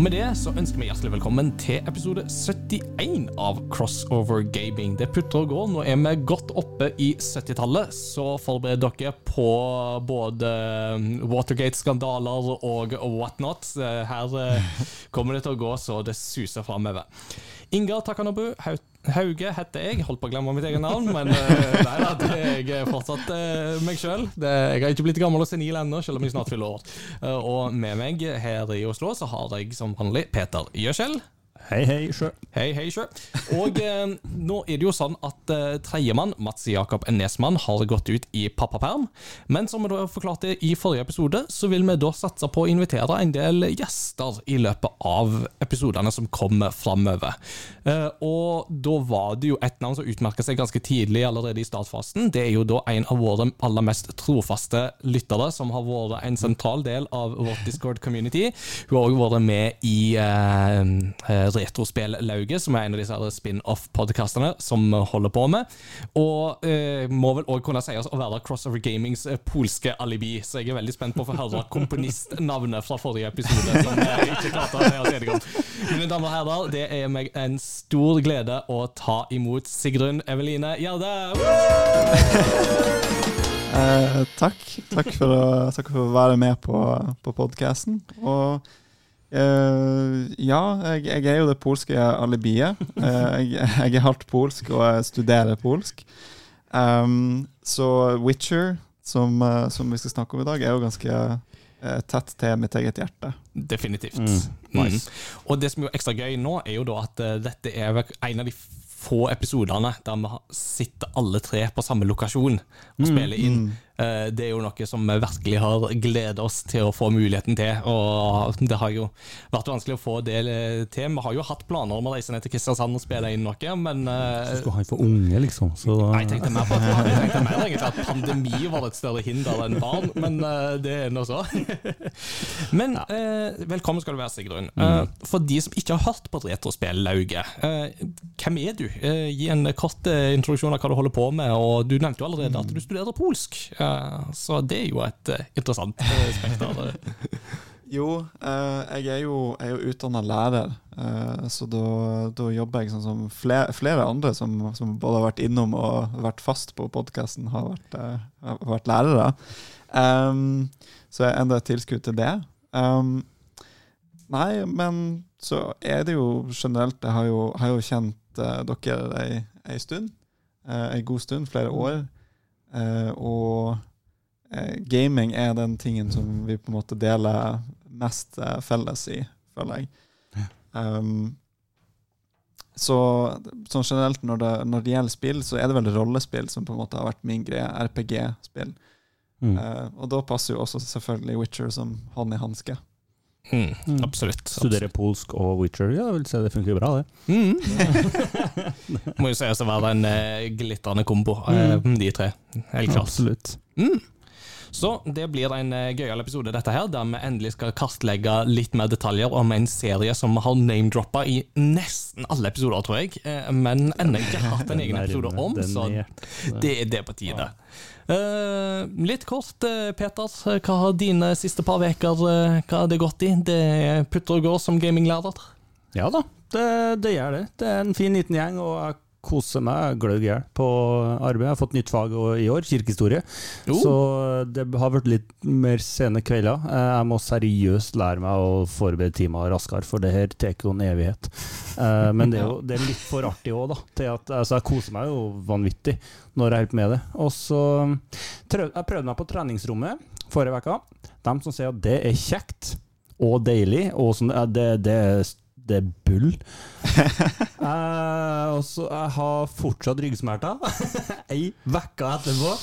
Og med det så ønsker vi hjertelig velkommen til episode 71 av Crossover Gaming. Det putter og går. Nå er vi godt oppe i 70-tallet, så forbered dere på både Watergate-skandaler og whatnot. Her eh, kommer det til å gå så det suser framover. Ingar Takanobu Hauge heter jeg. Holdt på å glemme mitt eget navn, men uh, nei da, jeg er fortsatt uh, meg sjøl. Jeg har ikke blitt gammel og senil ennå, selv om jeg snart fyller år. Uh, og med meg her i Oslo så har jeg som vanlig Peter Gjøskjell. Hei, hei, sjø. Hei, hei, sjø. Og eh, nå er det jo sånn at eh, tredjemann, Mats Jakob Nesmann, har gått ut i pappaperm. Men som vi da forklarte i forrige episode, så vil vi da satse på å invitere en del gjester i løpet av episodene som kommer framover. Eh, og da var det jo et navn som utmerka seg ganske tidlig allerede i startfasen. Det er jo da en av våre aller mest trofaste lyttere, som har vært en sentral del av vårt Discord-community. Hun har òg vært med i eh, eh Retrospellauget, som er en av disse spin-off-podkastene som vi holder på med. Og eh, må vel òg kunne sies å være Crossover Gamings eh, polske alibi, så jeg er veldig spent på å få høre komponistnavnet fra forrige episode, som jeg ikke klarte å oss enige om. Mine damer og herrer, det er meg en stor glede å ta imot Sigrun Eveline Gjerde. Eh, takk. Takk for, å, takk for, å, være med på, på podkasten. Og Uh, ja, jeg, jeg, er jo det polske alibiet. Uh, jeg, jeg, er halvt polsk, og jeg studerer polsk. Um, så Witcher, som, uh, som, vi skal snakke om i dag, er jo ganske tett til mitt eget hjerte. Definitivt. Mm. Nice. Mm. Og det som er ekstra gøy nå, er jo da at dette er en av de få episodene der vi sitter alle tre på samme lokasjon og mm, spiller inn. Eh, det er jo noe som vi virkelig har gledet oss til å få muligheten til. Og det har jo vært vanskelig å få det til. Vi har jo hatt planer om å reise ned til Kristiansand og spille inn noe, men eh, Så skulle han for unge, liksom? Så... Nei, jeg tenkte mer på at, jeg tenkte mer egentlig at pandemi var et større hinder enn barn, men eh, det er nå så. Men velkommen skal du være, Sigrun. Mm. For de som ikke har hørt på Retrospellauget, hvem er du? Gi en kort introduksjon av hva du holder på med. og Du nevnte jo allerede at du studerer polsk, så det er jo et eh, interessant spekter. jo, jeg er jo, jeg er utdanna lærer, så da, da, jobber jeg sånn som flere, flere andre som, som, både har vært innom og vært fast på podkasten, har, har, vært lærere. Um, så jeg enda et tilskudd til det. Um, nei, men så er det jo generelt Jeg har jo, har jo kjent uh, dere ei, ei stund. Uh, ei god stund, flere år. Uh, og gaming er den tingen som vi på en måte deler mest felles i, føler jeg. Um, så sånn generelt når det, når det, gjelder spill, så er det vel rollespill som på en måte har vært min greie. RPG-spill. Mm. Uh, og da passer jo også selvfølgelig Witcher som hånd i hanske. Mm, mm. Absolutt. Studere polsk og Witcher, ja, vil si det funker bra, det. Mm. Må jo sies å være en uh, glitrende kombo, uh, de tre. Helt klart. Absolutt. Mm. Så det blir en uh, gøyal episode, dette her, der vi endelig skal kartlegge litt mer detaljer om en serie som vi har name-droppa i nesten alle episoder, tror jeg, men ennå ikke hatt en egen episode om, så det er det på tide. Uh, litt kort, uh, Peter. Hva har dine siste par uker uh, det gått i? Det putter og går som gaminglærer? Ja da, det, det, gjør det. Det er en fin liten gjeng, og jeg koser meg gløgg i hjel på arbeid. Jeg har fått nytt fag i år, kirkehistorie. Oh. Så det har vært litt mer sene kvelder. Jeg må seriøst lære meg å forberede timer raskere, for det her tar jo en evighet. Men det er jo det er litt for artig òg, da. At, altså, jeg koser meg jo vanvittig når jeg holder med det. Og så prøvde jeg prøvde meg på treningsrommet forrige uke. De som sier at det er kjekt og deilig, og som det, det, det er bull. eh, og så Jeg har fortsatt ryggsmerter. Ei uke etterpå.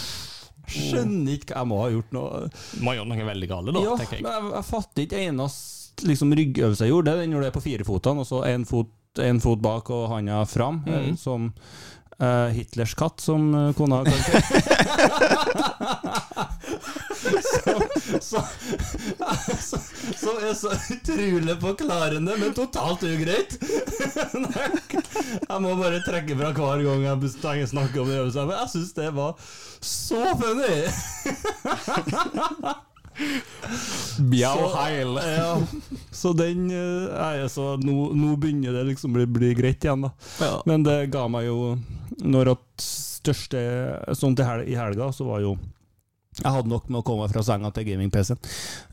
Skjønner ikke Jeg må ha gjort noe Må ha gjort noe veldig galt, da, ja, tenker jeg. Men jeg, jeg fatter ikke eneste liksom, ryggøvelse jeg gjorde. Den gjorde det på firefotene, og så én fot, en fot bak og handa fram. Mm. Som Uh, Hitlers katt, som uh, kona kalte Som så, så, er så utrolig forklarende, men totalt ugreit. jeg må bare trekke fra hver gang jeg snakker om det. Men jeg syns det var så funny! Bjau heil. Ja, så den eh, jo så nå, nå begynner det liksom å bli, bli greit igjen, da. Ja. Men det ga meg jo Når at største Sånn til hel, i helga, så var jo jeg hadde nok med å komme meg fra senga til gaming-PC-en,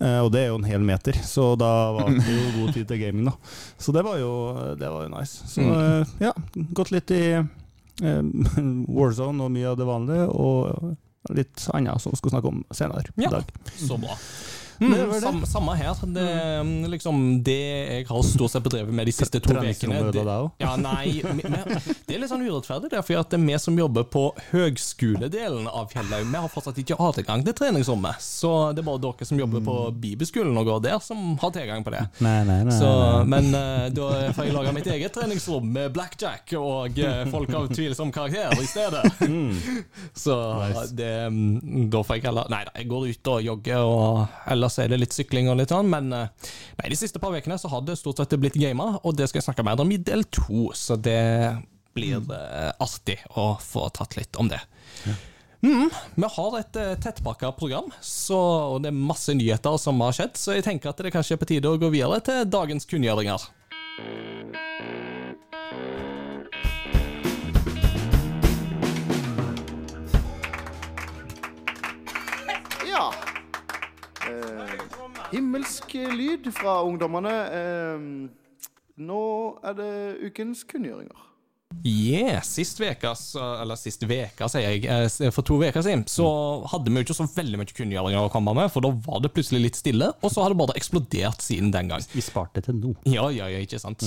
eh, og det er jo en hel meter, så da var det jo god tid til gaming, da. Så det var jo, det var jo nice. Så eh, ja, gått litt i eh, Warzone og mye av det vanlige, og litt annet som vi skal snakke om senere Ja. i dag. Så bra. Det Mm, det. samme, samme her. Det, er liksom, det jeg har stort sett bedrevet med de siste to ukene det-? Ja, nei, Det er litt sånn urettferdig, det, for at det er vi som jobber på høgskoledelen av Fjellhaug, vi har fortsatt ikke hatt tilgang til treningsrommet. Så det er bare dere som jobber på bibelskolen og går der, som har tilgang på det. Nei, nei, nei. Så, men eh, da får jeg lage mitt eget treningsrom med blackjack og eh, folk av tvilsom karakter i stedet. Så Nice. det, mm, da får jeg heller Nei da, jeg går ut og jogger, og ellers er det litt sykling og litt sånn, men eh, nei, de siste par ukene så har det stort sett blitt gama, og det skal jeg snakke mer om i del to, så det blir eh, artig å få tatt litt om det. Mm, vi har et uh, tettpakka program, så, og det er masse nyheter som har skjedd, så jeg tenker at det kanskje er på tide å gå videre til dagens kunngjøringer. Himmelsk lyd fra ungdommene. Eh, nå er det ukens kunngjøringer. Yeah, sist veka, eller sist veka, sier jeg, eh, for to uker siden, så hadde vi jo ikke så veldig mye kunngjøringer å komme med, for da var det plutselig litt stille, og så har det bare eksplodert siden den gang. Vi sparte til nå. Ja, ja, ja, ikke sant.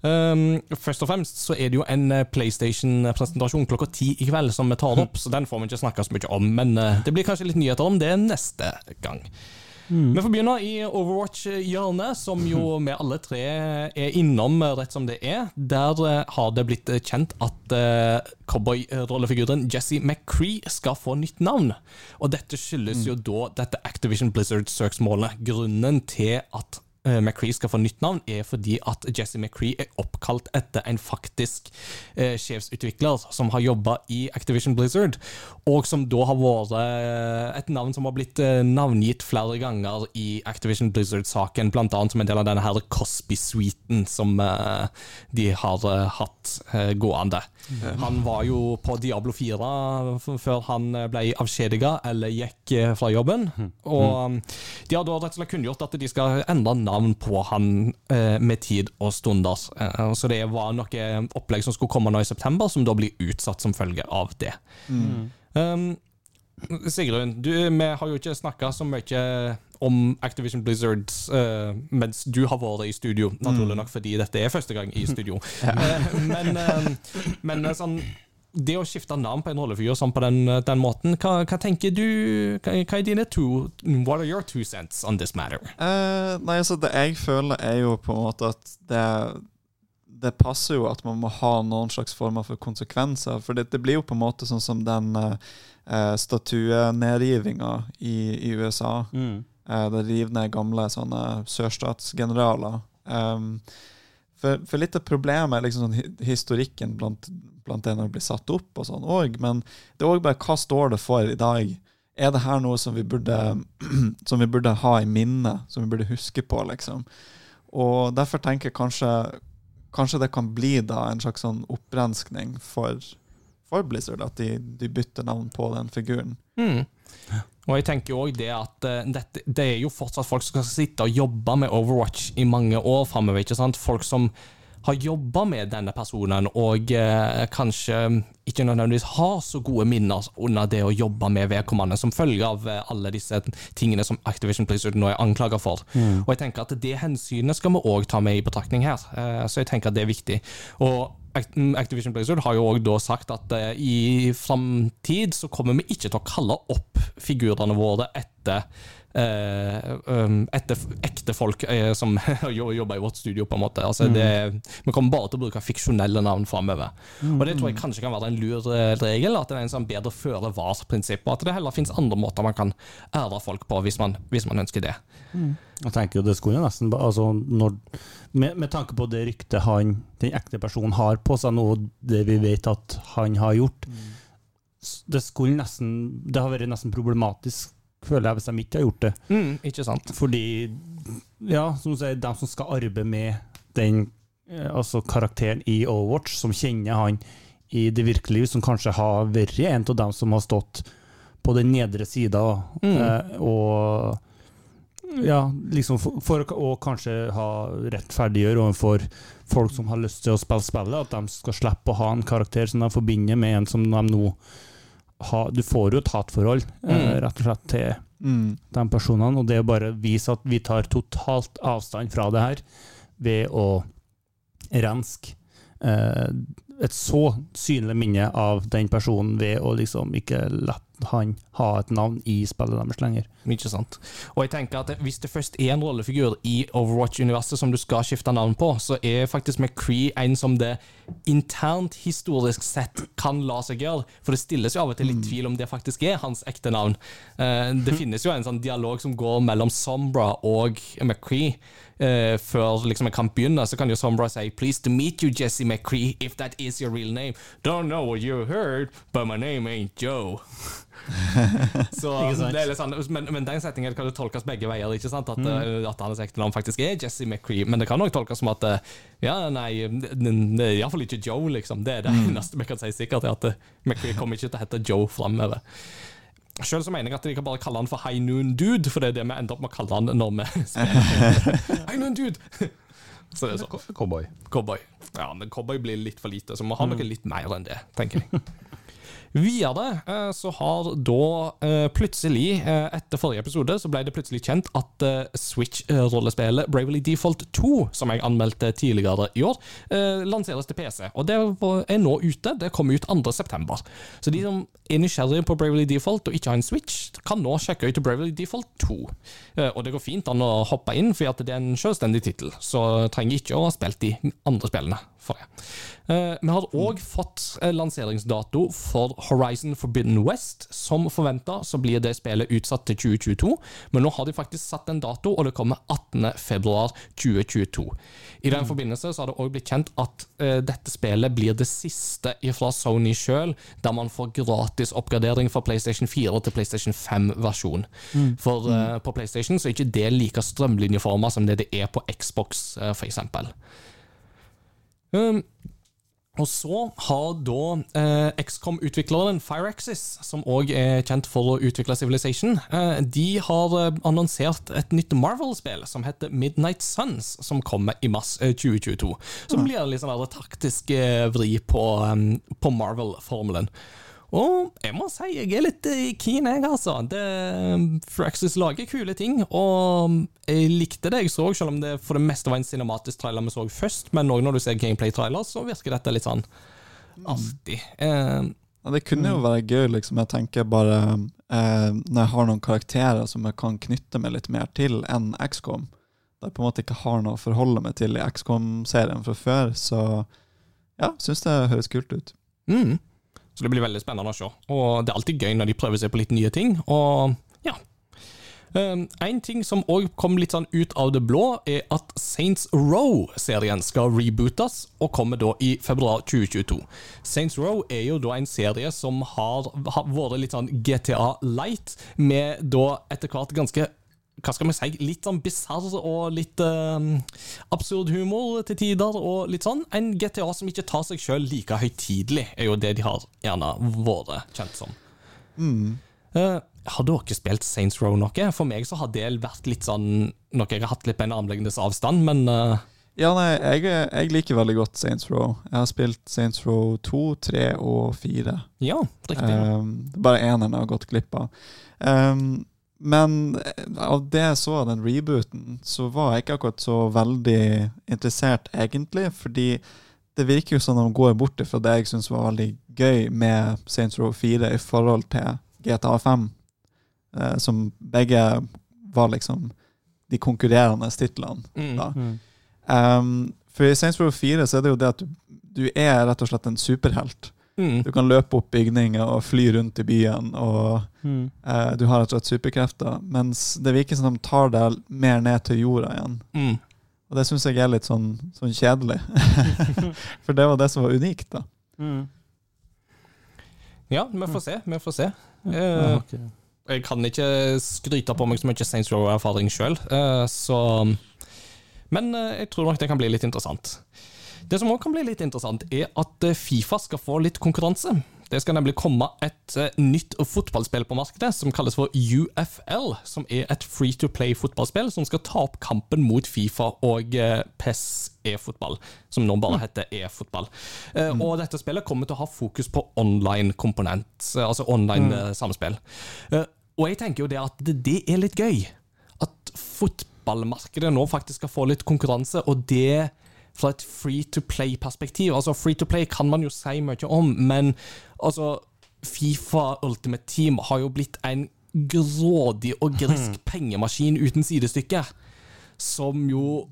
Um, først og fremst så er det jo en eh, PlayStation-presentasjon klokka ti i kveld som vi tar opp, så den får vi ikke snakke så mye om, men eh, det blir kanskje litt nyheter om det neste gang. Vi får begynne i Overwatch-hjørnet, som jo vi alle tre er innom eh, rett som det er. Der eh, har det blitt eh, kjent at uh, cowboy-rollefiguren Jesse McCree skal få nytt navn. Og dette skyldes jo da dette Activision Blizzard-søksmålet. Grunnen til at eh, McCree skal få nytt navn, er fordi at Jesse McCree er oppkalt etter en faktisk uh, sjefsutvikler som har jobba i Activision Blizzard, og som da har vært eh, et navn som har blitt eh, navngitt flere ganger i Activision Blizzard-saken, annet som en del av denne her Cosby-suiten som eh, de har eh, hatt eh, gående. Han var jo på Diablo 4 før han eh, ble avskjediga eller gikk eh, fra jobben. Og um, de har da rett og slett kunngjort at de skal endre navn på han eh, med tid og stunder. Eh, så det var noe opplegg som skulle komme nå i september, som da blir utsatt som følge av det. Um, Sigrun, du, vi har jo ikke snakka så mye om Activision Blizzard uh, mens du har vært i studio, naturlig nok fordi dette er første gang i studio. Eh, men eh, men eh, sånn det å skifte navn på en rollefigur sånn på den, den måten, hva, hva tenker du hva, hva er dine to What are your two cents on this matter? Uh, nei, altså Det jeg føler, er jo på en måte at det det passer jo at man må ha noen slags former for konsekvenser. For det, det blir jo på en måte sånn som den uh, statuenedrivinga i, i USA. Eh, det river ned gamle sånne sørstatsgeneraler. Um, for, for litt av problemet er liksom sånn historikken blant, blant det når det blir satt opp og sånn òg, men det er òg bare hva står det for i dag? Er det her noe som vi burde, som vi burde ha i minnet, som vi burde huske på, liksom? Og derfor tenker jeg kanskje Kanskje det kan bli da en slags sånn opprenskning for, for Blizzard, at de, de bytter navn på den figuren. Mm. Og jeg tenker jo det at eh, dette, det er jo fortsatt folk som skal sitte og jobbe med Overwatch i mange år framover. Folk som har jobba med denne personen, og eh, kanskje ikke nødvendigvis har så gode minner under det å jobbe med vedkommende, som følge av eh, alle disse tingene som Activision Blizzard nå er anklaga for. Og jeg tenker at det hensynet skal vi òg ta med i betraktning her, eh, så jeg tenker at det er viktig. Og Activision Blizzard har jo også da sagt at eh, i framtid så kommer vi ikke til å kalle opp figurene våre etter etter ekte folk eh, som jobber i vårt studio, på en måte. Altså, det, vi kommer bare til å bruke fiksjonelle navn framover. Og det tror jeg kanskje kan være en lur eh, regel, at det er en sånn bedre føre var-prinsipp, og at det heller finnes andre måter man kan ære folk på, hvis man, hvis man ønsker det. Jeg tenker jo det skulle nesten altså når, med, med tanke på det ryktet han, den ekte personen har på seg, nå, det vi vet at han har gjort, mm. det skulle nesten Det har vært nesten problematisk føler jeg, hvis de ikke har gjort det. Mm, ikke sant? Fordi, ja, som du sier, de som skal arbeide med den eh, altså karakteren i Overwatch, som kjenner han i det virkelige liv, som kanskje har vært en av dem som har stått på den nedre sida, Mm. eh, og ja, liksom for, for å kanskje ha rettferdiggjøre overfor folk som har lyst til å spille spillet, at de skal slippe å ha en karakter som de forbinder med en som de nå har Du får jo et hatforhold, eh, Mm. rett og slett, til Mm. de personene, og det er bare å vise at vi tar totalt avstand fra det her ved å renske eh, et så synlig minne av den personen ved å liksom ikke la han ha et navn i spillet deres lenger. Ikke sant. Og jeg tenker at hvis det først er en rollefigur i Overwatch-universet som du skal skifte navn på, så er faktisk McCree en som det internt historisk sett kan la seg gjøre. For det stilles jo av og til litt tvil om det faktisk er hans ekte navn. Eh, det finnes jo en sånn dialog som går mellom Sombra og McCree. Eh, før liksom en kamp begynner, så kan jo Sombra si 'Please to meet you, Jesse McCree, if that is your real name'. Don't know what you heard, but my name ain't Joe. Så det er litt sånn, men, men den setningen kan jo tolkes begge veier. ikke sant? At, Mm. eh, at hans ekte navn faktisk er Jesse McCree. Men det kan òg tolkes som at eh, ja, nei, det det er iallfall ikke Joe, liksom. Det er det Mm. eneste vi kan si sikkert, er at eh, McCree kommer ikke til å hete Joe framover. Sjøl mener jeg at de kan bare kalle han for High Noon Dude, for det er det vi ender opp med å kalle han når vi spiller. High Noon Dude! Så det er sånn. Cowboy. Cowboy. Ja, men cowboy blir litt for lite, så vi må ha Mm. noe litt mer enn det, tenker jeg. Videre det så har da eh, plutselig, eh, etter forrige episode, så ble det plutselig kjent at eh, Switch-rollespillet Bravely Default 2, som jeg anmeldte tidligere i år, eh, lanseres til PC. Og det er nå ute. Det kommer ut 2.9. Så de som er nysgjerrige på Bravely Default og ikke har en Switch, kan nå sjekke ut Bravely Default 2. Eh, Og det går fint an å hoppe inn, for det er en selvstendig tittel, så trenger ikke å ha spilt de andre spillene for det. Eh, Vi har òg fått eh, lanseringsdato for Horizon Forbidden West. Som forventa så blir det spillet utsatt til 2022, men nå har de faktisk satt en dato, og det kommer 18.2.2022. I den forbindelse så har det òg blitt kjent at eh, dette spillet blir det siste fra Sony sjøl, der man får gratis oppgradering fra PlayStation 4 til PlayStation 5-versjon. For eh, på PlayStation så er ikke det like strømlinjeforma som det det er på Xbox, uh, f.eks. Um, og så har da eh, XCOM-utvikleren Fireaxis, som òg er kjent for å utvikle Civilization, eh, de har eh, annonsert et nytt Marvel-spill som heter Midnight Suns, som kommer i mars eh, 2022. Som blir liksom litt sånn taktisk eh, vri på, um, på Marvel-formelen. Og jeg må si jeg er litt eh, keen, jeg, altså. Det, Fraxis lager kule ting, og jeg likte det jeg så, selv om det for det meste var en cinematisk trailer vi så først. Men òg når du ser gameplay-trailer, så virker dette litt sånn artig. Eh, Ja, det kunne jo være gøy, liksom. Jeg tenker bare eh, Når jeg har noen karakterer som jeg kan knytte meg litt mer til enn XCOM, da jeg på en måte ikke har noe å forholde meg til i XCOM-serien fra før, så ja, syns det høres kult ut. mm. Så det blir veldig spennende å se. Og det er alltid gøy når de prøver seg på litt nye ting. Og ja. Um, en ting som òg kom litt sånn ut av det blå, er at Saints Row-serien skal rebootes, og kommer da i februar 2022. Saints Row er jo da en serie som har, har vært litt sånn GTA light, med da etter hvert ganske hva skal vi si, litt sånn bisarr og litt uh, absurd humor til tider, og litt sånn. En GTA som ikke tar seg sjøl like høytidelig, er jo det de har gjerne vært kjent som. Eh, har dere spilt Saints Row noe? For meg så har det vært litt sånn noe jeg har hatt litt på en armlengdes avstand, men uh... Ja, nei, jeg, jeg liker veldig godt Saints Row. Jeg har spilt Saints Row 2, 3 og 4. ja, riktig. Um, bare eneren har gått glipp av. Um, men eh, av det jeg så av den rebooten, så var jeg ikke akkurat så veldig interessert, egentlig. Fordi det virker jo som de går bort fra det jeg syns var veldig gøy med Saints Row 4 i forhold til GTA 5, eh, som begge var liksom de konkurrerende titlene. Mm. da. Um, for i Saints Row 4 så er det jo det at du, du er rett og slett en superhelt. Mm. Du kan løpe opp bygninger og fly rundt i byen, og Mm. eh, du har rett og slett superkrefter. Mens det virker som de tar deg mer ned til jorda igjen. Mm. Og det syns jeg er litt sånn, sånn kjedelig. For det var det som var unikt, da. Mm. Ja, vi får se. Vi får se. Eh, okay. Jeg kan ikke skryte på meg så mye Saints Row-erfaring sjøl, så Men jeg tror nok det kan bli litt interessant. Det som òg kan bli litt interessant, er at Fifa skal få litt konkurranse. Det skal nemlig komme et uh, nytt fotballspill på markedet som kalles for UFL. Som er et free to play fotballspill som skal ta opp kampen mot Fifa og uh, PES e-fotball, som nå bare heter e-fotball. Mm. Og dette spillet kommer til å ha fokus på online komponent, altså online mm. samspill. og jeg tenker jo det at det er litt gøy. At fotballmarkedet nå faktisk skal få litt konkurranse, og det fra et free to play-perspektiv. Altså, Free to play kan man jo si mye om, men altså, Fifa Ultimate Team har jo blitt en grådig og grisk hmm. pengemaskin uten sidestykke. Som jo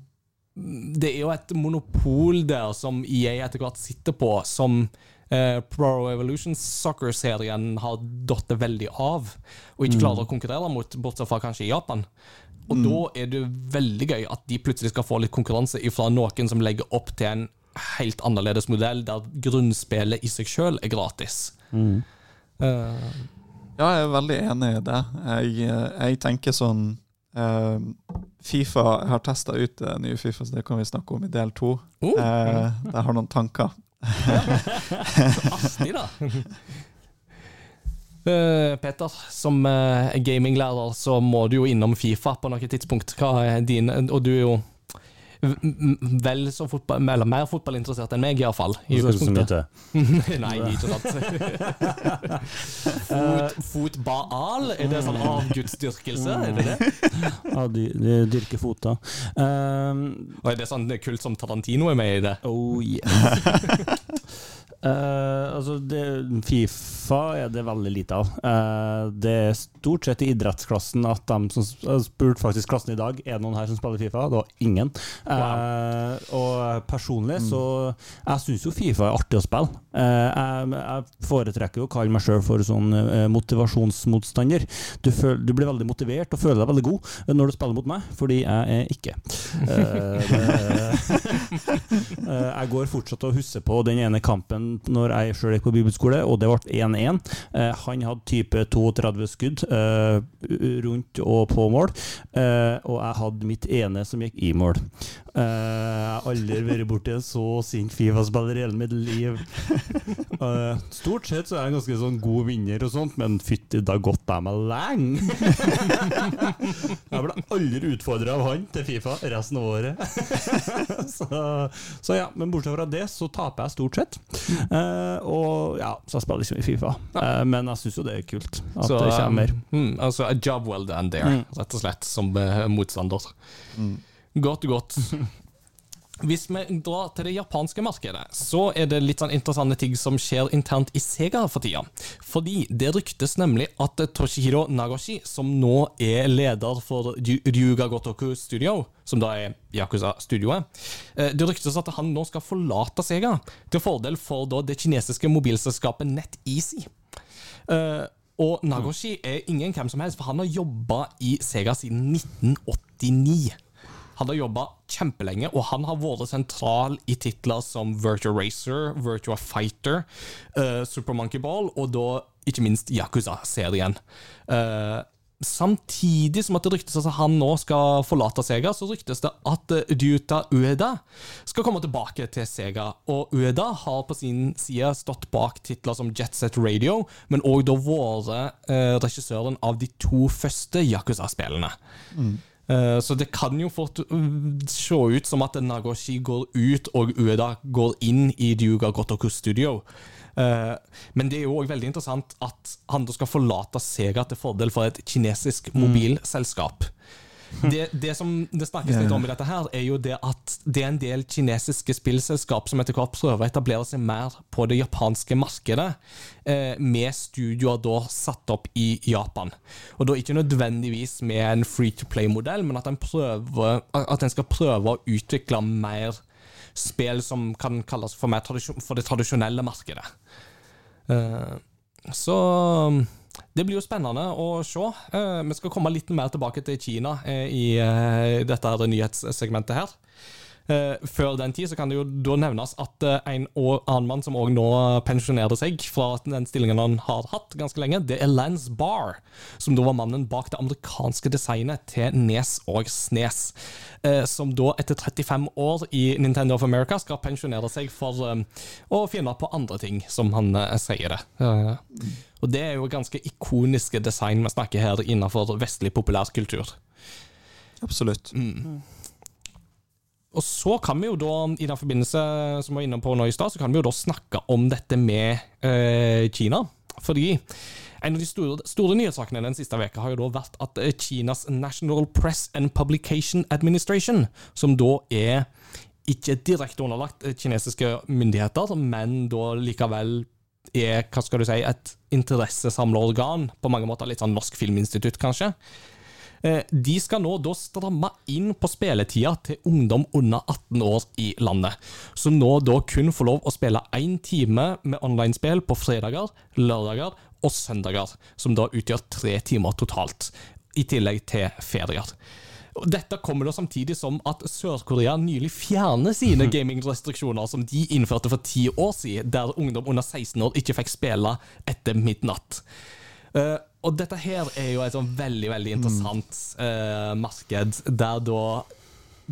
Det er jo et monopol der som EA etter hvert sitter på, som eh, Pro Evolution Soccer-serien har datt veldig av, og ikke klarer hmm. å konkurrere mot, bortsett fra kanskje i Japan. Og mm. da er det veldig gøy at de plutselig skal få litt konkurranse fra noen som legger opp til en helt annerledes modell, der grunnspillet i seg sjøl er gratis. Mm. Uh, ja, jeg er veldig enig i det. Jeg, jeg tenker sånn uh, Fifa jeg har testa ut det nye Fifa, så det kan vi snakke om i del to. Uh, jeg har noen tanker. ja. Så artig, da. Uh, Peter, som uh, gaminglærer så må du jo innom Fifa på noe tidspunkt. Hva er din Og du er jo vel så fotball, eller mer fotballinteressert enn meg, iallfall. I utgangspunktet. Nei, ikke sant. Fot, fotbaal, er det sånn avgudsdyrkelse? Er det det? Ja, de, de dyrker fota. Um, Og er det sånn kult som Tarantino er med i det? Oh yes. Uh, altså det, Fifa er det veldig lite av. Uh, det er stort sett i idrettsklassen at de som spurte faktisk klassen i dag Er det noen her som spiller Fifa. Det var ingen. Uh, wow. Og personlig så Jeg syns jo Fifa er artig å spille. Jeg, jeg, foretrekker jo å kalle meg sjøl for sånn motivasjonsmotstander. Du, føl, du, blir veldig motivert og føler deg veldig god når du spiller mot meg, fordi jeg er ikke. jeg går fortsatt og husker på den ene kampen når jeg sjøl gikk på bibelskole, og det ble 1-1. Eh, han hadde type 32 skudd eh, rundt og på mål, eh, og jeg hadde mitt ene som gikk i mål. Eh, jeg har aldri vært borti en så sint Fifa-spiller i hele mitt liv. Eh, stort sett så er jeg en ganske sånn god vinner og sånt, men fytti, da gått jeg meg lenge! jeg ble aldri utfordra av han til Fifa resten av året. så, så ja, men bortsett fra det så taper jeg stort sett. Uh, og ja, så jeg spiller ikke mye Fifa. Men jeg syns jo det er kult at så, det kommer. Um, altså, a job well done there, mm. rett og slett, som motstander. Mm. Godt, godt. Hvis vi drar til det japanske markedet, så er det litt sånn interessante ting som skjer internt i Sega for tida. Fordi det ryktes nemlig at Toshihiro Nagoshi, som nå er leder for Ryuga Gotoku Studio, som da er Yakuza-studioet, eh, det ryktes at han nå skal forlate Sega, til fordel for det kinesiske mobilselskapet NetEasy. Uh, og Nagoshi er ingen hvem som helst, for han har jobba i Sega siden 1989. Han har jobba kjempelenge, og han har vært sentral i titler som Virtua Racer, Virtua Fighter, uh, Super Monkey Ball og da ikke minst Yakuza-serien. Uh, Samtidig som at det ryktes at han nå skal forlate Sega, så ryktes det at Ryuta Ueda skal komme tilbake til Sega. Og Ueda har på sin side stått bak titler som Jet Set Radio, men òg da vært eh, regissøren av de to første Yakuza-spillene. Mm. Eh, så det kan jo fort mm, se ut som at Nagoshi går ut, og Ueda går inn i Duga Gotoku Studio. Uh, men det er jo òg veldig interessant at han da skal forlate Sega til fordel for et kinesisk mm. Det, det, som det snakkes litt om i dette, her er jo det at det er en del kinesiske spillselskap som etter hvert prøver å etablere seg mer på det japanske markedet, eh, med studioer da satt opp i Japan. Og da ikke nødvendigvis med en free to play-modell, men at en skal prøve å utvikle mer spill som kan kalles for, for det tradisjonelle markedet. Eh, så det blir jo spennende å se. Uh, vi skal komme litt mer tilbake til Kina uh, i uh, dette nyhetssegmentet her. Eh, før den tid så kan det jo da nevnes at eh, en annen mann som òg nå pensjonerer seg fra den stillingen han har hatt ganske lenge, det er Lance Barr, som da var mannen bak det amerikanske designet til Nes og Snes. Eh, som da etter 35 år i Nintendo of America skal pensjonere seg for eh, å finne på andre ting, som han eh, sier det. Eh, og det er jo ganske ikoniske design vi snakker her innenfor vestlig populærkultur. Absolutt. Og så kan vi jo da, i den forbindelse som vi var inne på nå i stad, så kan vi jo da snakke om dette med eh, Kina. Fordi en av de store, store nyhetssakene den siste veka har jo da vært at eh, Kinas National Press and Publication Administration, som da er ikke direkte underlagt eh, kinesiske myndigheter, men da likevel er hva skal du si, et interessesamlerorgan, på mange måter litt sånn Norsk Filminstitutt, kanskje. Eh, De skal nå da stramme inn på spilletida til ungdom under 18 år i landet, som nå da kun får lov å spille én time med online-spill på fredager, lørdager og søndager, som da utgjør tre timer totalt, i tillegg til ferier. Dette kommer da samtidig som at Sør-Korea nylig fjerner sine gamingrestriksjoner som de innførte for ti år siden, der ungdom under 16 år ikke fikk spille etter midnatt. Og dette her er jo et sånn veldig veldig interessant eh, marked, der da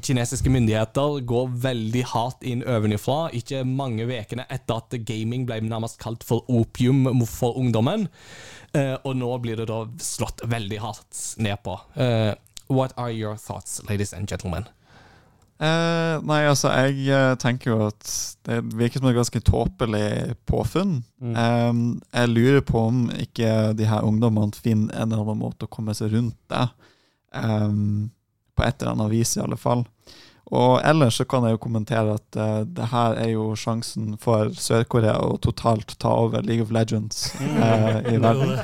kinesiske myndigheter går veldig hardt inn ovenifra, ikke mange ukene etter at gaming ble nærmest kalt for opium for ungdommen. Eh, og nå blir det da slått veldig hardt ned på. Eh, what are your thoughts, ladies and gentlemen? Eh, nei, altså, jeg eh, tenker jo at det virker som et ganske tåpelig påfunn. Eh, jeg lurer på om ikke de her ungdommene finner en eller annen måte å komme seg rundt det. På et eller annet vis, i alle fall. Og ellers så kan jeg jo kommentere at uh, det her er jo sjansen for Sør-Korea å totalt ta over League of Legends eh, i verden.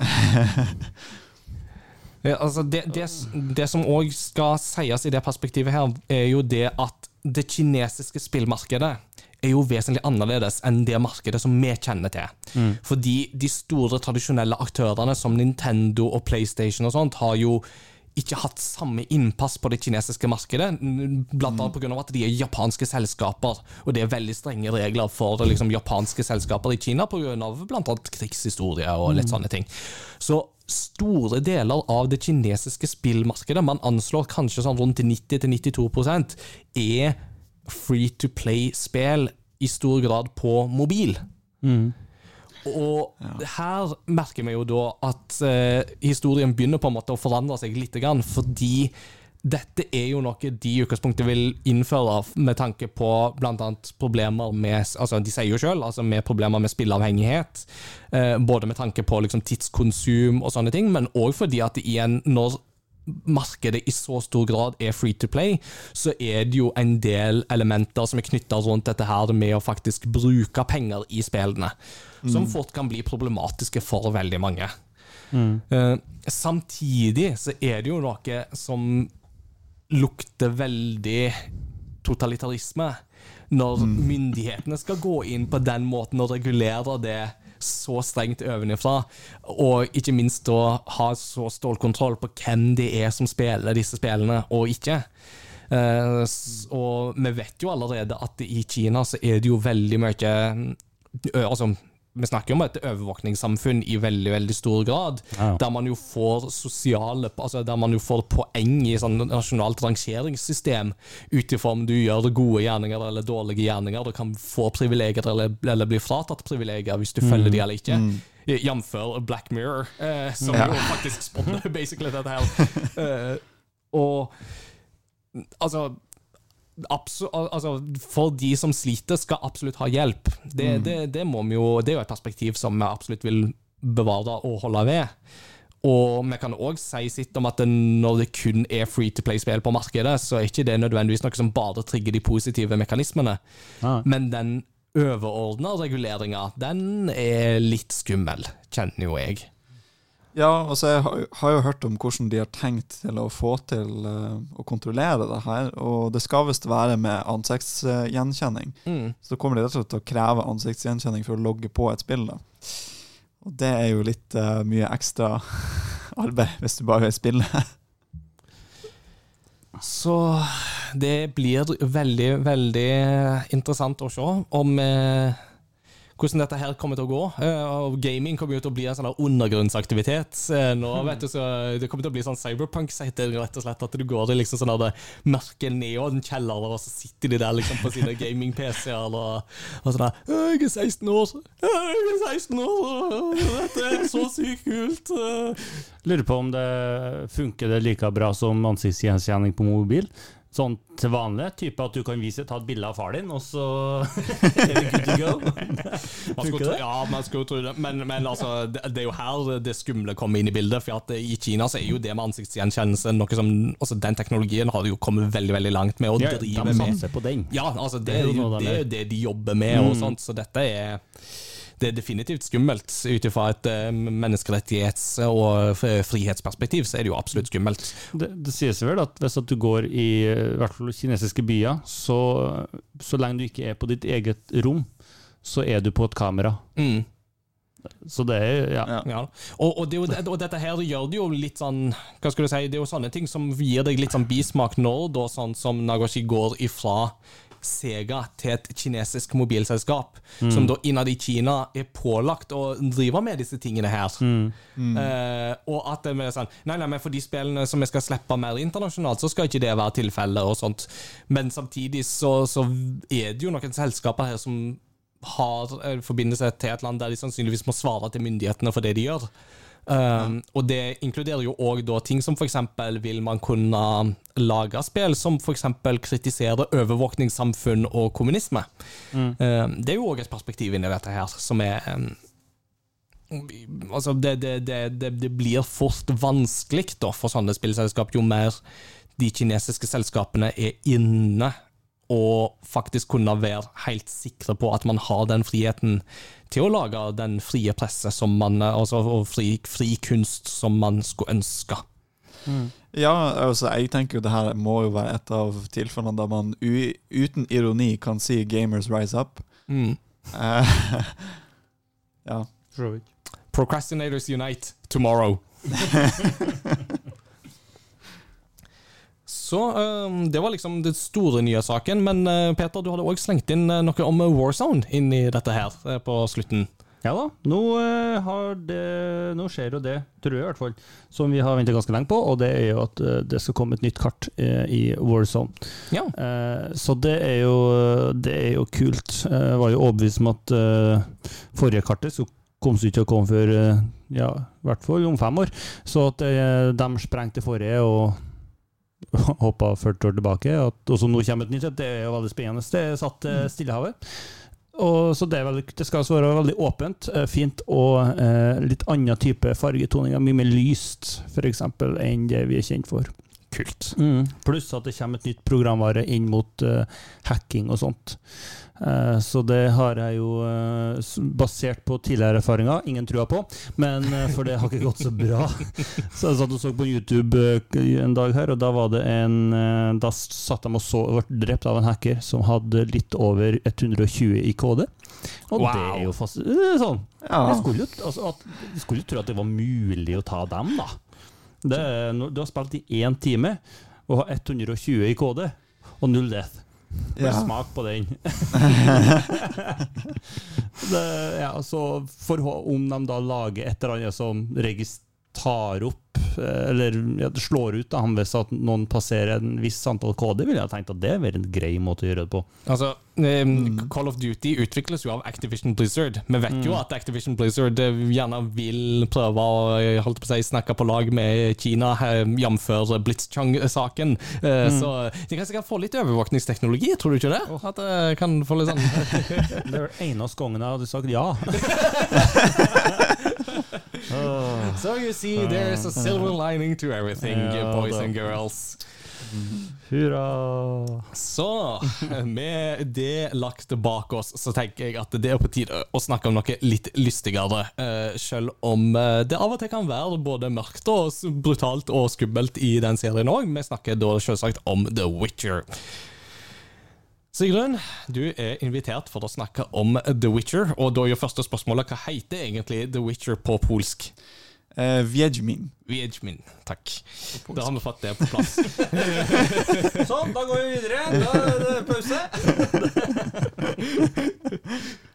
Ja, altså det, det, det som òg skal sies i det perspektivet her, er jo det at det kinesiske spillmarkedet er jo vesentlig annerledes enn det markedet som vi kjenner til. Fordi de store tradisjonelle aktørene som Nintendo og PlayStation og sånt har jo ikke hatt samme innpass på det kinesiske markedet, blant annet pga. at de er japanske selskaper, og det er veldig strenge regler for liksom, japanske selskaper i Kina pga. bl.a. krigshistorie og litt sånne ting. Så store deler av det kinesiske spillmarkedet, man anslår kanskje sånn rundt 90-92% er free to play-spill i stor grad på mobil. Og her merker vi jo da at eh, historien begynner på en måte å forandre seg litt, grann, fordi dette er jo noe de i utgangspunktet vil innføre med tanke på bl.a. problemer med altså De sier jo selv, altså med problemer med spilleavhengighet. Eh, både med tanke på liksom, tidskonsum og sånne ting, men òg fordi at igjen, når markedet i så stor grad er free to play, så er det jo en del elementer som er knytta rundt dette her med å faktisk bruke penger i spillene, som fort kan bli problematiske for veldig mange. Eh, samtidig så er det jo noe som lukter veldig totalitarisme. Når myndighetene skal gå inn på den måten og regulere det så strengt ovenfra, og ikke minst da ha så stålkontroll på hvem det er som spiller disse spillene, og ikke. Uh, og vi vet jo allerede at i Kina så er det jo veldig mye Altså, vi snakker jo om et overvåkningssamfunn i veldig veldig stor grad, Ja. der man jo får sosiale Altså der man jo får poeng i sånn nasjonalt rangeringssystem ut ifra om du gjør gode gjerninger eller dårlige gjerninger. Du kan få privilegier eller, eller bli fratatt privilegier hvis du følger de eller ikke. Jf. Black Mirror, eh, som Ja. jo faktisk spådde basically dette her. Eh, og altså altså, for de som sliter, skal absolutt ha hjelp. Det, det, det, vi jo, det er jo et perspektiv som vi absolutt vil bevare og holde ved. Og vi kan òg si sitt om at det, når det kun er free to play-spill på markedet, så er ikke det nødvendigvis noe som bare trigger de positive mekanismene. Ah. Men den overordna reguleringa, den er litt skummel, kjenner jo jeg. Ja, altså jeg har, har jo hørt om hvordan de har tenkt til å få til uh, å kontrollere det her, og det skal visst være med ansiktsgjenkjenning. Mm. Så kommer de rett og slett til å kreve ansiktsgjenkjenning for å logge på et spill. da. Og det er jo litt uh, mye ekstra arbeid hvis du bare vil spille. Så det blir veldig, veldig interessant å se om eh, hvordan dette her kommer til å gå. Eh, og Gaming kommer jo til å bli en sånn undergrunnsaktivitet. Eh, nå vet du, så Det kommer til å bli sånn cyberpunk, så rett og slett. At du går i liksom sånn der mørke neonkjellere, og så sitter de der liksom på sine gaming-PC-er og, og sånn der 'Jeg er 16 år! Jeg er 16 år! Dette er så sykt kult!' Eh, Lurer på om det funker det like bra som ansiktsgjenkjenning på mobil. Sånn til vanlig, type at du kan vise, ta et bilde av far din, og så er vi good to go. Man skulle, tro- det? ja, man skulle tro det. Men, men altså, det, det er jo her det skumle kommer inn i bildet. For at I Kina så er jo det med ansiktsgjenkjennelse noe som altså Den teknologien har de jo kommet veldig veldig langt med å Ja, de med. satser på den. Ja, altså det, Det er jo det, er jo det de jobber med, og Mm. sånt, så dette er det er definitivt skummelt. Ut ifra et eh, menneskerettighets- og frihetsperspektiv så er det jo absolutt skummelt. Det, det sies vel at hvis at du går i, i hvert fall kinesiske byer, så, så lenge du ikke er på ditt eget rom, så er du på et kamera. Mm. Så det er ja. Ja. Ja. Og, og, det jo, og dette her gjør det jo litt sånn Hva skal du si, det er jo sånne ting som gir deg litt sånn bismak når da sånn som Nagoshi går ifra Sega til et kinesisk mobilselskap, som da innad i Kina er pålagt å drive med disse tingene her. Eh, og at det er sånn Nei, nei, men for de spillene som vi skal slippe mer internasjonalt, så skal ikke det være tilfellet, og sånt. Men samtidig så, så er det jo noen selskaper her som har eh, forbindelse til et land der de sannsynligvis må svare til myndighetene for det de gjør. Um, Og det inkluderer jo òg ting som f.eks. vil man kunne lage spill som f.eks. kritiserer overvåkningssamfunn og kommunisme. Um, det er jo òg et perspektiv inni dette her som er um, Altså, det, det, det, det, det blir fort vanskelig da, for sånne spillselskap jo mer de kinesiske selskapene er inne og faktisk kunne være helt sikre på at man har den friheten til å lage den frie presse som man, altså, og fri, fri kunst som man skulle ønske. Ja, altså jeg tenker jo det her må jo være et av tilfellene der man u uten ironi kan si 'gamers rise up'. Mm. Eh, ja. Procrastinators unite tomorrow. Så øhm, det var liksom den store nye saken. Men øh, Peter, du hadde òg slengt inn øh, noe om Warzone inn i dette her på slutten. Ja da, nå, eh, har det, nå skjer jo det, tror jeg i hvert fall, som vi har venta ganske lenge på, og det er jo at eh, det skal komme et nytt kart eh, i Warzone. Ja. Eh, så det er jo, det er jo kult. Eh, Jeg var jo overbevist om at eh, forrige kartet så kom ikke til å komme før eh, ja, i hvert fall om fem år. Så at eh, de sprengte forrige og hoppa 40 år tilbake, og så nå kommer et nytt, det er jo veldig spennende. Det er satt til Stillehavet. Og så det, veldig, det skal være veldig åpent, eh, fint og eh, litt annen type fargetoninger. Mye mer lyst, f.eks., enn det vi er kjent for. Kult. Pluss at det kommer et nytt programvare inn mot eh, hacking og sånt. Eh, så det har jeg jo eh, basert på tidligere erfaringer, ingen trua på, men eh, for det har ikke gått så bra. Så jeg satt og så på YouTube en dag her, og da var det en Da satt de og så og ble drept av en hacker som hadde litt over 120 i KD. Og Wow. det er jo fast, sånn. ja. Jeg skulle, jo, altså, jeg skulle tro at det var mulig å ta dem, da. Det, du har spilt i én time og har 120 i KD og null death. Bare Ja. Smak på den. det, ja, så for, om de da lager et eller annet som tar opp, eller ja, slår ut da, hvis at noen passerer en viss antall KD, ville jeg tenkt at det er en grei måte å gjøre det på. Altså, eh, Call of Duty utvikles jo av Activision Blizzard. Vi vet jo at Activision Blizzard eh, gjerne vil prøve å holdt på å si, snakke på lag med Kina, eh, jf. Blitzchung-saken. Eh, Så de kan sikkert få litt overvåkningsteknologi, tror du ikke det? At det kan få litt sånn Det er den eneste gangen jeg hadde sagt ja. Åh. So you see, there's a silver lining to everything, Ja, boys da. and girls. Hurra. Så med det lagt bak oss, så tenker jeg at det er på tide å snakke om noe litt lystigere. eh, Selv om eh, det av og til kan være både mørkt og brutalt og skummelt i den serien òg. Vi snakker da selvsagt om The Witcher. Sigrun, du er invitert for å snakke om The Witcher, og da er jo første spørsmålet hva heter egentlig The Witcher på polsk? Uh, Wiedźmin. Wiedźmin, takk. Da har vi fått det på plass. Sånn, da går vi videre. Da er det pause.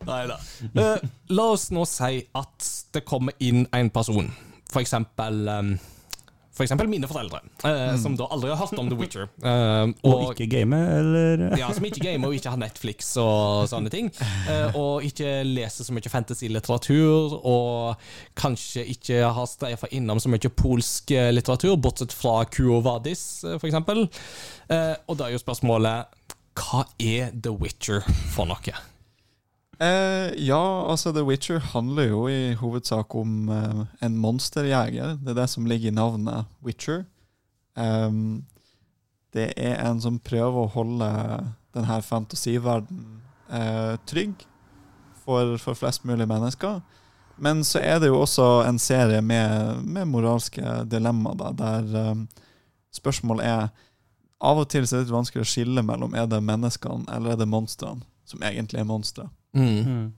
Nei da. Uh, la oss nå si at det kommer inn en person, for eksempel um, for eksempel mine foreldre, eh, som da aldri har hørt om The Witcher. Eh, Og ikke game, eller? ja, Som ikke gamer og ikke har Netflix og sånne ting. Eh, og ikke leser så mye fantasy-litteratur, og kanskje ikke har streifa innom så mye polsk eh, litteratur, bortsett fra Kuo Vadis, f.eks. for eksempel. Eh, og da er jo spørsmålet hva er The Witcher for noe? Eh, ja, altså The Witcher handler jo i hovedsak om eh, en monsterjeger. Det er det som ligger i navnet Witcher. Um, det er en som prøver å holde denne fantasiverdenen eh, trygg for, for flest mulig mennesker. Men så er det jo også en serie med, med moralske dilemmaer, der um, spørsmålet er Av og til er det litt vanskelig å skille mellom er det menneskene eller er det monstrene som egentlig er monstre. Mm.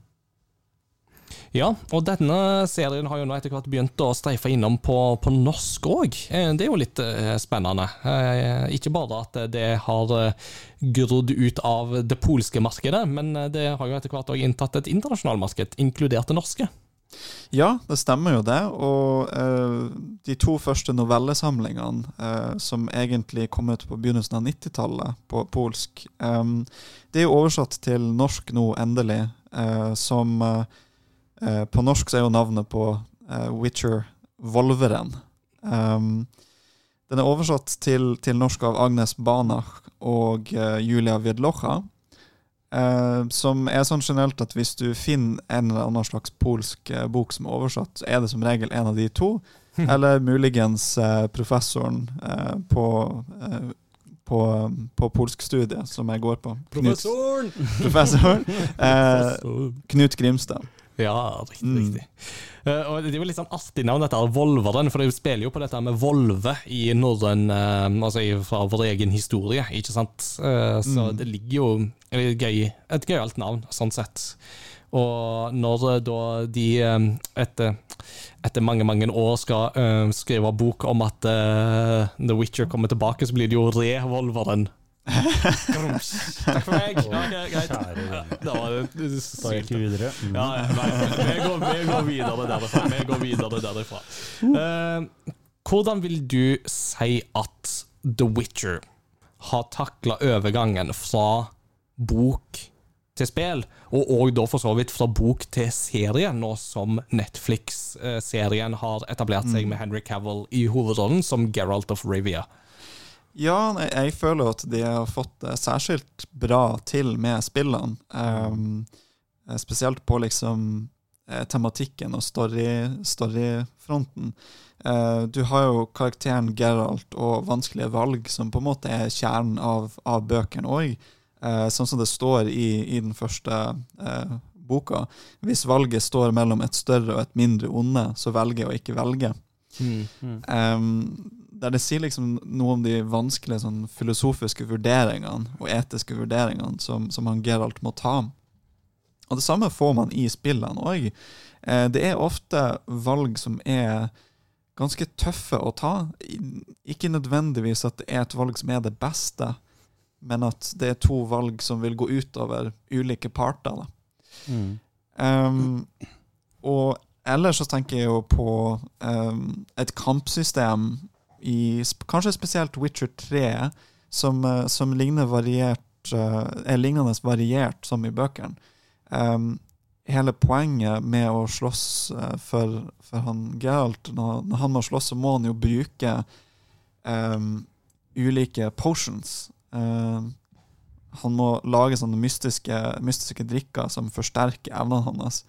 Ja, og denne serien har jo nå etter hvert begynt å streife innom på, på norsk òg. Det er jo litt eh, spennende. Eh, Ikke bare at det har eh, grodd ut av det polske markedet, men eh, det har jo etter hvert òg inntatt et internasjonalt marked, inkludert det norske. Ja, det stemmer jo det. Og uh, de to første novellesamlingene, uh, som egentlig kom ut på begynnelsen av 90-tallet på polsk, um, det er jo oversatt til norsk nå, endelig. Uh, som På norsk så er jo navnet på Witcher Volveren. Um, den er oversatt til, til norsk av Agnes Banach og Julia Wiedlocha. Eh, som er sånn generelt at hvis du finner en eller annen slags polsk eh, bok som er oversatt, så er det som regel en av de to. Eller muligens eh, professoren eh, på, eh, på, på polskstudiet som jeg går på. Knut, Professoren! professoren. Eh, Knut Grimstad. Ja, riktig. Mm. riktig. Uh, og Det er jo litt sånn artig navn, dette her Volveren, for de spiller jo på dette med volve i norrøn uh, Altså fra vår egen historie, ikke sant? Uh, så Mm. det ligger jo et, gøy, et gøyalt navn, sånn sett. Og når da de etter, etter mange, mange år skal uh, skrive bok om at uh, The Witcher kommer tilbake, så blir det jo Revolveren. Takk for meg. Ja, greit. Kjære venn. Var det Da gikk sykt. vi videre. Mm. Ja, ja, nei, vi, går, vi går videre derfra. Vi går videre derifra. Uh, hvordan vil du si at The Witcher har takla overgangen fra bok til spill, og òg da for så vidt fra bok til serie, nå som Netflix-serien har etablert seg med Henry Cavill i hovedrollen som Geralt of Rivia? Ja, nei, jeg føler at de har fått det særskilt bra til med spillene. Um, eh, spesielt på liksom eh, tematikken og story, storyfronten. Eh, du har jo karakteren Geralt og vanskelige valg, som på en måte er kjernen av, av bøkene òg. Uh, sånn som det står i, i den første uh, boka. Hvis valget står mellom et større og et mindre onde, så velger jeg å ikke velge. Mm. Um, der det sier liksom noe om de vanskelige sånn, filosofiske vurderingene og etiske vurderingene som, som han Geralt må ta. Og det samme får man i spillene òg. Eh, det er ofte valg som er ganske tøffe å ta. Ikke nødvendigvis at det er et valg som er det beste, men at det er to valg som vil gå utover ulike parter. Mm. Um, og ellers så tenker jeg jo på um, et kampsystem i kanskje spesielt Witcher 3, som, eh, som ligner variert, eh, er lignende variert som i bøkene. Um, hele poenget med å slåss eh, for, for han Geralt, når, når han må slåss, så må han jo bruke um, ulike potions. Um, han må lage sånne mystiske, mystiske drikker som forsterker evnene hans.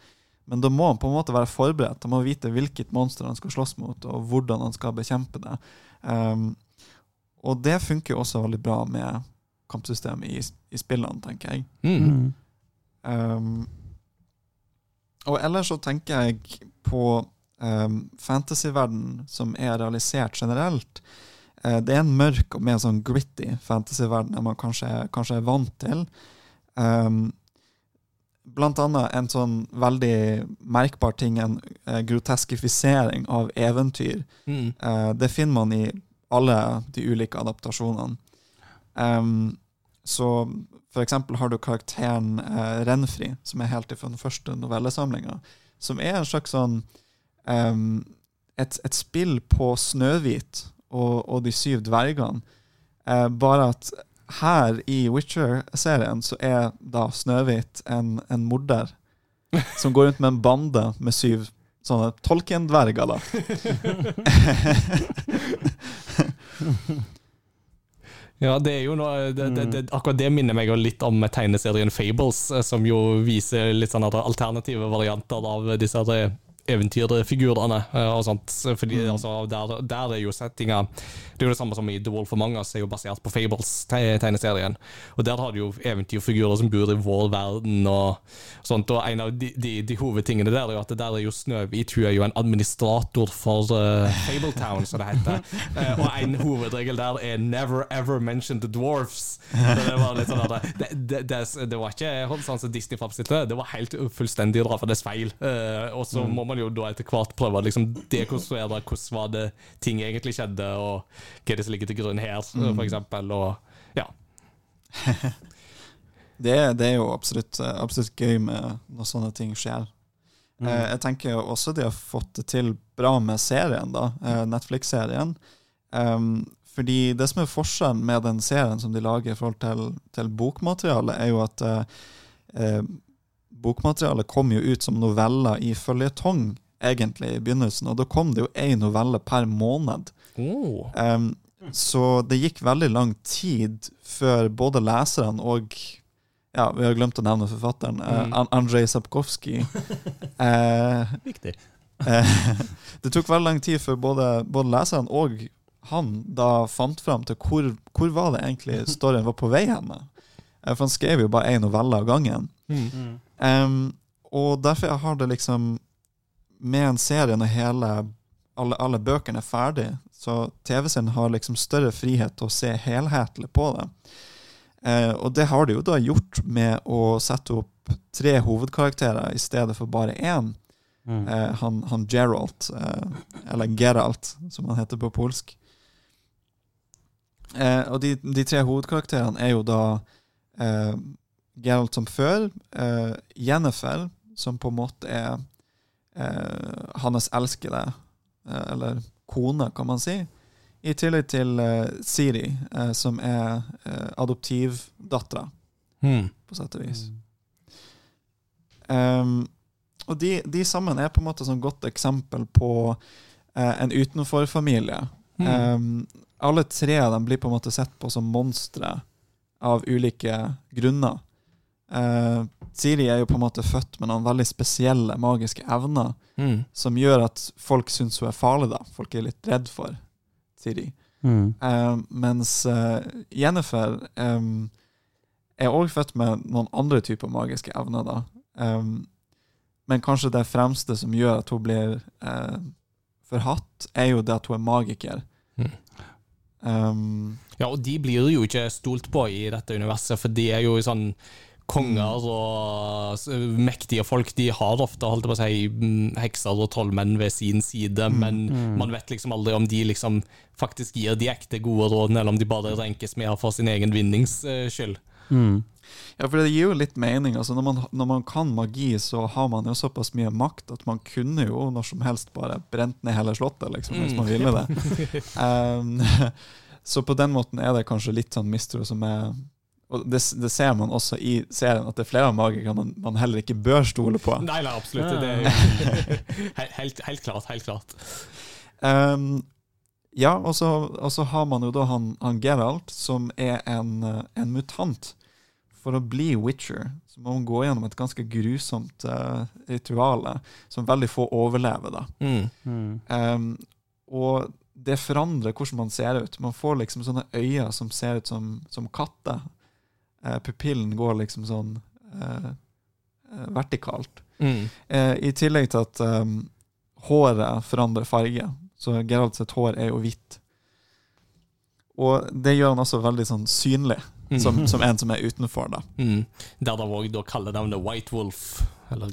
Men da må han på en måte være forberedt. Han må vite hvilket monster han skal slåss mot, og hvordan han skal bekjempe det. Um, og det funker jo også veldig bra med kampsystemet i, i spillene, tenker jeg. Mm. Mm. Um, og ellers så tenker jeg på um, fantasyverden som er realisert generelt. Uh, det er en mørk og mer sånn gritty fantasyverden enn man kanskje, kanskje er vant til. Um, blant annet en sånn veldig merkbar ting, en eh, groteskifisering av eventyr. Mm. Eh, det finner man i alle de ulike adaptasjonene. Um, så for eksempel har du karakteren eh, Renfri, som er helt fra den første novellesamlinga, som er en slags sånn um, et, et spill på Snøhvit og, og de syv dvergene. Eh, bare at her i Witcher-serien så er da Snøhvit en, en morder som går rundt med en bande med syv sånne Tolkien-dverger, da. Ja, det er jo noe det, det, det, Akkurat det minner meg jo litt om tegneserien Fables, eh, som jo viser litt sånne alternative varianter av disse eventyrfigurene eh, og sånt. Fordi altså, der, der er jo settinga Det er jo det samme som i The Wolf of Mangas, er jo basert på Fables-tegneserien. Og der har du jo eventyrfigurer som bor i vår verden og sånt. Og en av de, de, de hovedtingene der er jo at der er jo Snøhvit Hun er jo en administrator for uh, Fabletown, som det heter. Eh, og en hovedregel der er 'never ever mention the dwarfs'. Så det var litt sånn at det, det, det, det var ikke sånn som Disney framstilte det, det var helt fullstendig dra for dets feil. Eh, og så må man jo da etter hvert prøve å liksom dekonstruere hvordan var det ting egentlig skjedde, og hva er det som ligger til grunn her, for eksempel. Og ja. Det, det er jo absolutt, absolutt gøy med når sånne ting skjer. Eh, jeg tenker også de har fått det til bra med serien, da, eh, Netflix-serien. Um, fordi det som er forskjellen med den serien som de lager i forhold til, til bokmaterialet, er jo at eh, eh, bokmaterialet kom jo ut som noveller i føljetong, egentlig, i begynnelsen. Og da kom det jo én novelle per måned. Oh. Um, så det gikk veldig lang tid før både leserne og Ja, vi har glemt å nevne forfatteren. eh, Mm. Uh, Andrzej Sapkowski. uh, Viktig. eh, det tok veldig lang tid før både, både leserne og han da fant fram til hvor, hvor var det egentlig storyen var på vei hen. Eh, For han skrev jo bare én novelle av gangen. Mm. Em, og derfor har det liksom Med en serie når hele alle, alle bøkene er ferdig, så TV-serien har liksom større frihet til å se helhetlig på det. Uh, og det har de jo da gjort med å sette opp tre hovedkarakterer i stedet for bare én. Mm. Uh, han, han Gerald, uh, eller Geralt, som han heter på polsk. Eh, og de, de tre hovedkarakterene er jo da eh, Geralt som før, uh, Jennifer, som på en måte er uh, hans elskede, uh, eller kone, kan man si. I tillegg til eh, Siri, eh, som er uh, adoptivdattera, Mm. på sett og vis. Um, og de, de sammen er på en måte et godt eksempel på eh, en utenforfamilie. Mm. Um, alle tre av dem blir på en måte sett på som monstre av ulike grunner. Eh, Siri er jo på en måte født med noen veldig spesielle magiske evner Mm. som gjør at folk syns hun er farlig. da. Folk er litt redd for Siri. Mm. Eh, mens eh, Jennifer em, er òg født med noen andre typer magiske evner. da. Em, men kanskje det fremste som gjør at hun blir eh, forhatt, er jo det at hun er magiker. Mm. Um, Ja, og de blir jo ikke stolt på i dette universet, for de er jo sånn konger og mektige folk. De har ofte holdt på å si, mm, hekser og trollmenn ved sin side, men man vet liksom aldri om de liksom faktisk gir de ekte gode rådene, eller om de bare renkes med for sin egen vinnings eh, skyld. Mm. ja, for det gir jo litt mening. altså når man, når man kan magi, så har man jo såpass mye makt at man kunne jo når som helst bare brent ned hele slottet, liksom, hvis man ville det. Um, så på den måten er det kanskje litt sånn mistro som er Og det, det ser man også i serien, at det er flere av magikerne man, man heller ikke bør stole på. Nei, nei, absolutt. Det er jo helt, helt, klart. Helt klart. Um, ja, og så, og så har man jo da han, han Geralt, som er en, eh, en mutant. For å bli Witcher så må man gå gjennom et ganske grusomt uh, ritual som veldig få overlever. da. Mm. Mm. Um, og det forandrer hvordan man ser ut. Man får liksom sånne øyne som ser ut som, som katter. Eh, pupillen går liksom sånn eh, eh, vertikalt. Mm. Eh, I tillegg til at um, håret forandrer farge. Så Geralt sitt hår er jo hvitt. Og det gjør han også veldig sånn synlig. som, som en som er utenfor, da. Mm. Der de òg kaller navnet White Wolf. Eller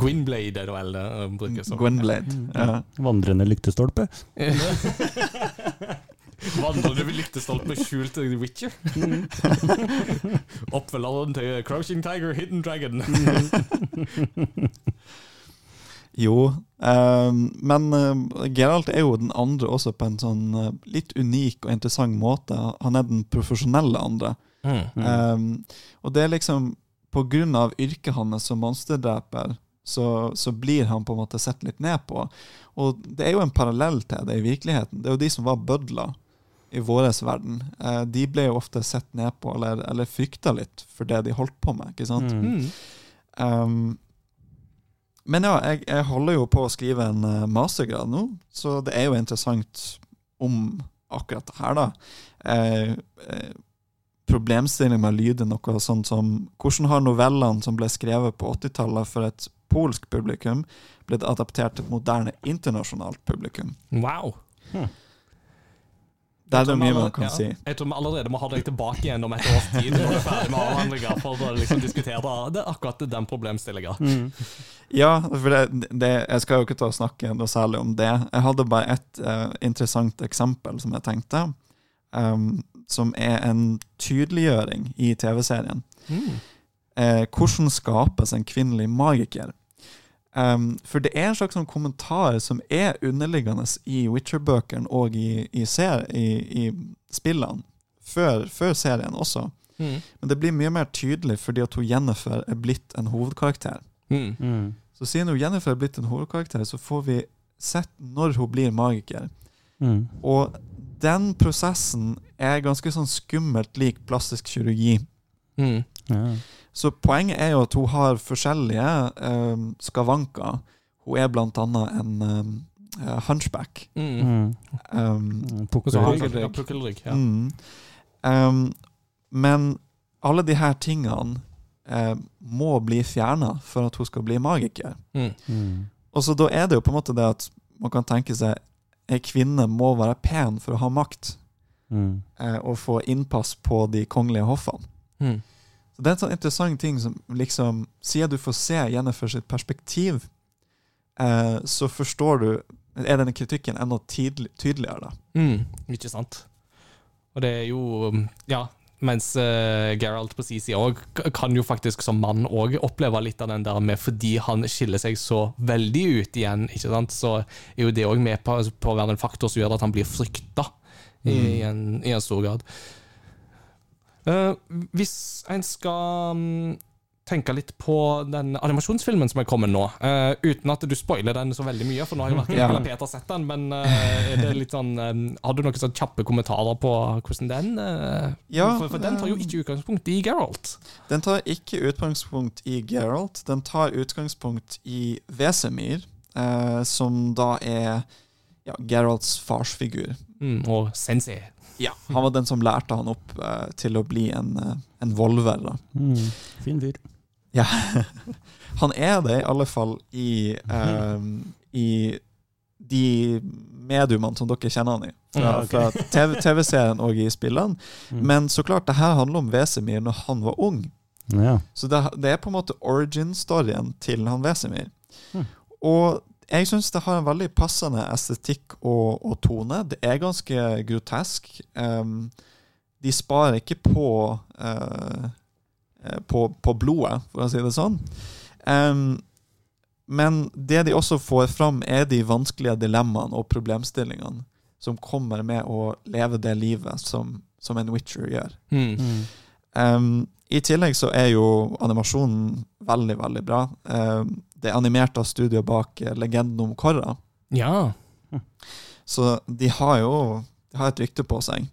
Gwynblade, er det vel det brukes som. Gwynblade. Ja. Vandrende lyktestolpe. Vandrende lyktestolpe skjult til The Witcher. Oppfølgeren til Crouching Tiger, Hidden Dragon. Jo, eh, men eh, Geralt er jo den andre også på en sånn eh, litt unik og interessant måte. Han er den profesjonelle andre. Mm. Ehm, og det er liksom på grunn av yrket hans som monsterdreper, så, så blir han på en måte sett litt ned på. Og det er jo en parallell til det i virkeligheten. Det er jo de som var bødler i vår verden. Eh, de ble jo ofte sett ned på, eller, eller frykta litt for det de holdt på med. ikke sant? Mm. Mm. Um, men ja, jeg, jeg holder jo på å skrive en eh, mastergrad nå, så det er jo interessant om akkurat det her, da. Eh, eh, Problemstillingen med lyd er noe sånt som Hvordan har novellene som ble skrevet på 80-tallet for et polsk publikum, blitt adaptert til et moderne internasjonalt publikum? Wow. Det er det mye man kan ja. si. Jeg tror vi allerede må ha deg tilbake igjen om et års tid når vi er ferdig med avhandlinga, for å liksom diskutere det, er akkurat den problemstillinga. Mm. Ja, for det, det, jeg skal jo ikke ta og snakke noe særlig om det. Jeg hadde bare et uh, interessant eksempel som jeg tenkte, um, som er en tydeliggjøring i TV-serien. Mm. Uh, hvordan skapes en kvinnelig magiker? Um, for det er en slags sånn kommentar som er underliggende i Witcher-bøkene og i, i, ser, i, i spillene, før, før serien også. Mm. Men det blir mye mer tydelig fordi at hun Jennifer er blitt en hovedkarakter. Mm. Mm. Så siden hun Jennifer er blitt en hovedkarakter, så får vi sett når hun blir magiker. Mm. Og den prosessen er ganske sånn skummelt lik plastisk kirurgi. Mm. Ja. Så poenget er jo at hun har forskjellige eh, skavanker. Hun er blant annet en eh, hunchback. Mm. Mm. Um, Pukkelrygg. ja, pukkelrygg. Ja. mm. um, men alle de her tingene eh, må bli fjerna for at hun skal bli magiker. Mm. Mm. Og så da er det jo på en måte det at man kan tenke seg ei kvinne må være pen for å ha makt, Mm. eh, og få innpass på de kongelige hoffene. Mm. Så Det er en sånn interessant ting som liksom Siden du får se Jennifer sitt perspektiv, eh, så forstår du Er denne kritikken enda tidlig, tydeligere, da. Mm. Ikke sant. Og det er jo Ja. Mens uh, Geralt på sin side òg kan jo faktisk som mann òg oppleve litt av den der med fordi han skiller seg så veldig ut igjen, ikke sant, så er jo det òg med på, på å være en faktor som gjør at han blir frykta i, i, i en stor grad. Eh, hvis en skal mm, tenke litt på den animasjonsfilmen som er kommet nå, Uh, uten at du spoiler den så veldig mye, for nå har jo verken jeg eller Peter sett den, men uh, er det litt sånn um, Har du noen sånn kjappe kommentarer på hvordan den uh, Ja, for, for den tar jo ikke utgangspunkt i Geralt. Den tar ikke utgangspunkt i Geralt, den tar utgangspunkt i Vesemir, som da er ja, Geralts farsfigur. Mm, og Sensei. Ja, Han var den som lærte han opp eh, til å bli en, eh, en volver. da. Mm. Fin fyr. Ja. Han er det, i alle fall i, eh, i de mediumene som dere kjenner han i. Fra, Ja, ok. fra TV TV-serien og i spillene. Mm. Men så klart, det her handler om Vesemir når han var ung. Ja. Så det, det er på en måte origin-storyen til han Vesemir. Mm. Og jeg syns det har en veldig passende estetikk og, og tone. Det er ganske grotesk. Um, de sparer ikke på, eh, eh, på på blodet, for å si det sånn. Um, men det de også får fram, er de vanskelige dilemmaene og problemstillingene som kommer med å leve det livet som, som en witcher gjør. Mm. Mm. Um, I tillegg så er jo animasjonen veldig, veldig bra. Um, det er animert av studio bak eh, Legenden om Korra, Ja. så de har jo de har et rykte på seg.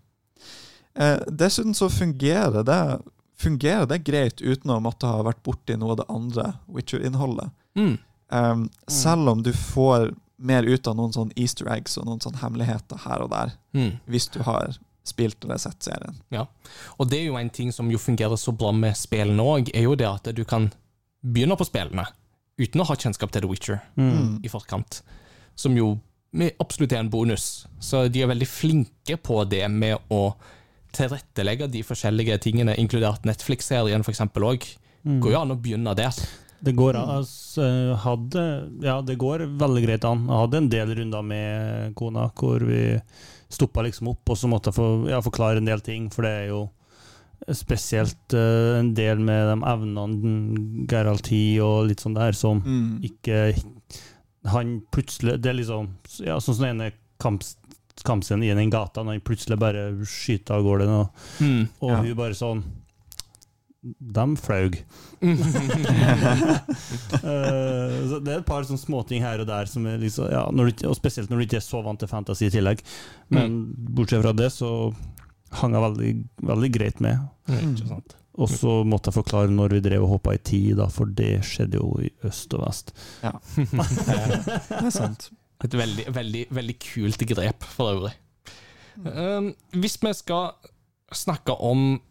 Eh, dessuten så fungerer det fungerer det greit uten å måtte ha vært borti noe av det andre Witcher-innholdet. Mm. Um, selv om du får mer ut av noen sånne easter eggs og noen sånne hemmeligheter her og der, Mm. hvis du har spilt eller sett serien. Ja, Og det er jo en ting som jo fungerer så bra med spillene òg, er jo det at du kan begynne på spillene uten å ha kjennskap til The Witcher Mm. Mm. i forkant. Som jo med- absolutt er en bonus. Så de er veldig flinke på det med å tilrettelegge de forskjellige tingene, inkludert Netflix-serien f.eks. òg. Mm. Går jo an å begynne der. Det går. Altså, hadde, ja, det går veldig greit an. Jeg hadde en del runder med kona hvor vi stoppa liksom opp, og så måtte jeg for, ja, forklare en del ting, for det er jo spesielt uh, en del med de evnene Geralti og litt sånn der som Mm. ikke Han plutselig Det er liksom ja, sånn som den ene kamps, kampscenen i den gata, når han plutselig bare skyter av gårde, og, Mm. og Ja. hun bare sånn De flaug. uh, det er et par sånne småting her og der, som er liksom, ja, når du, og spesielt når du ikke er så vant til fantasy i tillegg. Men bortsett fra det, så hang jeg veldig, veldig greit med. Mm, Og så måtte jeg forklare når vi drev og hoppa i tid, da, for det skjedde jo i øst og vest. Det er sant. Et veldig, veldig, veldig kult grep, for øvrig. Um, hvis vi skal snakke om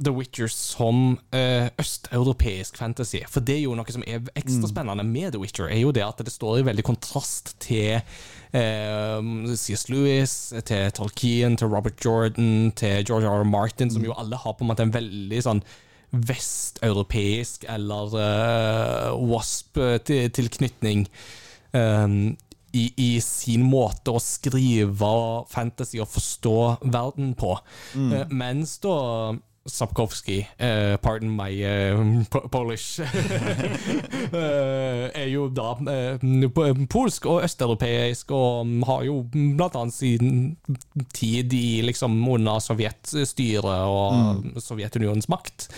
The Witcher som eh, østeuropeisk fantasy, for det er jo noe som er ekstra spennende med The Witcher, er jo det at det står i veldig kontrast til eh, C.S. Lewis, til Tolkien, til Robert Jordan, til George R. R. Martin, som jo alle har på en måte en veldig sånn vesteuropeisk eller uh, WASP-tilknytning um, i, i sin måte å skrive fantasy og forstå verden på. Eh, mens da Sapkowski, uh, pardon my uh, po- Polish, uh, er jo da eh, polsk og østeuropeisk, og mm, har jo blant annet sin tid i liksom under sovjetstyret og Sovjetunionens makt.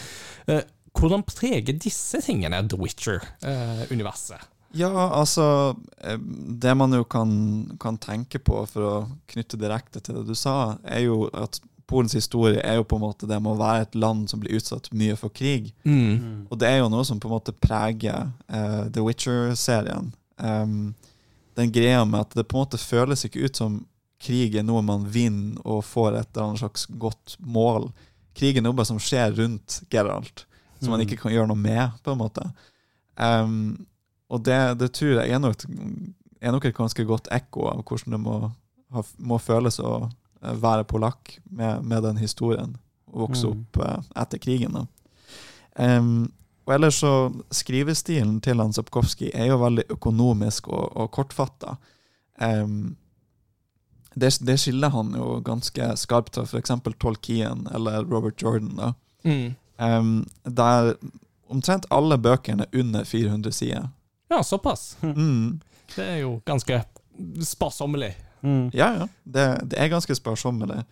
Eh, hvordan preger disse tingene The Witcher-universet? Ja, altså eh, Det man jo kan, kan tenke på, for å knytte direkte til det du sa, er jo at Polens historie er jo på en måte det med å være et land som blir utsatt mye for krig. mm. Og det er jo noe som på en måte preger uh, The Witcher-serien. Um, den greia med at det på en måte føles ikke ut som krig er noe man vinner og får et eller annet slags godt mål. Krig er noe bare som skjer rundt Geralt, som man Mm. ikke kan gjøre noe med, på en måte. Um, og det, det tror jeg er nok, er nok et ganske godt ekko av hvordan det må, ha, må føles å være polakk med, med den historien, og vokse Mm. opp eh, etter krigen. Em, og ellers så Skrivestilen til han Sapkowski er jo veldig økonomisk og, og kortfatta. Um, det, det skiller han jo ganske skarpt fra f.eks. Tolkien eller Robert Jordan. da. Mm. Um, der omtrent alle bøkene er under 400 sider. Ja, såpass. Mm. Det er jo ganske sparsommelig. Mm. Ja, ja. Det, det er ganske sparsommelig.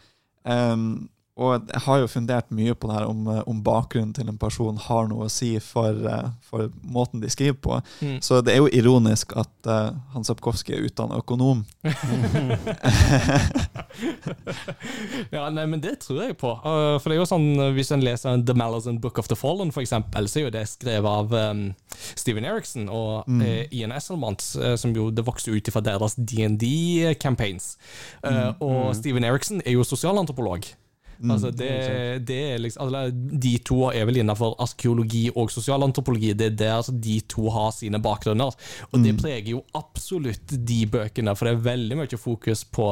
Um, og jeg har jo fundert mye på det her om, eh, om bakgrunnen til en person har noe å si for, eh, for måten de skriver på. Mm. Så det er jo ironisk at uh, Hans Sapkowski er utdannet økonom. ja, nei, men det tror jeg på. Uh, for det er jo sånn, Hvis en leser The Malazan Book of the Fallen, for eksempel, så er jo det skrevet av um, Steven Eriksen og Mm. uh, Ian Esselmont, uh, som jo det vokste ut fra deres DND-campaigns. Uh, og Steven Eriksen er jo sosialantropolog. Mm. Altså det, det er liksom, altså de to er vel innenfor arkeologi og sosialantropologi. Det er der de to har sine bakgrunner. Og det preger jo absolutt de bøkene, for det er veldig mye fokus på,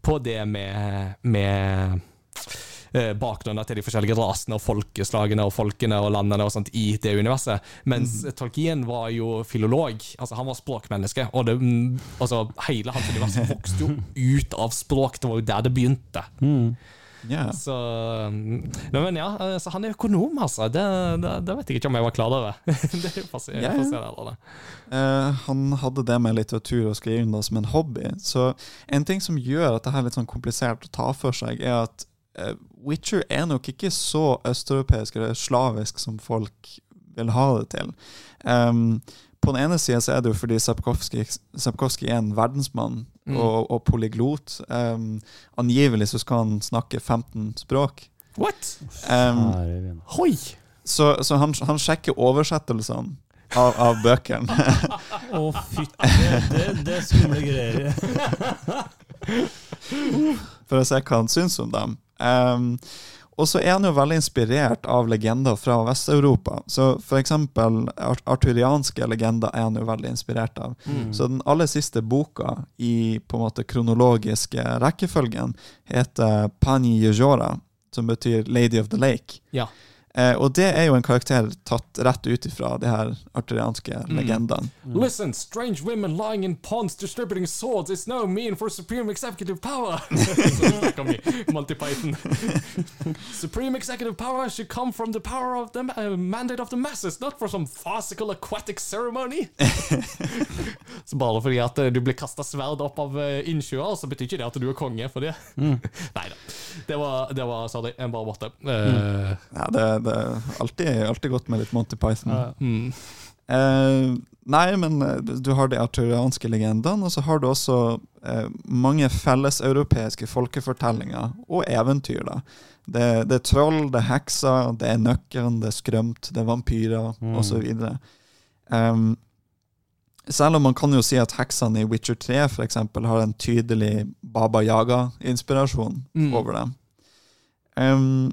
på det med, med eh, bakgrunner til de forskjellige rasene og folkeslagene og folkene og landene og sånt i det universet. Mens Tolkien var jo filolog. altså Han var språkmenneske. Og det, mm, altså hele hans univers vokste jo ut av språk. Det var jo der det begynte. Mm. Ja. Så Nei, men ja, eh, så han er økonom, altså. Det, det, det vet jeg ikke om jeg var klar over. det er jo fascinerende. Yeah. Eh, han hadde det med litteratur og skriving da som en hobby. Så en ting som gjør at det her er litt sånn komplisert å ta for seg, er at uh, Witcher er nok ikke så østeuropeisk eller slavisk som folk vil ha det til. Um, på den ene sida er det jo fordi Sapkowski, Sapkowski er en verdensmann Mm. og, og polyglot. Um, angivelig så skal han snakke 15 språk. What? Um, Hoi! så så han, han sjekker oversettelsene av, av bøkene. Å, fytti, det, det, er skumle greier. for å se hva han syns om dem. Ehm, og så er han jo veldig inspirert av legender fra Vest-Europa. Så eksempel arturianske legender er han jo veldig inspirert av. Mm. Så den aller siste boka i på en måte kronologiske rekkefølgen heter Pani Yejora, som betyr Lady of the Lake. Ja. Eh, og det er jo en karakter tatt rett ut ifra de her arturianske legendene. Listen, strange women lying in ponds distributing swords is no mean for supreme executive power. Monty supreme executive power should come from the power of the uh, mandate of the masses, not for some farcical aquatic ceremony. så bare fordi at eh, du blir kasta sverd opp av uh, innsjøer, så betyr ikke det at du er konge for det. Nei da. Det var, det var Sorry, en bare måte. Uh, Ja, det, det er alltid, alltid godt med litt Monty Python. mm. Eh, nei, men eh, du har de arturianske legendene, og så har du også eh, mange felleseuropeiske folkefortellinger og eventyr. da. Det, det er troll, det er hekser, det er nøkkelen, det er skrømt, det er vampyrer Mm. osv. Um, selv om man kan jo si at heksene i Witcher 3 for eksempel, har en tydelig Baba Yaga-inspirasjon Mm. over dem. Um,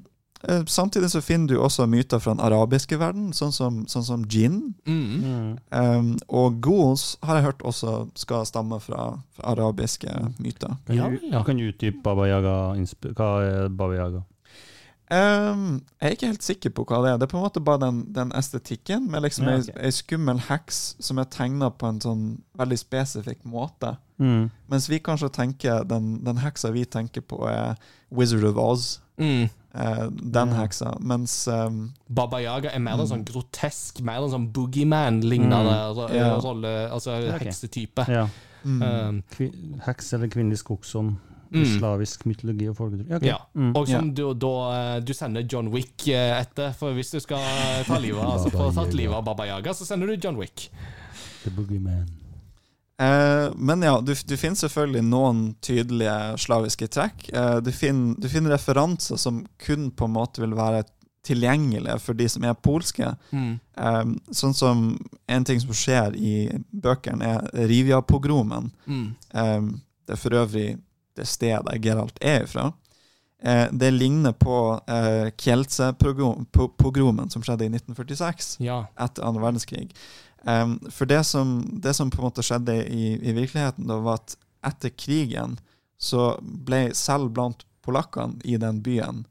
samtidig så finner du også myter fra den arabiske verden, sånn som, sånn som gin. Mm. Mm. Um, og ghouls har jeg hørt også skal stamme fra, fra arabiske myter. Kan, Ja, du, ja. kan du utdype Baba Yaga? Hva er Baba Yaga? Um, jeg er ikke helt sikker på hva det er. Det er på en måte bare den, den estetikken med liksom Ja, ei, ei skummel heks som er tegna på en sånn veldig spesifikk måte. Mm. Mens vi kanskje tenker den, den heksa vi tenker på, er Wizard of Oz. Mm. Eh, den Ja. heksa. Mens um, Baba Yaga er mer en sånn grotesk, mer en sånn boogeyman-lignende mm, yeah. rolle, altså okay. heksetype. Ja. mm, Um, Kvi, heks eller kvinnelig skogsånd. i Mm. Slavisk mytologi og folketro. Okay. Ja. Mm. Og som du, da, du sender John Wick eh, etter, for hvis du skal ta livet altså, få tatt livet av Baba Yaga, så sender du John Wick. The Boogeyman. Eh, men ja, du, du finner selvfølgelig noen tydelige slaviske trekk. Eh, du, finner, du finner referanser som kun på en måte vil være tilgjengelige for de som er polske. Mm. Eh, sånn som En ting som skjer i bøkene, er Rivia-pogromen. Mm. Det er for øvrig det stedet Geralt er ifra. Det ligner på eh, Kielce-pogromen som skjedde i 1946 Ja. etter annen verdenskrig. Em, for det som, det som på en måte skjedde i, i virkeligheten, da, var at etter krigen så ble selv blant polakkene i den byen,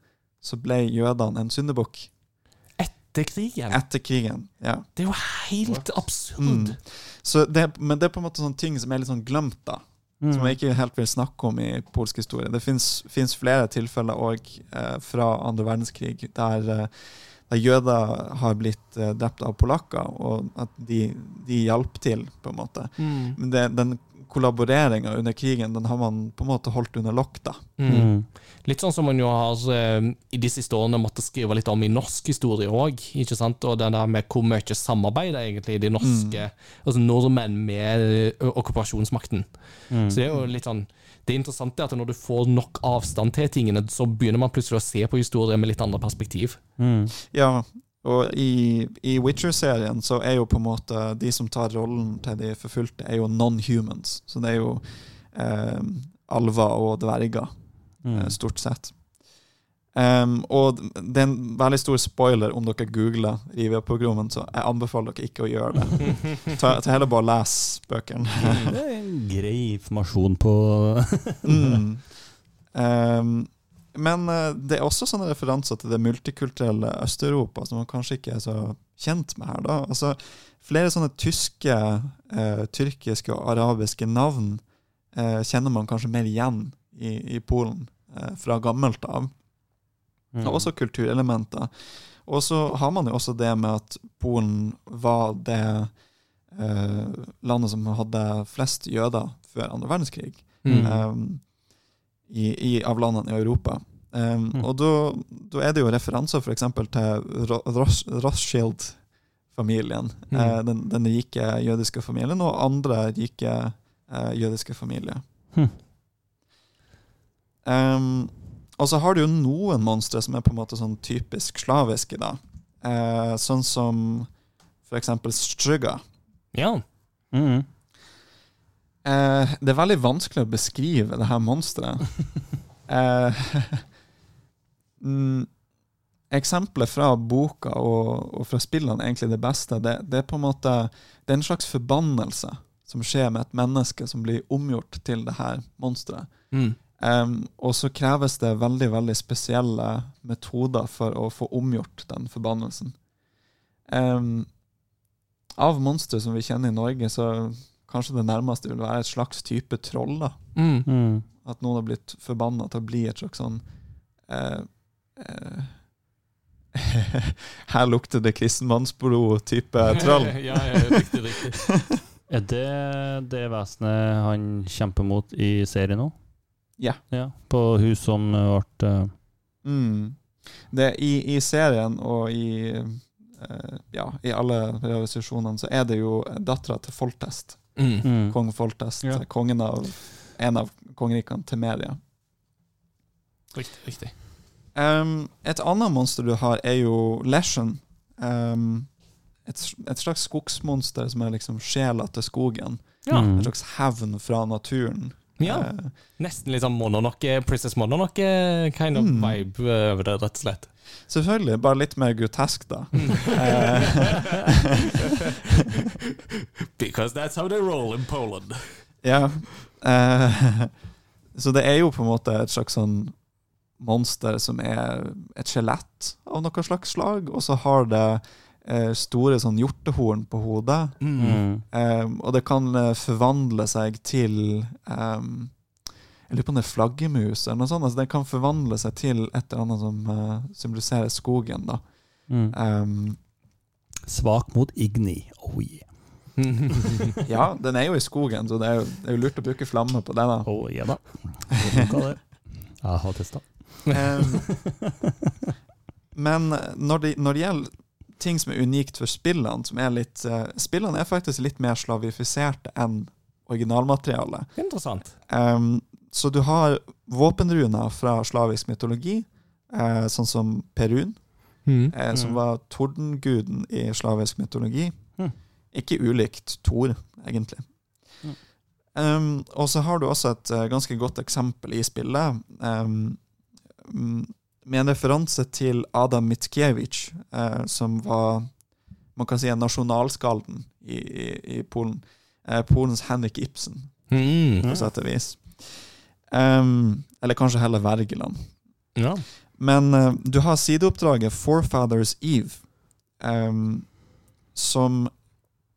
så ble jødene en syndebukk. Etter krigen. Etter krigen, ja. Det er jo helt absurd. Mm. Så det, men det er på en måte sånne ting som er litt sånn glemt, da. Mm. Som jeg ikke helt vil snakke om i polsk historie. Det fins flere tilfeller òg eh, fra andre verdenskrig der, eh, der jøder har blitt eh, drept av polakker, og at de, de hjalp til, på en måte. Mm. Men det, den kollaboreringa under krigen den har man på en måte holdt under lokk. da. Mm. Mm. Litt sånn som man jo har eh, i de siste årene måttet skrive litt om i norsk historie òg. Og det der med hvor mye samarbeid egentlig de norske altså nordmenn med okkupasjonsmakten. Mm. Så det er jo litt sånn Det interessante er at når du får nok avstand til tingene, så begynner man plutselig å se på historier med litt andre perspektiv. Mm. Ja, og i, i Witcher-serien så er jo på en måte de som tar rollen til de forfulgte, er jo non-humans. Så det er jo eh, alver og dverger. Mm. eh, stort sett. Em, og det er en veldig stor spoiler om dere googler Rivia-programmen, så jeg anbefaler dere ikke å gjøre det. Ta, ta heller bare les bøkene. Det er en grei informasjon på mm. um, men eh, det er også sånne referanser til det multikulturelle Øst-Europa som man kanskje ikke er så kjent med her. da. Altså, flere sånne tyske, eh, tyrkiske og arabiske navn eh, kjenner man kanskje mer igjen i, i Polen eh, fra gammelt av. Mm. Og også kulturelementer. Og så har man jo også det med at Polen var det eh, landet som hadde flest jøder før andre verdenskrig. Mm. Um, i, i, av landene i Europa. Um, Mm. Og da er det jo referanser f.eks. til Ros- Rothschild-familien. Mm. eh, den, den rike jødiske familien, og andre rike eh, jødiske familier. Um, og så har du jo noen monstre som er på en måte sånn typisk slaviske, da. Eh, sånn som for eksempel Strygga. Ja. Mm. Eh, det er veldig vanskelig å beskrive det her monsteret. eh, mm, eksempelet fra boka og, og fra spillene egentlig det beste. Det, det er på en måte det er en slags forbannelse som skjer med et menneske som blir omgjort til det her monsteret. Mm. Um, og så kreves det veldig veldig spesielle metoder for å få omgjort den forbannelsen. Um, av monstre som vi kjenner i Norge, så kanskje det nærmeste vil være et slags type troll. da. Mm. Mm. At noen har blitt forbanna til å bli et slags sånn uh, uh, Her lukter det kristenmannsblod-type troll. ja, ja, riktig, riktig. Er det det vesenet han kjemper mot i serien nå? Ja. ja. På hun som ble uh, Mm. Det, i, I serien og i, eh, ja, i alle realisasjonene så er det jo dattera til Foltest. Mm. mm. Kong Foltest. Ja. Kongen av en av kongerikene til Media. Riktig, riktig. Um, et annet monster du har, er jo Leshen. Um, et, et slags skogsmonster som er liksom sjela til skogen. Ja. En slags hevn fra naturen. Ja. Eh, Nesten litt sånn Mononoke, Princess Mononoke kind of Mm. vibe over det, rett og slett. selvfølgelig, bare litt mer grotesk, da. Because that's how they roll in Poland. Ja. Uh, så det er jo på en måte et slags sånn monster som er et skjelett av noe slags slag, og så har det eh, store sånn hjortehorn på hodet. Mm. Um, og det kan eh, forvandle seg til um, Jeg lurer på om det er flaggermus eller noe sånt. Altså, det kan forvandle seg til et eller annet som eh, symboliserer skogen. da. Mm. Um, Svak mot Igni. Oh yeah. ja, den er jo i skogen, så det er jo, det er jo lurt å bruke flamme på det. da. Oh yeah da. Det. Jeg har testa. Um, men når det, når det gjelder ting som er unikt for spillene, som er litt eh, Spillene er faktisk litt mer slavifiserte enn originalmaterialet. Interessant. Um, så du har våpenruner fra slavisk mytologi, eh, sånn som Perun, Mm. eh, som Mm. var tordenguden i slavisk mytologi. Mm. Ikke ulikt Thor, egentlig. Mm. Um, og så har du også et uh, ganske godt eksempel i spillet, um, med en referanse til Adam Mickiewicz, eh, som var man kan si en nasjonalskalden i, i, i Polen. Eh, Polens Henrik Ibsen Mm. på sett og vis. Um, eller kanskje heller Wergeland. Ja. Men eh, du har sideoppdraget Forefathers Eve, um, som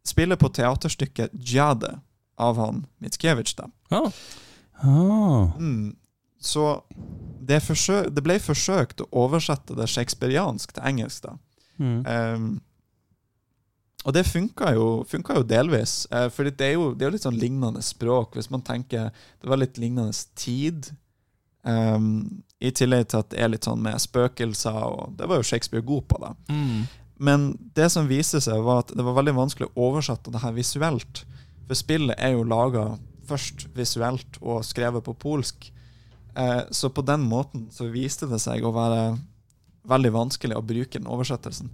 spiller på teaterstykket Jade av han Mickiewicz. da. Ja. Ah. Mm. Så det, forsøk, det ble forsøkt å oversette det shakespeariansk til engelsk. da. Mm. Um, og det funka jo, jo delvis, uh, for det er jo, det er jo litt sånn lignende språk. Hvis man tenker Det var litt lignende tid. Um, I tillegg til at det er litt sånn med spøkelser, og det var jo Shakespeare god på. da. Mm. Men det som viste seg, var at det var veldig vanskelig å oversette det her visuelt. For spillet er jo laga først visuelt og skrevet på polsk. Eh, så på den måten så viste det seg å være veldig vanskelig å bruke den oversettelsen.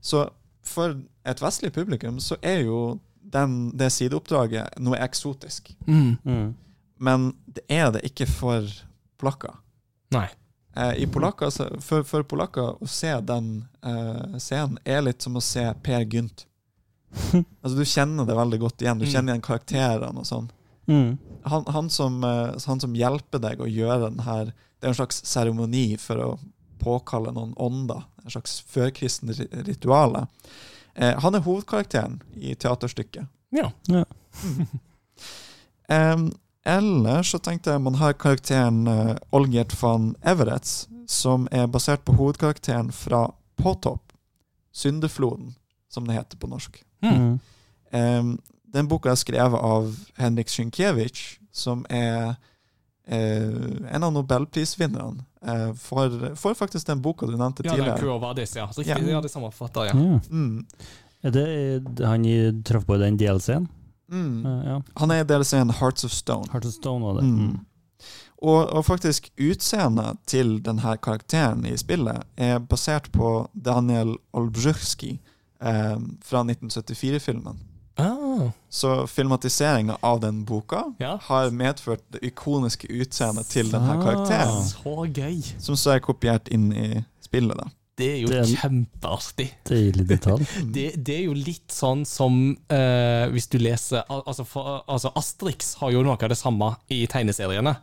Så for et vestlig publikum så er jo den, det sideoppdraget noe eksotisk. Mm. Mm. Men det er det ikke for polakker. Nei. Eh, i polakker, så- for, for polakker å se den eh, scenen er litt som å se Per Gynt. altså Du kjenner det veldig godt igjen. Du Mm. kjenner igjen karakterene og sånn. Mm. Han, han, som, eh, han som hjelper deg å gjøre den her Det er en slags seremoni for å påkalle noen ånder. En slags førkristen ritual. rituale. Eh, han er hovedkarakteren i teaterstykket. Ja. Em, ellers så tenkte jeg man har karakteren uh, Olgert van Everets, som er basert på hovedkarakteren fra Påtopp. Syndefloden, som det heter på norsk. Mm. Mm. Den boka er skrevet av Henrik Sienkiewicz, som er eh, en av nobelprisvinnerne eh, for, for faktisk den boka du nevnte Ja, den tidligere. Quo Vadis, ja. Riktig, Ja. ja. det er samme forfatter, ja. Ja. Mm. Er det han traff på i den DLC-en? Mm. Uh, ja. Han er i DLC-en Hearts of Stone. Hearts of Stone var det. Mm. Og, og faktisk utseendet til denne karakteren i spillet er basert på Daniel Olbrzyrski eh, fra 1974-filmen. Ah, Så filmatiseringa av den boka ja. har medført det ikoniske utseendet til denne karakteren, Så gøy. som så er kopiert inn i spillet. da. Det er jo Det er kjempeartig. Deilig detalj. Det, det er jo litt sånn som uh, hvis du leser altså, for, altså Asterix har jo noe av det samme i tegneseriene.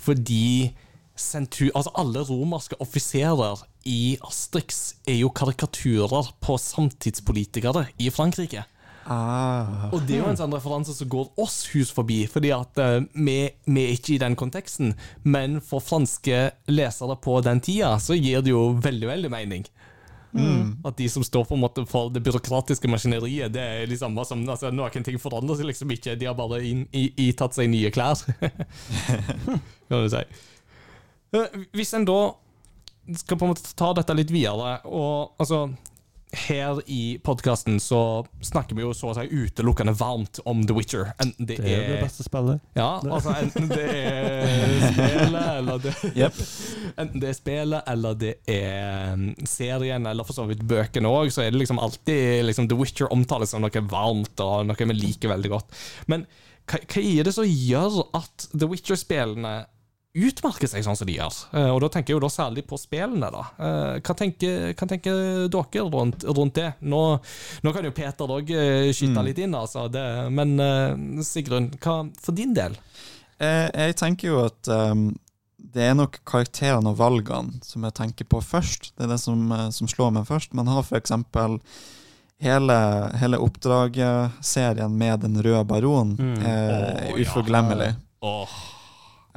Fordi sentu, altså alle romerske offiserer i Asterix er jo karikaturer på samtidspolitikere i Frankrike. Ah. Og det er jo en sånn referanse som går oss hus forbi, fordi at uh, vi, vi er ikke i den konteksten. Men for franske lesere på den tida, så gir det jo veldig, veldig mening. At de som står på en måte for det byråkratiske maskineriet, det er de samme som altså, Noen ting forandrer seg liksom ikke, de har bare itatt seg nye klær. kan du si. Eh, Hvis en da skal på en måte ta dette litt videre, og altså her i podkasten så snakker vi jo så å si utelukkende varmt om The Witcher. Enten det, Det er det er beste spillet. ja, altså enten det er spillet, eller det yep. Enten det er spillet, eller det er mm, serien, eller for så vidt bøkene òg, så er det liksom alltid liksom, The Witcher omtales som noe varmt og noe vi liker veldig godt. Men hva, hva er det som gjør at The Witcher-spillene utmerker seg sånn som de gjør? Eh, og da tenker jeg jo da særlig på spillene, da. Eh, hva, tenker, hva tenker dere rundt, rundt det? Nå, nå kan jo Peter òg skyte litt inn, altså, det, men eh, Sigrun, hva for din del? Jeg, jeg tenker jo at um, det er nok karakterene og valgene som jeg tenker på først. Det er det som, eh, som slår meg først. Man har eksempel hele, hele oppdraget-serien med Den røde baron Mm. er Åh, ja. uforglemmelig.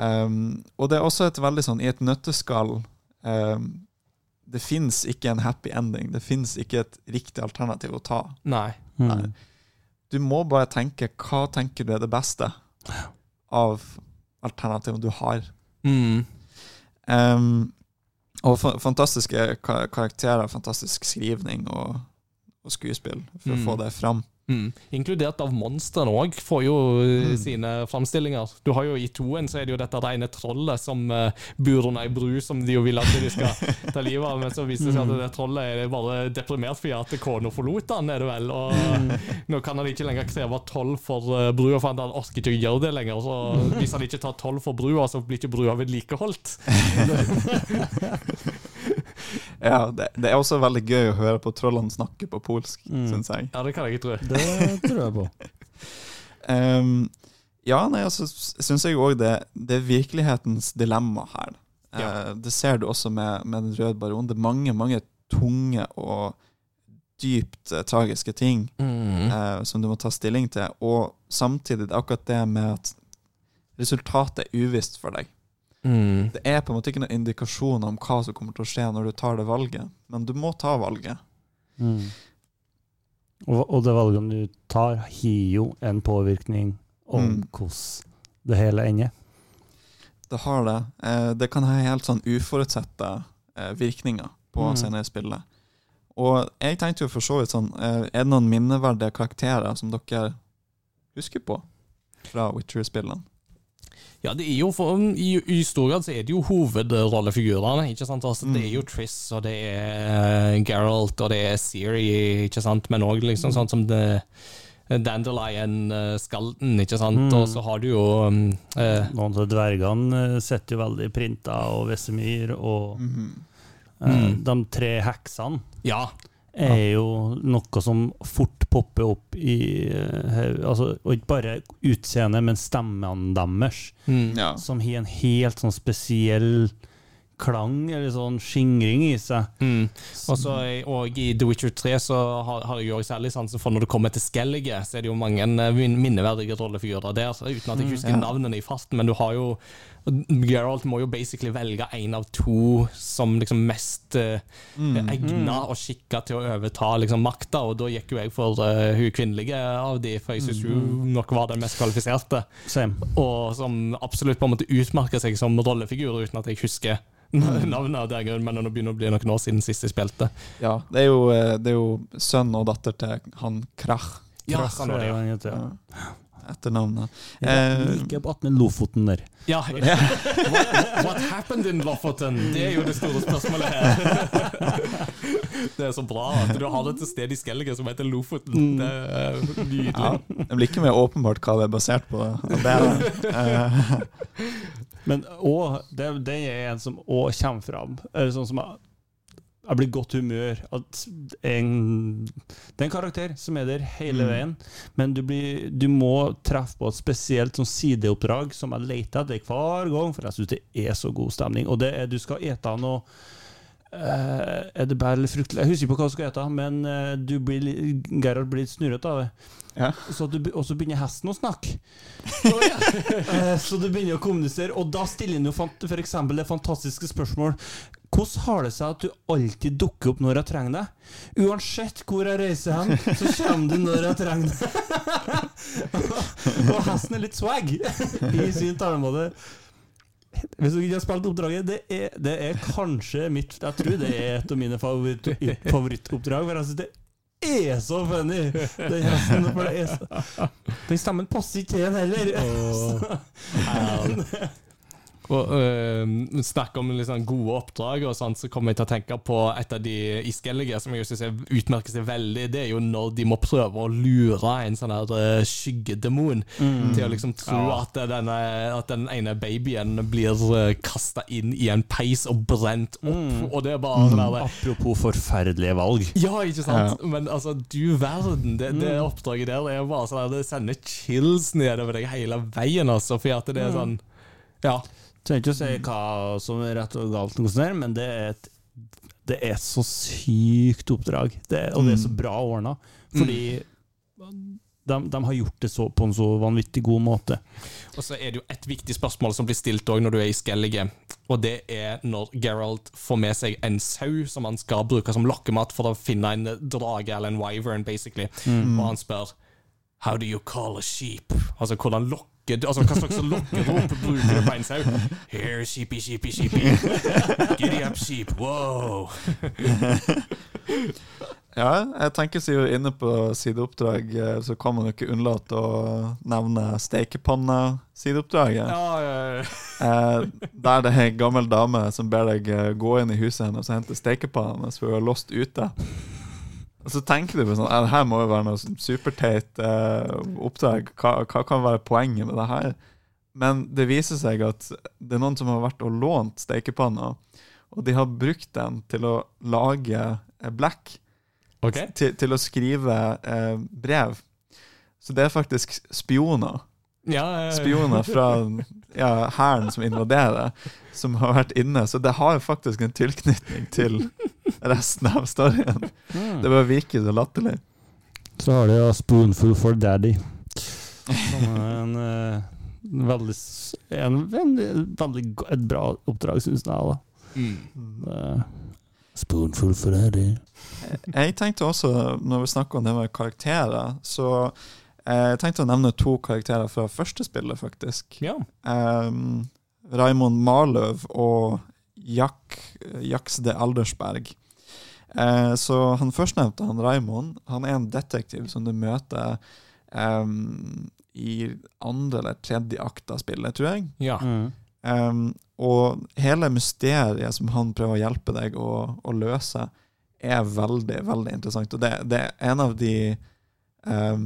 Um, og det er også et veldig sånn i et nøtteskall um, Det fins ikke en happy ending. Det fins ikke et riktig alternativ å ta. nei. Mm. Du må bare tenke hva tenker du er det beste av alternativene du har. Mm. Um, og fa fantastiske karakterer, fantastisk skrivning og, og skuespill for Mm. å få det fram. Mm. Inkludert av monstrene òg, får jo eh, Mm. sine framstillinger. Du har jo I toen så er det jo dette rene trollet som uh, bor under ei bru, som de jo vil at de skal ta livet av. Men så viser det seg at det trollet er bare deprimert fordi at kona forlot han, er det vel. Og nå kan han ikke lenger kreve toll for uh, brua, for han orker ikke å gjøre det lenger. Så hvis han ikke tar toll for brua, så blir ikke brua vedlikeholdt. Ja, det, det er også veldig gøy å høre på trollene snakke på polsk, Mm. synes jeg. Ja, det kan jeg ikke tro. Det tror jeg på. Um, ja, nei, altså syns jeg òg det, det er virkelighetens dilemma her. Ja. Uh, det ser du også med, med Den røde baron. Det er mange, mange tunge og dypt uh, tragiske ting Mm. uh, som du må ta stilling til. Og samtidig det er akkurat det med at resultatet er uvisst for deg. Mm. Det er på en måte ikke noen indikasjoner om hva som kommer til å skje når du tar det valget, men du må ta valget. Mm. Og, og det valget du tar, har jo en påvirkning om Mm. hvordan det hele ender. Det har det. Eh, det kan ha helt sånn uforutsette eh, virkninger på Mm. senere spillet. Og jeg tenkte jo for så vidt sånn eh, Er det noen minneverdige karakterer som dere husker på fra Witcher-spillene? Ja, det er jo for, i, I stor grad så er det jo hovedrollefigurene. ikke sant? Altså, Det er jo Triss, og det er uh, Geralt, og det er Siri, ikke sant? men òg liksom sånn som det Dandelion-skalden, ikke sant? Mm. Og så har du jo um, uh, Noen av dvergene setter jo veldig printa, og Vesemir og mm. uh, Mm. de tre heksene Ja. Er jo noe som fort popper opp i eh, altså, Og ikke bare utseendet, men stemmene deres, Mm. Ja. som har en helt sånn spesiell klang, eller sånn skingring i seg. Mm. Og så i- og i The Witcher 3 så har, har jeg jo også særlig sansen for når det kommer til Skellige, så er det jo mange eh, min- minneverdige rollefigurer der, så uten at jeg husker navnene i farten, men du har jo Geralt må jo basically velge en av to som liksom mest uh, Mm. egna og skikka til å overta liksom makta, og da gikk jo jeg for uh, hun kvinnelige av de, for jeg syns hun nok var den mest kvalifiserte, Same. og som absolutt på en måte utmerker seg som rollefigur, uten at jeg husker navnet av den grunn, men nå begynner å bli noen år siden sist jeg spilte. ja. Det er, jo, eh, det er jo sønn og datter til han Krach. Ja, Krach sånn var det, ja. ja. Etternavnet. Eh, Like attmed Lofoten der. Ja, what, what happened in Lofoten? Det er jo det store spørsmålet her. Det er så bra at du har dette sted i Skellige som heter Lofoten. Det er nydelig. ja. Det blir ikke mer åpenbart hva det er basert på. Det er, Men òg, det, det er en som òg kommer fram. Eller sånn som jeg, jeg blir i godt humør. At en, det er en karakter som er der hele Mm. veien, men du, blir, du må treffe på et spesielt sånn sideoppdrag som jeg leter etter hver gang, for jeg syns det er så god stemning. Og det er du skal ete noe eh, Er det bær eller frukt? Jeg husker ikke på hva du skal ete, men eh, du blir, Gerhard blir litt snurrete av det. Ja. Så du, og så begynner hesten å snakke. Eh, så du begynner å kommunisere, og da stiller han jo f.eks. det fantastiske spørsmål Hvordan har det seg at du alltid dukker opp når jeg trenger deg? Uansett hvor jeg reiser hen, så kommer du når jeg trenger deg. og hesten er litt swag i sin talemåte. Hvis dere ikke har spilt oppdraget, det er, det er kanskje mitt Jeg tror det er et av mine favoritt, favorittoppdrag. For jeg synes det er så funny! Den hesten. For det er så Den stemmen passer ikke til den heller. Og øh, snakker om liksom gode oppdrag, og sånn, så kommer jeg til å tenke på et av de iskellige som jeg synes utmerker seg veldig. Det er jo når de må prøve å lure en sånn her skyggedemon mm. til å liksom tro Ja. at, denne, at den ene babyen blir uh, kasta inn i en peis og brent opp. Mm. Og det er bare mm. der, Apropos forferdelige valg. Ja, ikke sant? Men altså, du verden, det, det oppdraget der er bare sånn at det sender chills nedover deg hele veien, altså. For at det er sånn Ja. Trenger ikke å si hva som er rett og galt, noe sånt men det er et det er så sykt oppdrag, det, og det er så bra ordna. Fordi de, de har gjort det så, på en så vanvittig god måte. Og så er det jo et viktig spørsmål som blir stilt òg når du er i Skellige. Og det er når Geralt får med seg en sau som han skal bruke som lokkemat for å finne en drage eller en wyvern, basically. Og han spør How do you call a sheep? Altså hvordan lokker Altså hva slags lokkerop bruker en sau? Here, sheepy, sheepy, sheepy. Giddy up, sheep. Wow. Ja, jeg tenker siden vi er inne på sideoppdrag, eh, så kan man jo ikke unnlate å nevne stekepanne-sideoppdraget. Ja, ja, ja. Eh, der det er ei gammel dame som ber deg eh, gå inn i huset hennes og hente stekepanna mens hun er låst ute. Så tenker du på sånn eh, Det her må jo være noe superteit eh, oppdrag. Hva, hva kan være poenget med det her? Men det viser seg at det er noen som har vært og lånt stekepanna, og de har brukt den til å lage eh, blekk Ok. til, til å skrive eh, brev. Så det er faktisk spioner. Ja, ja. Spioner fra ja, hæren som invaderer, som har vært inne. Så det har faktisk en tilknytning til resten av storyen. Det bare virker så latterlig. Så har de jo 'Spoonful for Daddy'. Som er en, en veldig, en, en, veldig go- et bra oppdrag, syns jeg. da. Mm. Eh, Spoonful for Daddy. Jeg tenkte også, når vi snakker om det med karakterer, så eh, jeg tenkte å nevne to karakterer fra første spillet, faktisk. Ja. Um, Raymond Marløv og Jack, Jaks de Aldersberg. Eh, så han førstnevnte, han Raymond, han er en detektiv som du møter em, i andre eller tredje akt av spillet, tror jeg. ja. Mm. Um, og hele mysteriet som han prøver å hjelpe deg å, å løse, er veldig, veldig interessant. Og det, det er en av de um,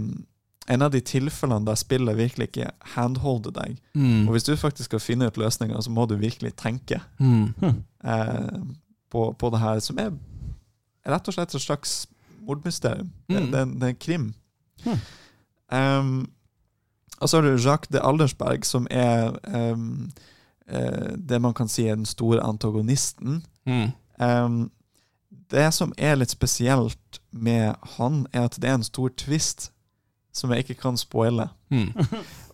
en av de tilfellene der spillet virkelig ikke handholder deg. Mm. Og hvis du faktisk skal finne ut løsninger, så må du virkelig tenke Mm. eh, på, på det her, som er rett og slett et slags mordmysterium. Mm. det, er- det er krim. Mm. Um, og så har du Jacques de Aldersberg, som er um, uh, det man kan si er den store antagonisten. Mm. Um, det som er litt spesielt med han, er at det er en stor twist som jeg ikke kan spoile. Mm.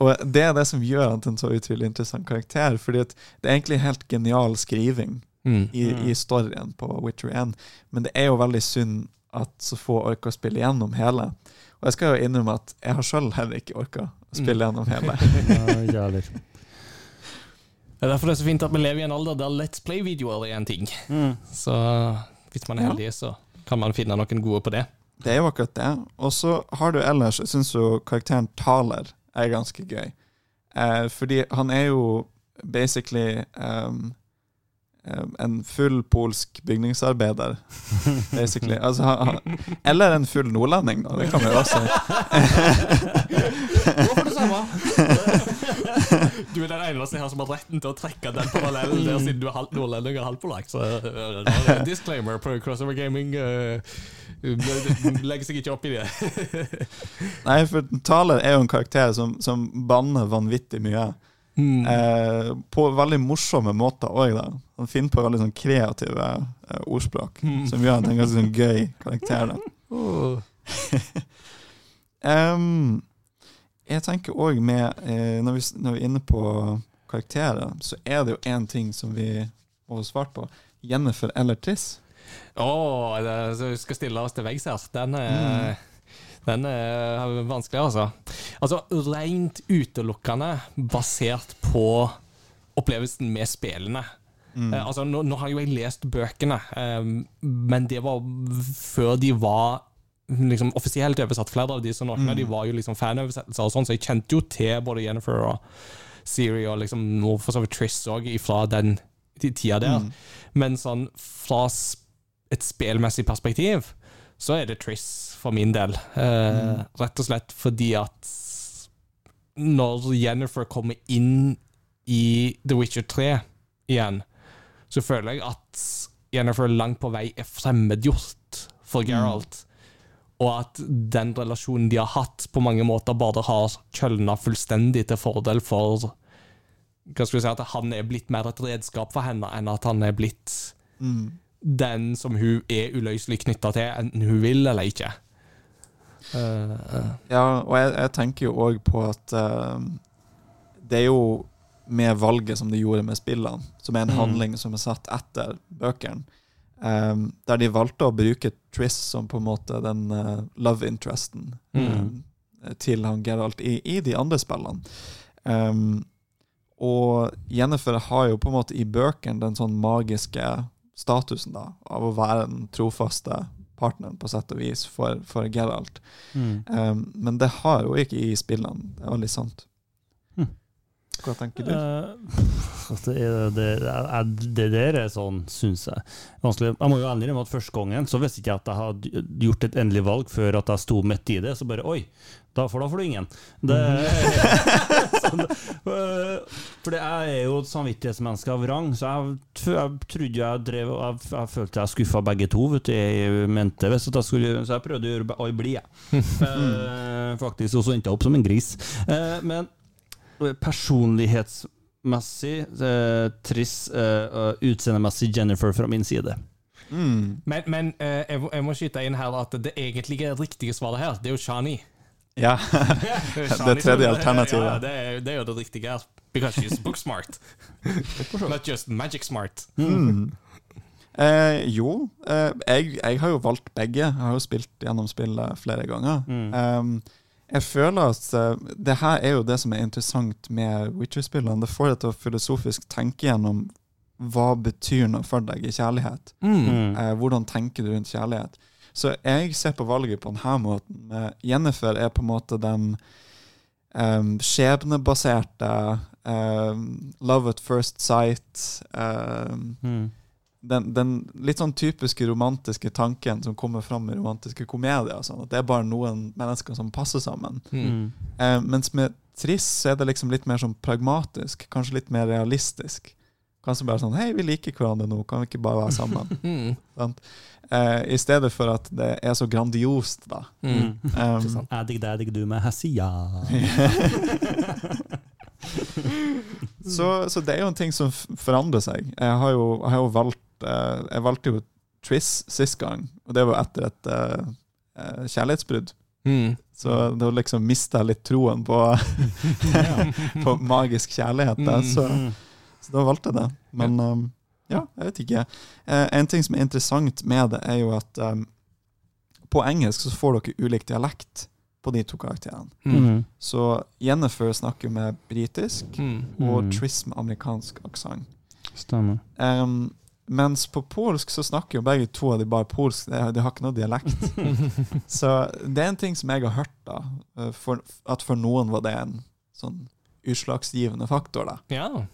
Og det er det som gjør han til en så utrolig interessant karakter. Fordi det er egentlig helt genial skriving Mm. i, Mm. i storyen på Witcher 1, men det er jo veldig synd at så få orker å spille gjennom hele. Og jeg skal jo innrømme at jeg har sjøl heller ikke orka å spille gjennom hele. Ja. Det er derfor det er så fint at vi lever i en alder der Let's Play-videoer er en ting. Mm. Så hvis man er Ja. heldig, så kan man finne noen gode på det. Det er jo akkurat det. Og så har du ellers Jeg syns jo karakteren Taler er ganske gøy. Eh, fordi han er jo basically um, en full polsk bygningsarbeider, basically. Altså, han, han, eller en full nordlending, da. Det kan vi jo også si. Gå for det samme! Du er den eneste her som har retten til å trekke den parallellen der, siden du er halvt nordlending og halvt polakk. Så det disclaimer på Crossover Gaming. Uh, legger seg ikke opp i det. Nei, for Taler er jo en karakter som, som banner vanvittig mye. Mm. Eh, på veldig morsomme måter òg. Han finner på veldig sånn kreative eh, ordspråk Mm. som gjør han er en ganske sånn gøy karakter. Da. Em, jeg tenker òg med eh, når, vi, når vi er inne på karakterer, så er det jo én ting som vi må svart på. Jennifer eller Triss? Åh, oh, du skal stille oss til veggs her. Den er, den er vanskelig, altså. Altså, Rent utelukkende basert på opplevelsen med spillene. Mm. Eh, altså, nå, nå har jo jeg lest bøkene, eh, men det var før de var liksom offisielt oversatt. Flere av de som noen av de var jo liksom fanoversettelser, og sånn, så jeg kjente jo til både Jennifer og Siri og liksom nå for så vidt Triss òg fra den tida der. Mm. Men sånn fra et spillmessig perspektiv, så er det Triss for min del. Eh, Rett og slett fordi at når Jennifer kommer inn i The Witcher 3 igjen, så føler jeg at Jennifer langt på vei er fremmedgjort for Geralt. Og at den relasjonen de har hatt, på mange måter bare har kjølna fullstendig til fordel for Hva skal vi si, At han er blitt mer et redskap for henne enn at han er blitt Mm. Den som hun er uløselig knytta til, enten hun vil eller ikke. Uh, uh. Ja, og jeg, jeg tenker jo òg på at uh, det er jo med valget som de gjorde med spillene, som er en Mm. handling som er satt etter bøkene, um, der de valgte å bruke Triss som på en måte den love interesten Mm. um, til han Geralt i, i de andre spillene. Um, og Jennifer har jo på en måte i bøkene den sånn magiske statusen da, av å være den trofaste partneren på sett og vis for, for Geralt. Mm. Um, men det har hun ikke i spillene. Det er veldig sant. Hm. Hva tenker du? Uh, det, er- det, er- det der er sånn, syns jeg. Vanskelig. Jeg må jo innrømme at første gangen så visste ikke jeg at jeg hadde gjort et endelig valg før at jeg sto midt i det. Så bare oi, da, for da får du ingen. Det, sånn, eh, for det jeg er jo et samvittighetsmenneske av rang, så jeg, jeg trodde jeg drev jeg, jeg følte jeg skuffa begge to. Vet du, jeg mente hvis at jeg skulle, Så jeg prøvde å gjøre alle blide. Eh, faktisk, og så endte jeg opp som en gris. Uh, men personlighetsmessig uh, Triss, uh, utseendemessig Jennifer fra min side. Mm. Men, men jeg, jeg må skyte inn her at det egentlige riktige svaret her, det er jo Shani. Ja. det tredje alternativet. Ja, det, er, det er jo det riktige. Because she's book smart. Not just magic smart. Mm. Eh, jo, eh, jeg, jeg har jo valgt begge. Jeg har jo spilt gjennom spillet flere ganger. Mm. Um, jeg føler at eh, det her er jo det som er interessant med Witcher-spillene. Det får deg til å filosofisk tenke gjennom hva betyr noe for deg i kjærlighet. Mm. Mm. Eh, hvordan tenker du rundt kjærlighet? Så jeg ser på valget på denne måten. Jennifer er på en måte den um, skjebnebaserte um, love at first sight um, Mm. den, den litt sånn typiske romantiske tanken som kommer fram i romantiske komedier. Sånn, at det er bare noen mennesker som passer sammen. Mm. Mm. Eh, mens med Triss så er det liksom litt mer sånn pragmatisk, kanskje litt mer realistisk. Kanskje bare sånn Hei, vi liker hverandre nå, kan vi ikke bare være sammen? sånn. Eh, I stedet for at det er så grandiost, da. Mm. Um, sant? Jeg digger deg, du med hessia. så, så det er jo en ting som forandrer seg. Jeg har jo, jeg har jo valgt eh, Jeg valgte jo Triss sist gang, og det var etter et eh, eh, kjærlighetsbrudd. Mm. Så da liksom mista jeg litt troen på, på magisk kjærlighet. Der, så, Mm. Så da valgte jeg det. Men um, ja, jeg vet ikke. Eh, en ting som er interessant med det, er jo at um, på engelsk så får dere ulik dialekt på de to karakterene. Mm. Mm. Så Jennifer snakker med britisk, Mm. og Mm. Triss med amerikansk aksent. Stemmer. Um, mens på polsk så snakker jo begge to av de bare polsk, de, de har ikke noe dialekt. så det er en ting som jeg har hørt, da. eh, For, at for noen var det en sånn utslagsgivende faktor. da. Ja.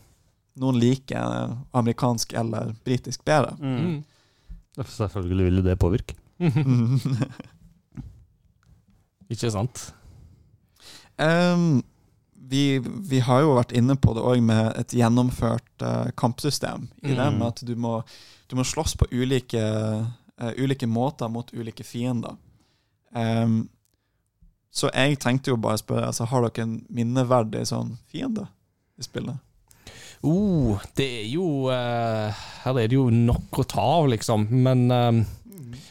Noen liker eh, amerikansk eller britisk bedre. Mm. Mm. Selvfølgelig ville det påvirke. Ikke sant? um, vi, vi har jo vært inne på det òg med et gjennomført uh, kampsystem. I det Mm. med at du må, du må slåss på ulike, uh, ulike måter mot ulike fiender. Um, så jeg tenkte jo bare å spørre altså, Har dere en minneverdig sånn fiende i spillet? Oh, det er jo uh, Her er det jo nok å ta av, liksom. Men uh,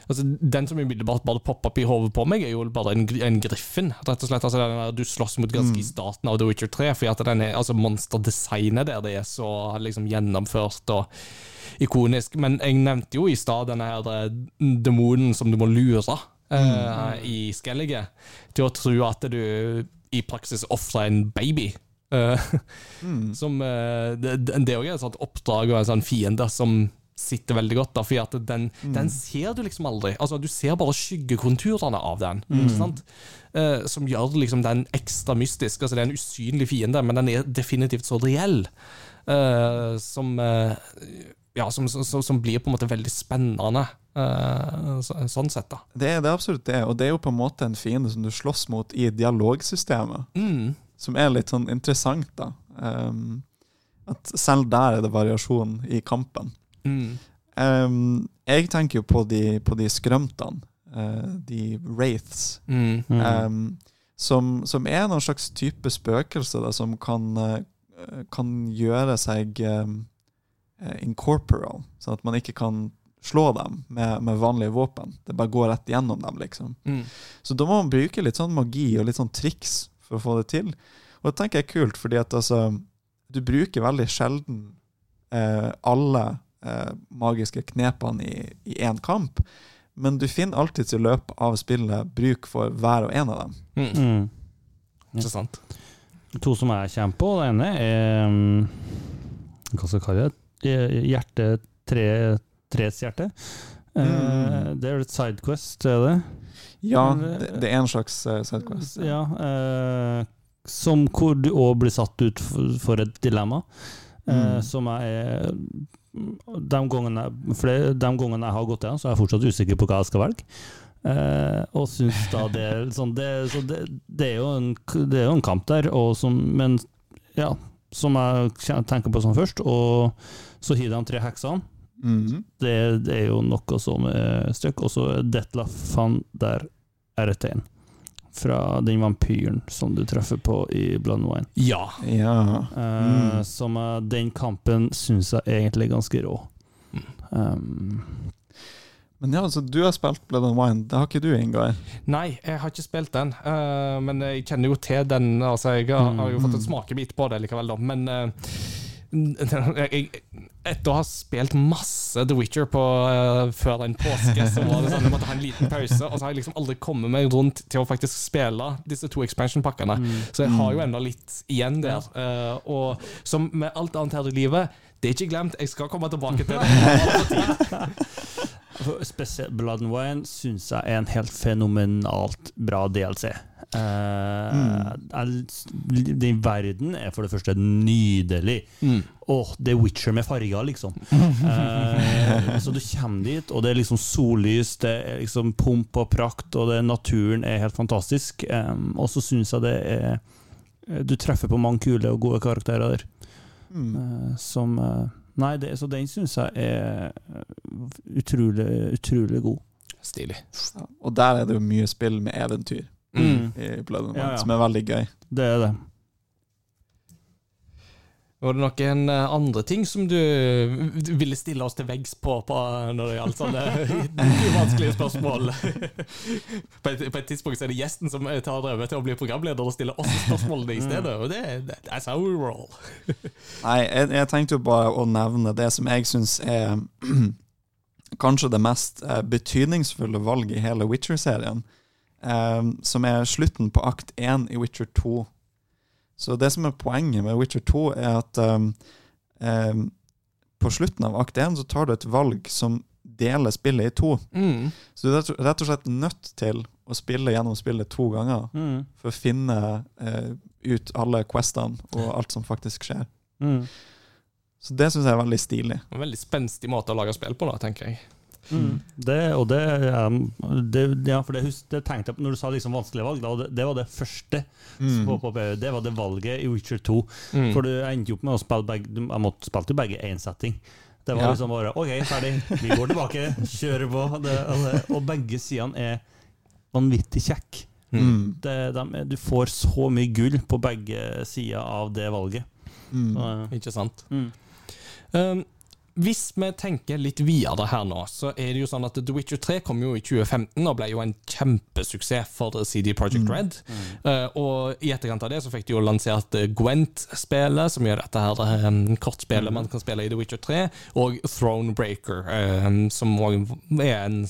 altså, den som umiddelbart bare popper opp i hodet på meg, er jo bare en, en griffin. Rett og slett, altså, den der, Du slåss mot ganske i starten av The Witcher 3, fordi at den er, altså, monsterdesignet der det er så liksom, gjennomført og ikonisk. Men jeg nevnte jo i stad denne her eh, demonen som du må lure eh, i Skellige, til å tro at du i praksis ofrer en baby. Eh, som, eh, det òg er et sånt oppdrag og en sånn fiende som sitter veldig godt. da, at den, den ser du liksom aldri. Altså Du ser bare skyggekonturene av den. sant? Eh, som gjør liksom den ekstra mystisk. altså Det er en usynlig fiende, men den er definitivt så reell. eh, som, eh, ja, som, som, som blir på en måte veldig spennende, eh, så, sånn sett. da. Det er, det absolutt det, og det er jo på en måte en fiende som du slåss mot i dialogsystemet. Mm. Som er litt sånn interessant, da. Um, at selv der er det variasjon i kampen. Mm. Um, jeg tenker jo på de, på de skrømtene. uh, de wraiths. Mm. Mm. Um, som, som er noen slags type spøkelse da, som kan, uh, kan gjøre seg um, incorporal, sånn at man ikke kan slå dem med, med vanlige våpen. Det bare går rett gjennom dem, liksom. Mm. Så da må man bruke litt sånn magi og litt sånn triks for å få det til. Og det tenker jeg er kult, fordi at altså Du bruker veldig sjelden eh, alle eh, magiske knepene i, i én kamp, men du finner alltids i løpet av spillet bruk for hver og en av dem. Mm. Mm. Ikke sant? To som jeg kommer på. Det ene er mm, Hva skal jeg kalle det? Hjerte tre, Tres hjerte. Mm. Uh, det er et sidequest, er det? Ja, det, det er en slags uh, sidequest. Ja. uh, som hvor du òg blir satt ut for, et dilemma. eh, Mm. Som er de gangene, flere- de gangene jeg har gått igjen, så er jeg fortsatt usikker på hva jeg skal velge. Eh, og syns da det er sånn det, så det, det, er jo en, det er jo en kamp der, og som, men ja, som jeg tenker på som først. Og så har de tre heksene. Mm Det, det er jo noe som er støkk. Og så Detlaf Detla van der er et tegn. Fra den vampyren som du treffer på i Blood and Wine. Ja. Ja. Mm. Uh, Som uh, Den kampen syns jeg egentlig er ganske rå. Mm. Um, Men ja, altså, du har spilt Blood and Wine. Det har ikke du, Ingar. Nei, jeg har ikke spilt den, Uh, men jeg kjenner jo til den. Altså, jeg har, har jo fått en Mm. smakebit på det likevel, da. Men eh, jeg, etter å ha spilt masse The Witcher på, uh, før en påske, så var det sånn jeg måtte ha en liten pause. Og så har jeg liksom aldri kommet meg rundt til å faktisk spille disse to expansion-pakkene. mm. Så jeg har jo ennå litt igjen der. Uh, og som med alt annet her i livet, det er ikke glemt. Jeg skal komme tilbake til det. Spesielt Blood and Wine syns jeg er en helt fenomenalt bra DLC. Uh, mm. Den verden er for det første nydelig. Mm. Oh, det er Witcher med farger, liksom. uh, så du kommer dit, og det er liksom sollys, det er liksom pomp og prakt, og det, naturen er helt fantastisk. Um, og så syns jeg det er Du treffer på mange kule og gode karakterer der. Mm. Uh, som eh, Nei, det, så den syns jeg er eh, utrolig, utrolig god. Stilig. Ja. Og der er det jo mye spill med eventyr Mm. i Blood and Wine, Ja, ja. som er veldig gøy. Det er det. Var det noen eh, andre ting som du ville stille oss til veggs på, på når det gjaldt sånne vanskelige spørsmål? på, et, på et tidspunkt så er det gjesten som tar drevet til å bli programleder og stiller oss spørsmålene i stedet. Og det, that's how we roll. Nei, jeg, jeg tenkte jo bare å nevne det som jeg syns er kanskje det mest eh, betydningsfulle valget i hele Witcher-serien. eh, som er slutten på akt 1 i Witcher 2. Så det som er poenget med Witcher 2, er at um, um, på slutten av akt 1 så tar du et valg som deler spillet i to. Mm. Så du er rett- og slett nødt til å spille gjennom spillet to ganger Mm. for å finne uh, ut alle questene og alt som faktisk skjer. Mm. Så det syns jeg er veldig stilig. En veldig spenstig måte å lage spill på, da, tenker jeg. Det, og det, um, det, ja, for det, hus- det tenkte jeg på når du sa liksom vanskelige valg. Da, og det, det var det første. På, på, PvE. det var det valget i Witcher 2. Mm. For du endte jo opp med å spille begge du- Jeg måtte spilte jo begge én setting. Det var Ja. liksom bare OK, ferdig. Vi går tilbake, kjører på. Det, og, og begge sidene er vanvittig kjekke. Mm. Det, de, du får så mye gull på begge sider av det valget. Mm. Så, Ikke sant? mm. Um, hvis vi tenker litt videre her nå, så er det jo sånn at The Witcher 3 kom jo i 2015 og ble jo en kjempesuksess for CD Projekt Red. Uh, og i etterkant av det så fikk de jo lansert uh, Gwent-spelet, som gjør dette her um, kortspillet man kan spille i The Witcher 3, og Thronebreaker, um, som også er en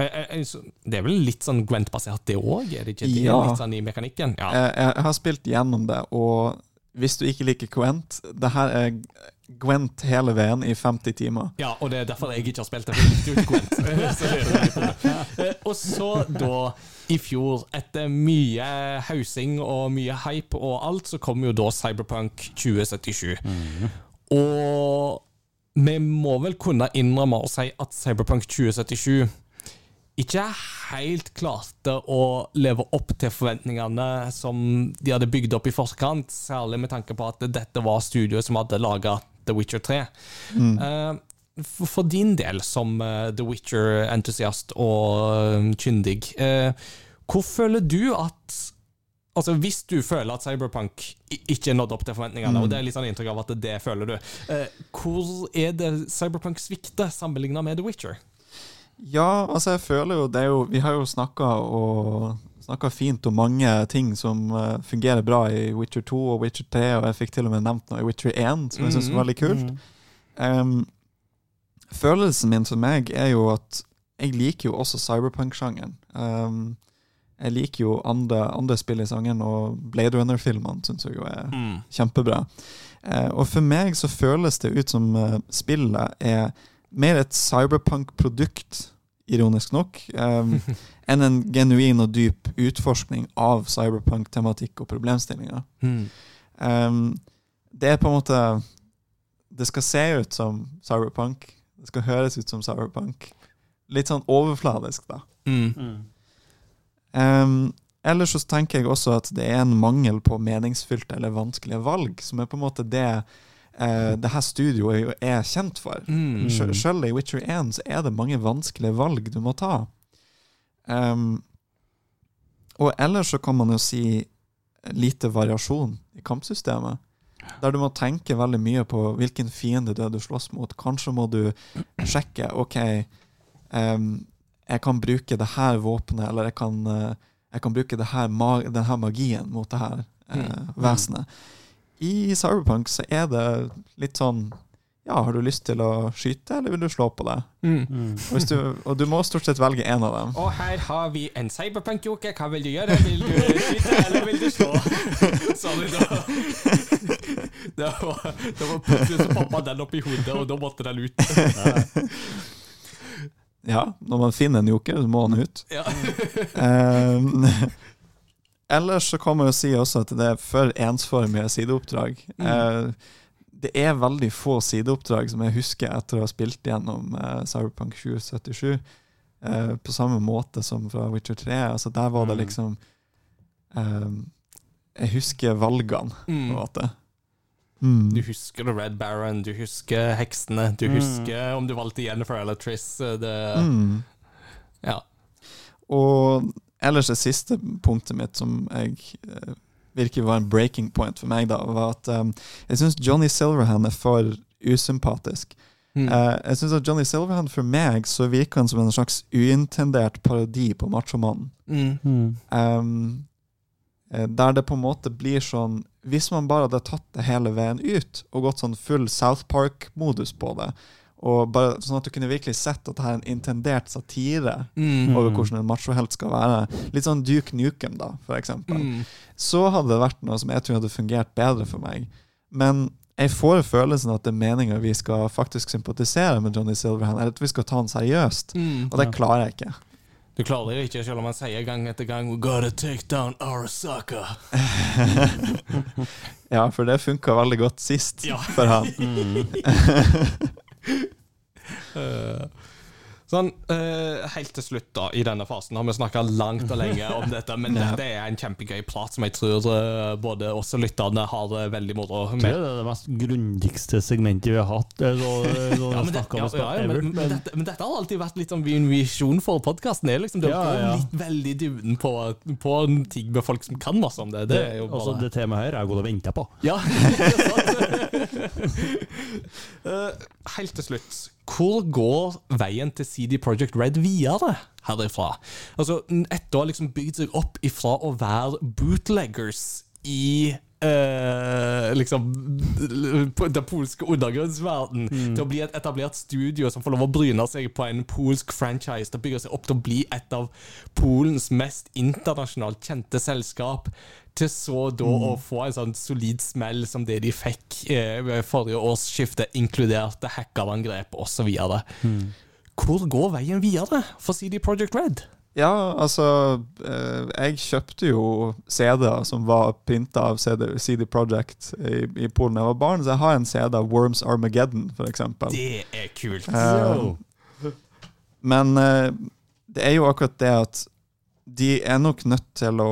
eh, eh, Det er vel litt sånn Gwent-basert, det òg? Er det ikke det? Ja. Litt sånn i mekanikken? Ja. Jeg, jeg har spilt gjennom det, og hvis du ikke liker Gwent Det her er Gwent hele veien i 50 timer. Ja, og det er derfor jeg ikke har spilt det. Gwent. Eh, Og så da, i fjor, etter mye hausing og mye hype og alt, så kom jo da Cyberpunk 2077. Og vi må vel kunne innrømme og si at Cyberpunk 2077 ikke helt klarte å leve opp til forventningene som de hadde bygd opp i forkant, særlig med tanke på at dette var studioet som hadde laga The Witcher 3. Eh, for, for din del, som uh, The Witcher-entusiast og eh, kyndig, hvor føler du at Altså Hvis du føler at Cyberpunk ikke nådde opp til forventningene, og det er litt sånn inntrykk av at det føler du, hvor er det Cyberpunk svikter sammenlignet med The Witcher? Ja, altså jeg føler jo det er jo Vi har jo snakka og snakka fint om mange ting som eh, fungerer bra i Witcher 2 og Witcher 3, og jeg fikk til og med nevnt noe i Witcher 1 som jeg syns var veldig kult. Um, følelsen min for meg er jo at jeg liker jo også cyberpunk-sjangeren. Um, jeg liker jo andre, andre spill i sangen, og Blade Runner-filmene syns jeg jo er kjempebra. Uh, og for meg så føles det ut som uh, spillet er mer et cyberpunk-produkt, ironisk nok, um, enn en genuin og dyp utforskning av cyberpunk-tematikk og problemstillinger. Mm. Um, det er på en måte Det skal se ut som cyberpunk. Det skal høres ut som cyberpunk. Litt sånn overfladisk, da. Mm. Um, ellers så tenker jeg også at det er en mangel på meningsfylte eller vanskelige valg, som er på en måte det eh, det her studioet er kjent for. Mm. Selv i Witcher 1 så er det mange vanskelige valg du må ta. Um, og ellers så kan man jo si lite variasjon i kampsystemet. Der du må tenke veldig mye på hvilken fiende det er du slåss mot. Kanskje må du sjekke OK, um, jeg kan bruke det her våpenet, eller jeg kan, eh, jeg kan bruke det her den her magien mot det her eh, Mm. vesenet. I Cyberpunk så er det litt sånn Ja, har du lyst til å skyte, eller vil du slå på det? Mm. Og, hvis du, og du må stort sett velge én av dem. Og her har vi en cyberpunk-joke. Hva vil du gjøre? Vil du skyte, eller vil du slå? Sa du da. Det var, det var plutselig så poppa den opp i hodet, og da måtte den ut. Ja, når man finner en joker, så må han ut. Ja. Um, ellers så kan man jo si også at det er for ensformige sideoppdrag. Eh, det er veldig få sideoppdrag som jeg husker etter å ha spilt gjennom eh, Cyberpunk 2077. eh, på samme måte som fra Witcher 3. Altså Der var det Mm. liksom eh, Jeg husker valgene, på en Mm. måte. Mm. Du husker The Red Baron, du husker heksene, du Mm. husker om du valgte Jennifer eller Triss. Det, Mm. ja. Og ellers det siste punktet mitt som jeg eh, virker var en breaking point for meg, da, var at um, jeg syns Johnny Silverhand er for usympatisk. Mm. Uh, jeg synes at Johnny Silverhand for meg så virker han som en slags uintendert parodi på machomannen. Mm. Mm. Um, eh, der det på en måte blir sånn Hvis man bare hadde tatt det hele veien ut og gått sånn full South Park-modus på det, og bare sånn at du kunne virkelig sett at det her er en intendert satire Mm. over hvordan en machohelt skal være. Litt sånn Duke Nukem, da, for eksempel. Mm. Så hadde det vært noe som jeg tror hadde fungert bedre for meg. Men jeg får følelsen at det er meninga vi skal faktisk sympatisere med Johnny Silverhand, eller at vi skal ta han seriøst. Mm. Og det klarer jeg ikke. Du klarer det ikke, selv om han sier gang etter gang We gotta take down Arasaka. Ja, for det funka veldig godt sist Ja. for han. Mm. Eh, Sånn, uh, Helt til slutt da, i denne fasen har vi snakka langt og lenge om dette, men dette er en kjempegøy prat som jeg tror uh, både oss og lytterne har det veldig moro Det er det mest grundigste segmentet vi har hatt. Er Så, så Ja, men, det, ja, ja, ja, men, men, dette, men dette har alltid vært litt sånn min visjon for podkasten. Liksom, det å Ja, gå ja. litt veldig dybden på, på en ting med folk som kan masse om det. Det er jo Altså, det temaet her har jeg gått og venta på. Ja, det er sant. Helt til slutt, hvor går veien til CD Projekt Red videre herifra? Altså, etter å ha liksom bygd seg opp ifra å være bootleggers i Uh, liksom den polske undergrunnsverden til å bli et etablert studio som får lov å bryne seg på en polsk franchise til å bygge seg opp til å bli et av Polens mest internasjonalt kjente selskap, til så da å få en sånn solid smell som det de fikk eh, ved forrige årsskifte, inkluderte hackerangrep osv. Hvor går veien videre for CD Projekt Red? Ja, altså eh, Jeg kjøpte jo CD-er som var printa av CD, CD Projekt i, i Polen da jeg var barn, så jeg har en CD av Worms Armageddon, f.eks. Det er kult. Eh, men eh, det er jo akkurat det at de er nok nødt til å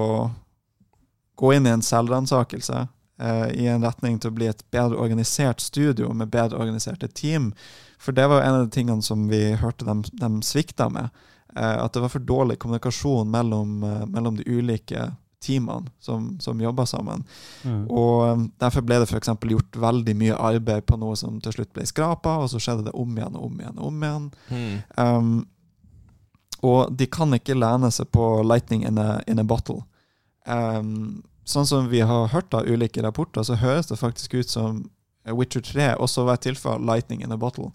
gå inn i en selvransakelse eh, i en retning til å bli et bedre organisert studio med bedre organiserte team. For det var en av de tingene som vi hørte dem, dem svikta med. Eh, at det var for dårlig kommunikasjon mellom, eh, mellom de ulike teamene som, som jobba sammen. Mm. Og um, Derfor ble det for gjort veldig mye arbeid på noe som til slutt ble skrapa, og så skjedde det om igjen og om igjen. og om igjen. Mm. Um, og de kan ikke lene seg på 'lightning in a, in a bottle'. Um, sånn som vi har hørt av ulike rapporter, så høres det faktisk ut som Witcher 3 også var et tilfelle av 'lightning in a bottle'.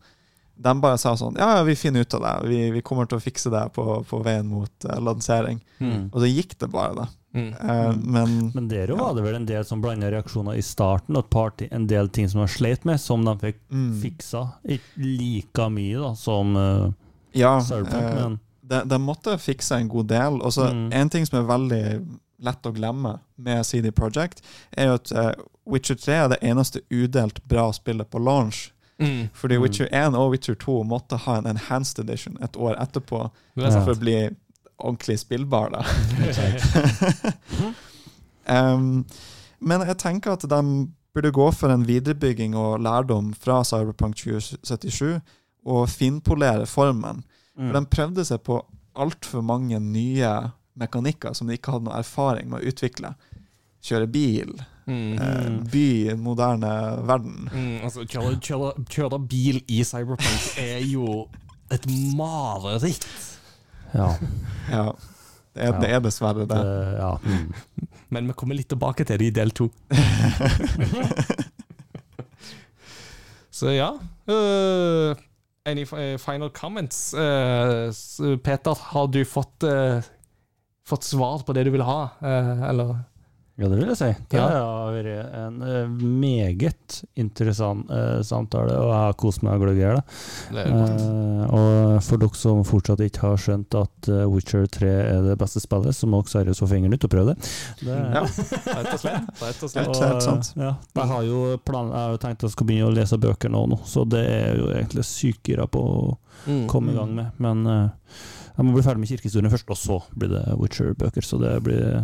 De bare sa sånn Ja, ja, vi finner ut av det. Vi, vi kommer til å fikse det på, på veien mot uh, lansering. Mm. Og så gikk det bare, da. Mm. Uh, men Men der Ja. var det vel en del som blanda reaksjoner i starten, og et par en del ting som de sleit med, som de fikk mm, fiksa. Ikke like mye da, som uh, ja, Cyberpunk, eh, men de, de måtte fikse en god del. Og så Mm. En ting som er veldig lett å glemme med CD Projekt, er jo at eh, Witcher 3 er det eneste udelt bra spillet på launch. Mm. Fordi Mm. Witcher 1 og Witcher 2 måtte ha en enhanced edition et år etterpå er for å bli ordentlig spillbar. da. um, men jeg tenker at de burde gå for en viderebygging og lærdom fra Cyberpunk 2077 og finpolere formen. mm. For de prøvde seg på altfor mange nye mekanikker som de ikke hadde noe erfaring med å utvikle. Kjøre bil, Mm. eh, by i den moderne verden. Mm, altså, kjøre, kjøre, kjøre bil i Cyberpunk er jo et mareritt. Ja. Ja, det er, det er dessverre det. Det, ja. Mm. Men vi kommer litt tilbake til det i del to. Så ja uh, Any final comments? Uh, Peter, har du fått, øh, fått svar på det du vil ha? Øh, eller ja, det vil jeg si. Det Ja. har vært en eh, meget interessant eh, samtale, og jeg har kost meg gløgg i hjel. Eh, og for dere som fortsatt ikke har skjønt at eh, Witcher 3 er det beste spillet, så må dere seriøst få fingeren ut og prøve det. det Ja, Rett og slett. Rett og slett. Helt- helt sant. ja, jeg har jo plan, jeg har jo tenkt at jeg skal begynne å lese bøker nå, nå så det er jo egentlig sykt gira på å Mm. komme i gang med. Men eh, jeg må bli ferdig med kirkehistorien først, og så blir det Witcher-bøker. Så det blir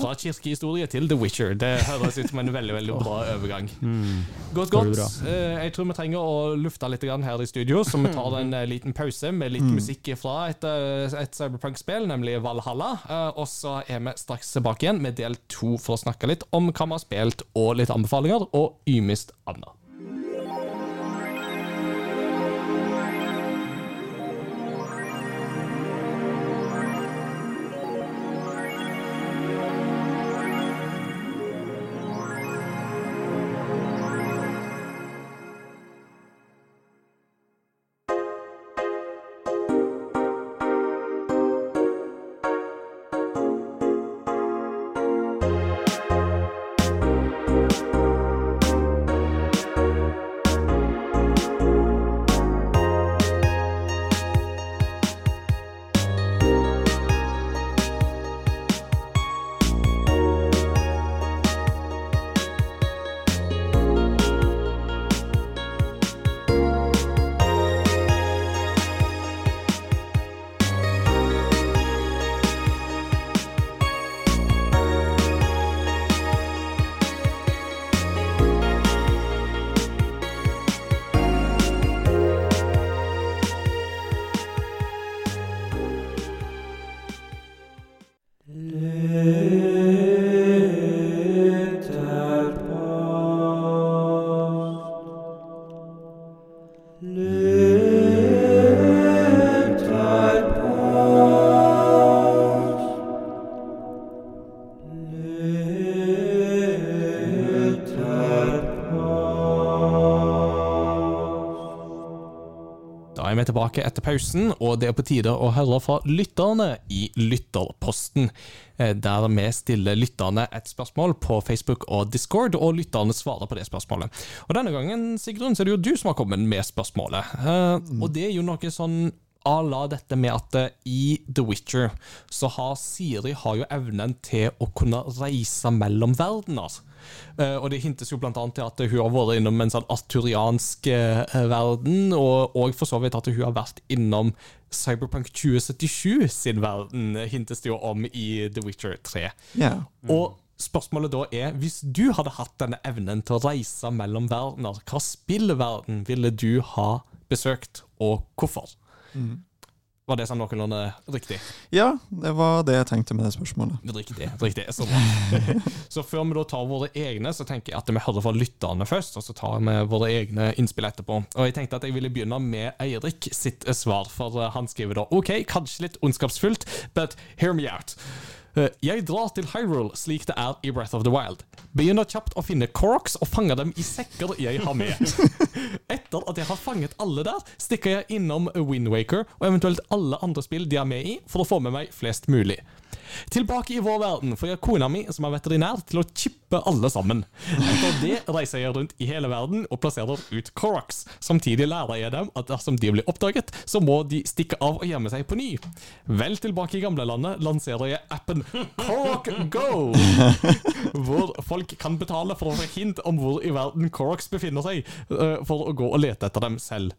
Fra kirkehistorie til The Witcher. Det høres ut som en veldig veldig bra overgang. mm, Godt, godt. Eh, jeg tror vi trenger å lufte litt her i studio, så vi tar en eh, liten pause med litt Mm. musikk fra et, eh, et Cyberpunk-spill, nemlig Valhalla. Og så er vi straks tilbake igjen med del to for å snakke litt om hva vi har spilt, og litt anbefalinger, og ymist annet. Vi tilbake etter pausen, og det er på tide å høre fra lytterne i Lytterposten. eh, Der vi stiller lytterne et spørsmål på Facebook og Discord, og lytterne svarer på det spørsmålet. Og Denne gangen Sigrun, så er det jo du som har kommet med spørsmålet. Eh, Og det er jo noe sånn a la dette med at eh, i The Witcher så har Siri har jo evnen til å kunne reise mellom verdener. Eh, og det hintes jo annet til at hun har vært innom en sånn arturiansk eh, verden, og, og for så vidt at hun har vært innom Cyberpunk 2077 sin verden, eh, hintes det jo om i The Witcher 3. Ja. Og spørsmålet da er, hvis du hadde hatt denne evnen til å reise mellom verdener, hva spillverden ville du ha besøkt, og hvorfor? Var det sånn noenlunde riktig? ja, det var det jeg tenkte med det spørsmålet. Riktig. riktig, så bra. så før vi da tar våre egne, så tenker jeg at vi hører fra lytterne først, og så tar vi våre egne innspill etterpå. Og jeg tenkte at jeg ville begynne med Eirik sitt svar, for eh, han skriver da OK, kanskje litt ondskapsfullt, but hear me out. Eh, Jeg drar til Hyrule slik det er i Breath of the Wild. Begynner kjapt å finne Koroks og fange dem i sekker jeg har med. Etter at jeg har fanget alle der, stikker jeg innom Windwaker og eventuelt alle andre spill de er med i, for å få med meg flest mulig. Tilbake i vår verden får jeg kona mi, som er veterinær, til å chippe alle sammen. Etter det reiser jeg rundt i hele verden og plasserer ut Koroks. Samtidig lærer jeg dem at dersom de blir oppdaget, så må de stikke av og gjemme seg på ny. Vel tilbake i gamlelandet lanserer jeg appen Korok Go, hvor folk kan betale for å få hint om hvor i verden Koroks befinner seg, eh, for å gå og lete etter dem selv.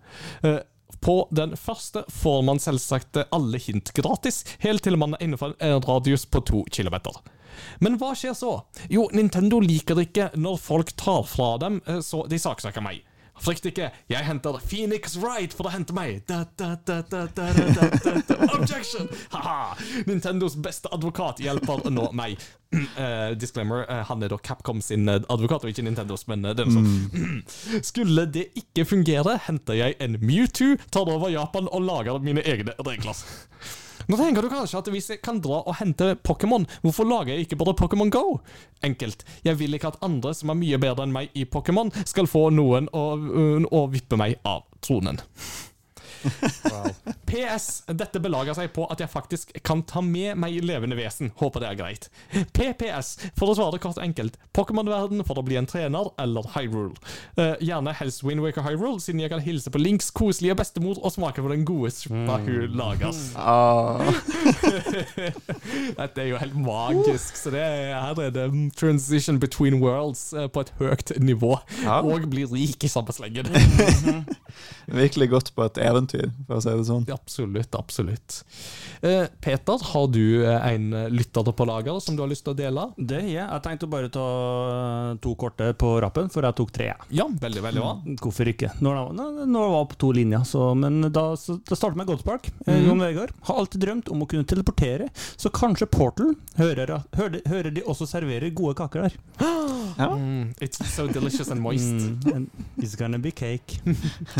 På den første får man selvsagt alle hint gratis, helt til man er innenfor en radius på to kilometer. Men hva skjer så? Jo, Nintendo liker det ikke når folk tar fra dem, eh, så de saksøker meg. Frykt ikke, jeg henter Phoenix Wright for å hente meg! Da, da, da, Objection! Haha. Nintendos beste advokat hjelper nå meg. Uh, disclaimer, uh, han er da Capcom sin eh, advokat, og ikke Nintendos, men uh, det er sånn. Mm. Skulle det ikke fungere, henter jeg en Mewtwo, tar over Japan og lager mine egne regler. Nå tenker du kanskje at hvis jeg kan dra og hente Pokémon, hvorfor lager jeg ikke bare Pokémon Go? Enkelt. Jeg vil ikke at andre som er mye bedre enn meg i Pokémon, skal få noen å, å vippe meg av tronen. PS. Dette belager seg på at jeg faktisk kan ta med meg levende vesen. Håper det er greit. PPS. For å svare kort enkelt. Pokémon-verden for å bli en trener eller Hyrule. Uh, gjerne helst Windwaker Hyrule, siden jeg kan hilse på Links koselige bestemor og smake på den gode suppa hun lager. Ah, Dette er jo helt magisk. Så det er, her er det transition between worlds uh, på et høyt nivå. Ja. Og bli rik i samme slengen. virkelig godt på et eventyr, for å si det sånn. Absolutt, absolutt. Eh, Peter, har du eh, en lytter på lager som du har lyst til å dele? Det har jeg. Jeg tenkte bare å ta to korte på rappen, for jeg tok tre. Ja, veldig, veldig bra. Hvorfor ikke? Når det, var, på to linjer. Så, men da, så, da startet med Godspark. Mm. Jon Vegard har alltid drømt om å kunne teleportere, så kanskje Portal hører, hører, hører de også serverer gode kaker der. Ja. Mm, it's so delicious and moist. Mm, and it's gonna be cake.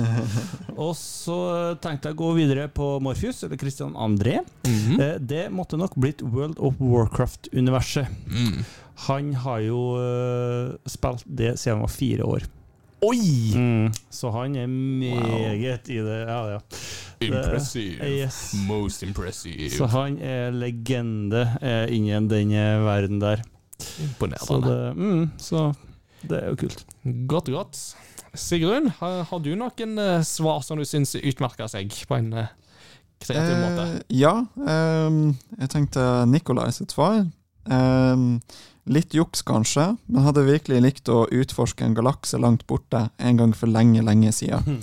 og så tenkte jeg å gå videre på Morpheus, eller Christian André. Mhm. Eh, Det måtte nok blitt World of Warcraft-universet. Mm. Han har jo eh, spilt det siden han var fire år. Oi! Mm, så han er meget i det. Ja, ja. Impressive. Yes. Most impressive. Så han er legende eh, innen den eh, verden der. Så Imponerende. det, mm, så det er jo kult. Godt, godt. Sigrun, har, har du noen svar som du syns utmerker seg på en kreativ måte? Eh, ja, Eh, jeg tenkte Nikolai sitt svar. Eh, litt juks, kanskje, men hadde virkelig likt å utforske en galakse langt borte en gang for lenge, lenge siden.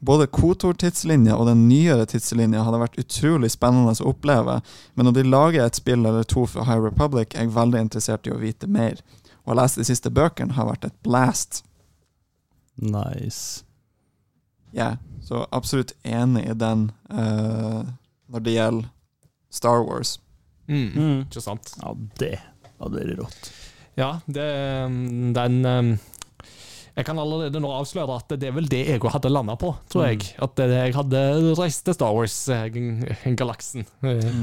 Både Kotor-tidslinja og den nyere tidslinja hadde vært utrolig spennende å oppleve, men når de lager et spill eller to for High Republic, er jeg veldig interessert i å vite mer. Å lese de siste bøkene har vært et blast. Nice. Ja, så absolutt enig i den uh, når det gjelder Star Wars. Mm. Mm. Ikke sant? Ja, det hadde vært rått. Ja, det, mm, den um, Jeg kan allerede nå avsløre at det er vel det jeg hadde landa på, tror jeg. At eh, jeg hadde reist til Star Wars-galaksen.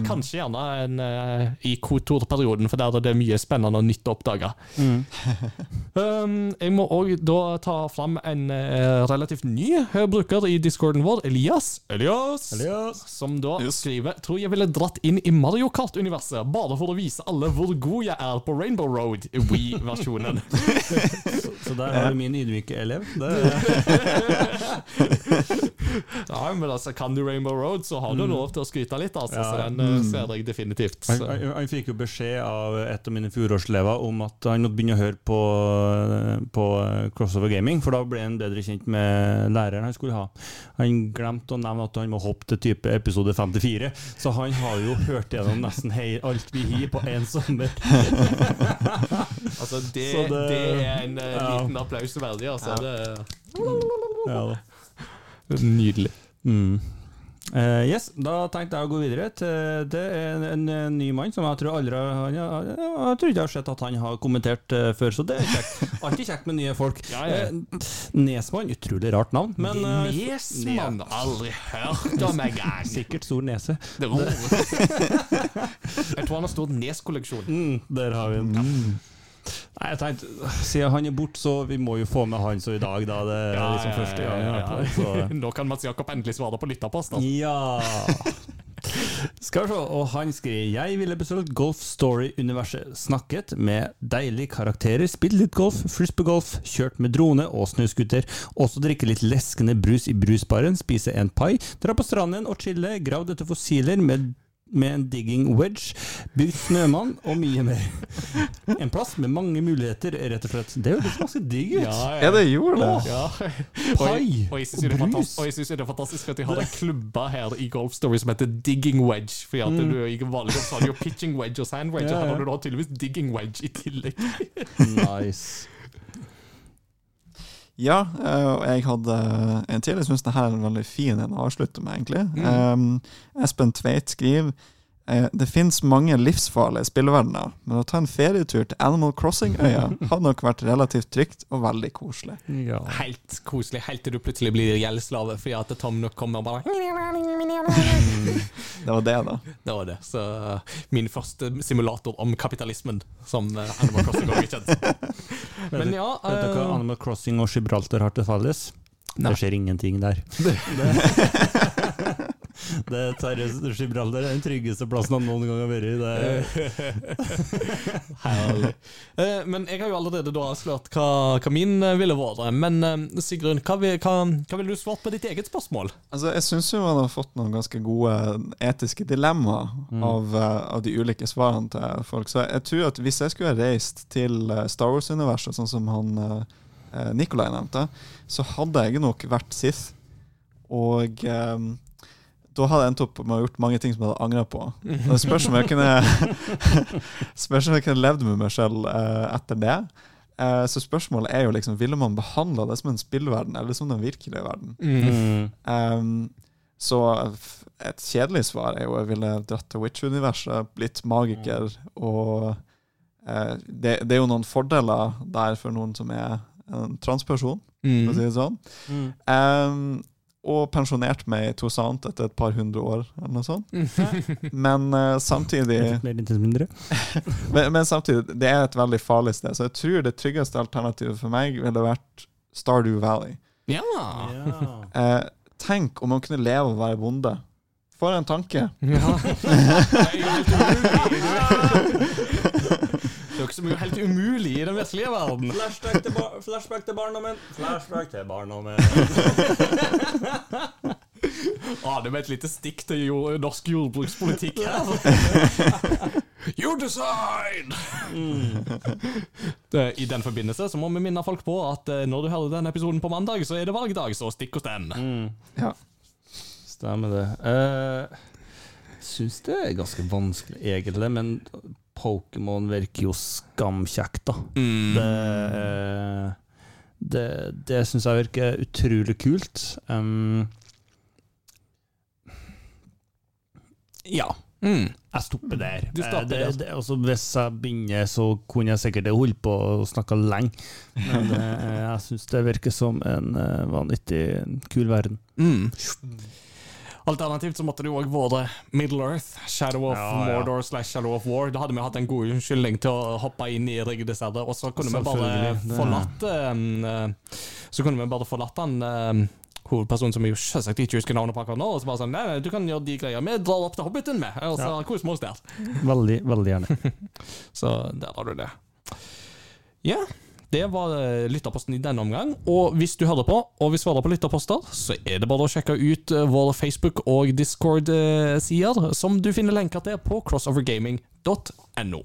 Kanskje gjerne en, eh, i Kotor-perioden, for der er det mye spennende og nytt å oppdage. um, jeg må òg da ta fram en eh, relativt ny eh, bruker i discorden vår, Elias. Elias! Elias. Som da Yes. skriver Tror jeg ville dratt inn i Mario Kart-universet, bare for å vise alle hvor god jeg er på Rainbow Road, Wii-versjonen. Så der har du min ydmyke elev. Det Ja, men altså, kan du Rainbow Road, så har du lov til å skryte litt, altså. Så den mm. ser jeg definitivt. han, han, han fikk jo beskjed av et av mine fjorårselever om at han måtte begynne å høre på, på Crossover Gaming, for da ble han bedre kjent med læreren han skulle ha. Han glemte å nevne at han må hoppe til type episode 54, så han har jo hørt gjennom nesten hei, alt vi har på én sommer. Altså, det, det, det- er en ja. liten applaus verdig, altså. Det Ja, da. er nydelig. Mm. Uh, yes, Da tenkte jeg å gå videre til Det er en, en, en ny mann som jeg tror aldri har han, jeg, Jeg tror ikke jeg har sett at han har kommentert uh, før, så det er kjekt. Alltid kjekt med nye folk. Ja, ja. Uh, Nesmann, utrolig rart navn, men Nesmann, aldri hørt om engang. sikkert stor nese. Det Jeg tror han har stor Nes-kolleksjon. Mm, der har vi den. Nei, jeg tenkte, Siden han er borte, så vi må jo få med han så i dag, da. Det er liksom første gang. Ja, ja, ja. Nå kan Mats Jakob endelig svare på lytterpost. Altså. Ja Skal vi se, og han skriver Jeg ville besøkt Golf Story-universet. Snakket med deilige karakterer, spilt litt golf, frisbeegolf, kjørt med drone og snøscooter. Også drikke litt leskende brus i brusbaren, spise en pai, dra på stranden og chille, gravd etter fossiler med med en digging wedge, bygd snømann og mye mer. En plass med mange muligheter, rett og slett. Det høres ganske digg ut. Er det jord, det? Ja. Pai Og jeg syns og brus. og jeg synes det er fantastisk at de har en klubbe her i Golf Story som heter Digging Wedge. Fordi at du ikke vanlig så har du jo pitching wedge og sand wedge, Ja, og her har du da tydeligvis digging wedge i tillegg. Nice. Ja, eh, og jeg hadde en til. Jeg syns dette er en veldig fin en å avslutte med, egentlig. Um, Espen Tveit skriver det finnes mange livsfarlige spilleverdener, men å ta en ferietur til Animal Crossing-øya hadde nok vært relativt trygt og veldig koselig. Ja. Helt koselig, helt til du plutselig blir gjeldsslave fordi at Tom nok kommer og bare Det var det, da. Det var det. Så uh, min første simulator om kapitalismen, som uh, Animal Crossing har kjent. Men ja Vet du hva eh, Animal Crossing og Gibraltar har til felles? Nei. Det skjer ingenting der. Det er Terje Gibraltar er den tryggeste plassen han noen gang har vært i. Det Eh, Men jeg har jo allerede da avslørt hva, hva min eh, ville vært. Men eh, Sigrun, hva, vil- hva, hva ville du svart på ditt eget spørsmål? Altså, jeg syns jo man har fått noen ganske gode etiske dilemmaer av, eh, av de ulike svarene til folk. Så jeg tror at hvis jeg skulle ha reist til Star Wars-universet, sånn som han Nikolai nevnte, så hadde jeg nok vært Sith. Og um, da hadde jeg endt opp med å ha gjort mange ting som jeg hadde angra på. Og det spørs om jeg kunne Spørs om jeg kunne levd med meg selv uh, etter det. Eh, så spørsmålet er jo liksom Ville man behandla det som en spillverden, eller som den virkelige verden? mm. Um, så et kjedelig svar er jo jeg ville dratt til Witch-universet, blitt magiker, og uh, det, det er jo noen fordeler der for noen som er en transperson, for å si det sånn. Mm. Um, og pensjonert meg i Tosant etter et par hundre år, eller noe sånt. Men uh, samtidig men, men samtidig, det er et veldig farlig sted, så jeg tror det tryggeste alternativet for meg ville vært Stardew Valley. Ja. Eh, tenk om man kunne leve og være bonde. For en tanke. ja. Jo. Er ikke så mye helt umulig i den virkelige verden. Flashback til, bar flashback til barndommen. Flashback til barndommen. Ah, det var et lite stikk til jord, norsk jordbrukspolitikk her. You decide! Mm. I den forbindelse så må vi minne folk på at eh, når du hører denne episoden på mandag, så er det valgdag, så stikk hos den. Mm. Ja. Stemmer det. Uh, Syns det er ganske vanskelig, egentlig, men Pokémon virker jo skamkjekt, da. Mm. Det, eh, det, det syns jeg virker utrolig kult. Um, ja. Mm. Jeg stopper der. Du stopper Eh, det, det, altså, hvis jeg begynner, så kunne jeg sikkert holdt på og snakka lenge. Men eh, jeg syns det virker som en eh, vanvittig kul verden. Mm. Alternativt så måtte det jo òg vært Middle Earth, Shadow of Ja, ja. Mordor slash Shadow of War. Da hadde vi hatt en god unnskyldning til å hoppe inn i Riggedes Edder, og så kunne vi bare forlatt eh, Så kunne vi bare forlatt han eh, hovedpersonen som vi jo selvsagt ikke husker navnet på akkurat nå, og så bare sånn Nei, nei, du kan gjøre de greiene. Vi drar opp til Hobbiten med, og så Ja. koser vi oss der. Veldig, veldig gjerne. Så der har du det. Ja, det var eh, lytterposten i denne omgang. Og hvis du hører på og vi svarer på lytterposter, så er det bare å sjekke ut eh, våre Facebook- og Discord-sider, som du finner lenker til på crossovergaming.no.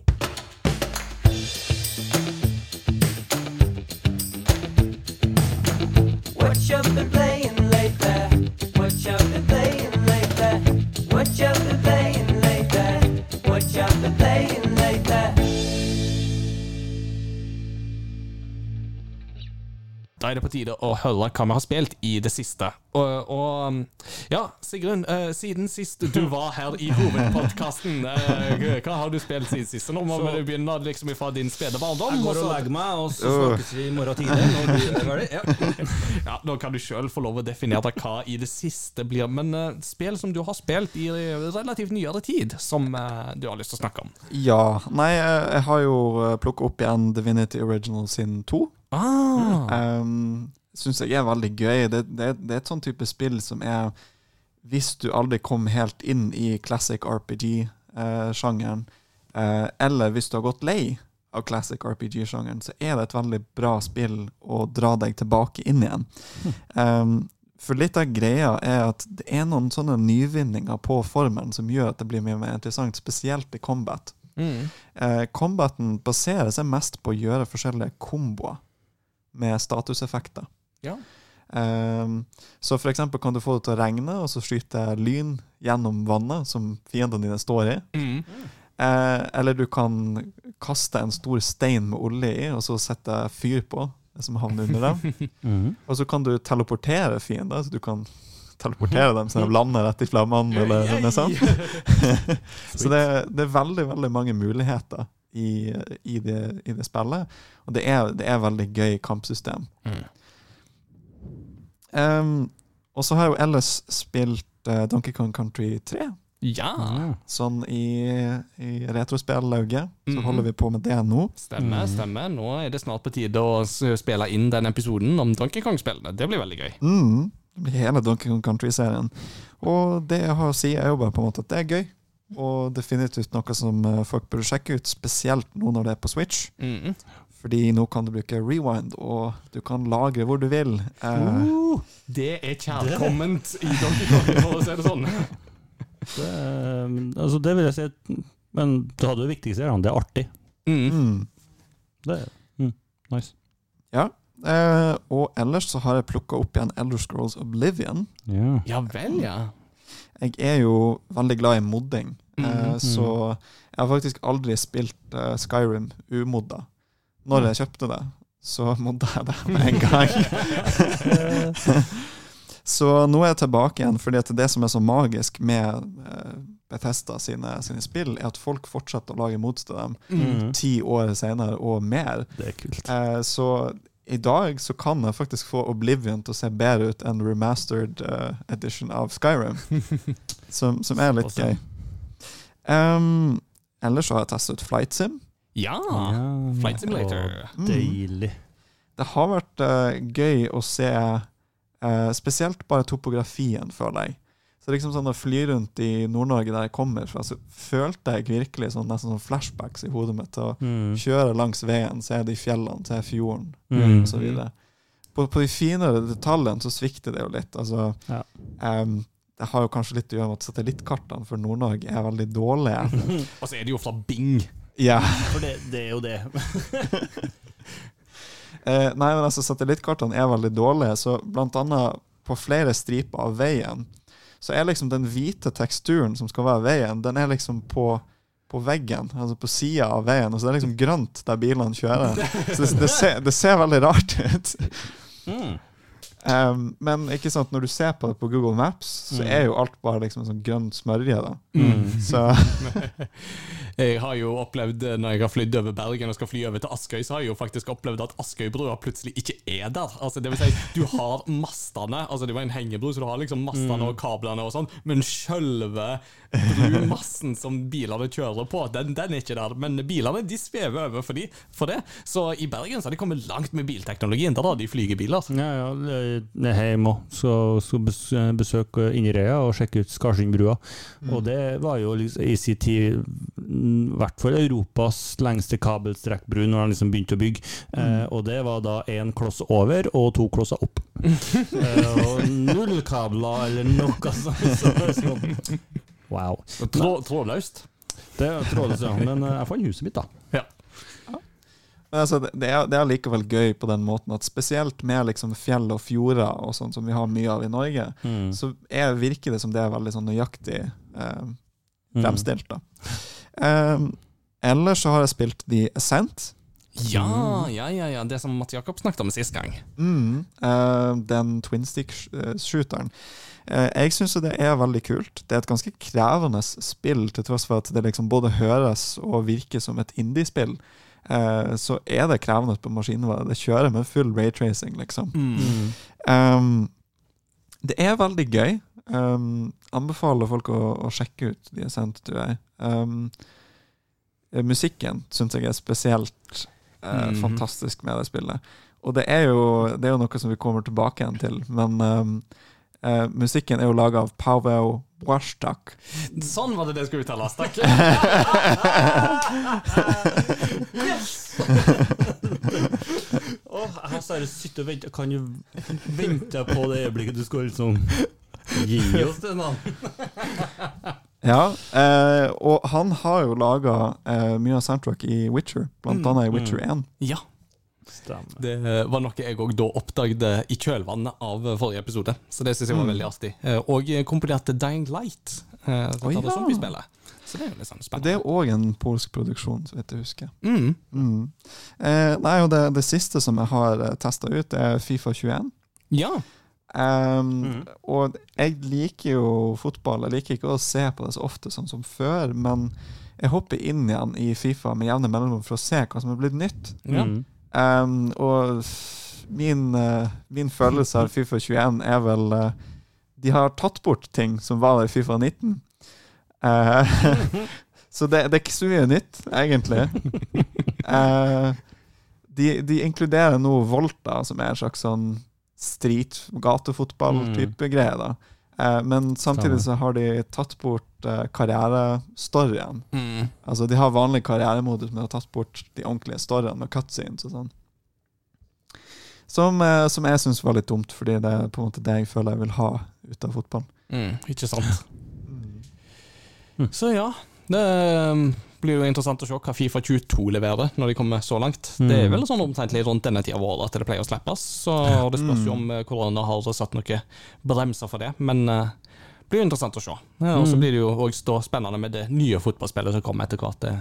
Da er det på tide å høre hva vi har spilt i det siste. Og, og ja, Sigrun, uh, siden sist du var her i hovedpodkasten, uh, hva har du spilt siden sist? Nå må Så- vi begynne liksom fra din spede barndom. Jeg går og legger meg, og så snakkes vi i morgen tidlig. Ja. Ja, Da kan du sjøl få lov å definere hva i det siste blir. Men uh, spill som du har spilt i relativt nyere tid, som eh, du har lyst til å snakke om. Ja. Nei, jeg, jeg har jo plukka opp igjen Divinity Original sin 2. Ah, Um, Syns jeg er veldig gøy. Det, det, det er et sånn type spill som er Hvis du aldri kom helt inn i classic RPG-sjangeren, eh, eller hvis du har gått lei av classic RPG-sjangeren, så er det et veldig bra spill å dra deg tilbake inn igjen. Um, for litt av greia er at det er noen sånne nyvinninger på formen som gjør at det blir mye mer interessant, spesielt i combat. mm. Eh, combaten baserer seg mest på å gjøre forskjellige komboer med statuseffekter. Ja. Um, så eksempel kan du få det til å regne, og så skyte lyn gjennom vannet som fiendene dine står i. Mm. Uh, eller du kan kaste en stor stein med olje i, og så sette fyr på det som havner under dem. mm. Og så kan du teleportere fiender, så du kan teleportere dem så de lander rett i flammene. eller noe sånt. så det, det er veldig, veldig mange muligheter i, i, det, i det spillet. Og det er, det er veldig gøy kampsystem. Mm. Um, og så har jeg jo ellers spilt uh, Donkey Kong Country 3. Ja, Ah. Sånn i, i retrospillauget. Så mm. holder vi på med det nå. stemmer. stemmer. Nå er det snart på tide å spille inn den episoden om Donkey Kong-spillene. Det blir veldig gøy. Mm, det blir hele Donkey Kong Country-serien. Og det jeg har å si, er jo bare på en måte at det er gøy. Og definitivt noe som eh, folk burde sjekke ut, spesielt nå når det er på Switch. Mm. Fordi nå kan du bruke rewind, og du kan lagre hvor du vil. Uh, Det er kjærkomment i Donkey Kong, for å si det sånn. Det, eh, altså, det vil jeg si Men du hadde det viktigste, her, det er artig. Mm. mm. Det er mm, nice. Ja. Uh, og ellers så har jeg plukka opp igjen Elder Scrolls Oblivion. Ja. Ja vel, ja. Jeg er jo veldig glad i modding, eh, Mhm. så jeg har faktisk aldri spilt eh, Skyrim umodda. Når jeg kjøpte det, så modda jeg det med en gang. så nå er jeg tilbake igjen, fordi det som er så magisk med eh, Bethesda sine, sine spill, er at folk fortsetter å lage mods til dem Mm. ti år senere og mer. Det er kult. Eh, så i dag så kan jeg faktisk få Oblivion til å se bedre ut enn remastered uh, edition av Skyrim, som, som er litt gøy. Um, ellers så har jeg testet ut Flight Sim. Ja. Ja. Flight Simulator. Mm. Deilig. Det har vært uh, gøy å se uh, spesielt bare topografien, føler jeg. Så liksom sånn Å fly rundt i Nord-Norge, der jeg kommer fra, så følte jeg virkelig sånn, nesten sånn flashbacks i hodet mitt. Å Mm. kjøre langs veien, se de fjellene, se fjorden Mm. osv. På, på de finere detaljene så svikter det jo litt. Altså, Ja. em, det har jo kanskje litt å gjøre med at satellittkartene for Nord-Norge er veldig dårlige. Og så er det jo fra Bing. Ja. For det, det er jo det. Eh, nei, men altså Satellittkartene er veldig dårlige, så blant annet på flere striper av veien, så er liksom den hvite teksturen som skal være veien, den er liksom på, på veggen, altså på sida av veien. Og så det er liksom grønt der bilene kjører. Så det, det, ser, det ser veldig rart ut. Mm. Um, men ikke sant, når du ser på det på Google Maps, så Mm. er jo alt bare liksom en sånn grønn smørje. da. Mm. Så Jeg har jo opplevd, eh, når jeg har flydd over Bergen og skal fly over til Askøy, så har jeg jo faktisk opplevd at Askøybrua plutselig ikke er der. Altså, det vil si, du har mastene, altså det var en hengebru, så du har liksom mastene og kablene og sånn, men sjølve brumassen som bilene kjører på, den, den er ikke der. Men bilene de svever over for, de, for det. Så i Bergen så har de kommet langt med bilteknologien. Der har de flygebiler. Ja, ja, hjemme òg. Så, så besøk Inderøya og sjekke ut Skarsundbrua. Og det var jo liksom i sin tid mm, i hvert fall Europas lengste kabelstrekkbru når de liksom begynte å bygge. Eh, og det var da én kloss over og to klosser opp. eh, og null kabler eller noe sånt. Så. Wow. Trå, trådløst. Det er trådløst, ja. Men eh, jeg fant huset mitt, da. Ja. altså, det, det er, det er likevel gøy på den måten at spesielt med liksom fjell og fjorder og sånn som vi har mye av i Norge, Mm. så er, virker det som det er veldig sånn nøyaktig eh, Mm. fremstilt. da. Um, ellers så har jeg spilt The Ascent. Ja, ja, ja, ja. Det som Matt Jakob snakket om sist gang. Mm, eh, den twin stick-shooteren. Eh, jeg syns det er veldig kult. Det er et ganske krevende spill, til tross for at det liksom både høres og virker som et indie-spill. Eh, så er det krevende på maskinvare. Det kjører med full raytracing, liksom. Mm. Um, det er veldig gøy. Um, anbefaler folk å, å sjekke ut de har sendt tror jeg. Um, musikken syns jeg er spesielt uh, mm -hmm. fantastisk med det spillet. Og det er, jo, det er jo noe som vi kommer tilbake igjen til, men um, eh, musikken er jo laga av Pavel Washtak. Sånn var det det skulle uttales, takk. oh, jeg har bare sittet og venta. Kan jo vente på det øyeblikket du skal liksom gi oss det navnet. Ja, eh, og han har jo laga eh, mye av soundtrack i Witcher, blant Mm, annet i Witcher 1. Ja, Stemmer. det var noe jeg òg da oppdaget i kjølvannet av forrige episode. Så det syns jeg var veldig artig. Eh, Og komponerte Dying Light, eh, oh, ja. zombiespillet. Så det er jo litt sånn Det spennende. er òg en polsk produksjon, så vidt jeg husker. Mm. Mm. Eh, nei, og det, det siste som jeg har uh, testa ut, er Fifa 21. Ja. Um, Mm. Og jeg liker jo fotball. Jeg liker ikke å se på det så ofte sånn som før, men jeg hopper inn igjen i Fifa med jevne mellomrom for å se hva som er blitt nytt. ja. Mm. Um, og min, uh, min følelse av Fifa 21 er vel uh, De har tatt bort ting som var der i Fifa 19. Uh, så det, det er ikke så mye nytt, egentlig. Eh, de, de inkluderer nå Volta, som er en slags sånn street, gatefotball-type greie. da. Eh, men samtidig så har de tatt bort eh, karrierestoryen. Mm. Altså, de har vanlig karrieremodus, men har tatt bort de ordentlige storyene med cutscenes og sånn. Som, eh, som jeg syns var litt dumt, fordi det er på en måte det jeg føler jeg vil ha ut av fotball. Mm. Ikke sant. Så ja, det um, blir jo interessant å se hva Fifa 22 leverer når de kommer så langt. Det er vel sånn omtrentlig rundt denne tida av året at det pleier å slippes. Så det spørs jo om eh, korona har satt noen bremser for det. Men uh, blir jo interessant å se. Ja, og så blir det jo også spennende med det nye fotballspillet som kommer etter hvert. eh,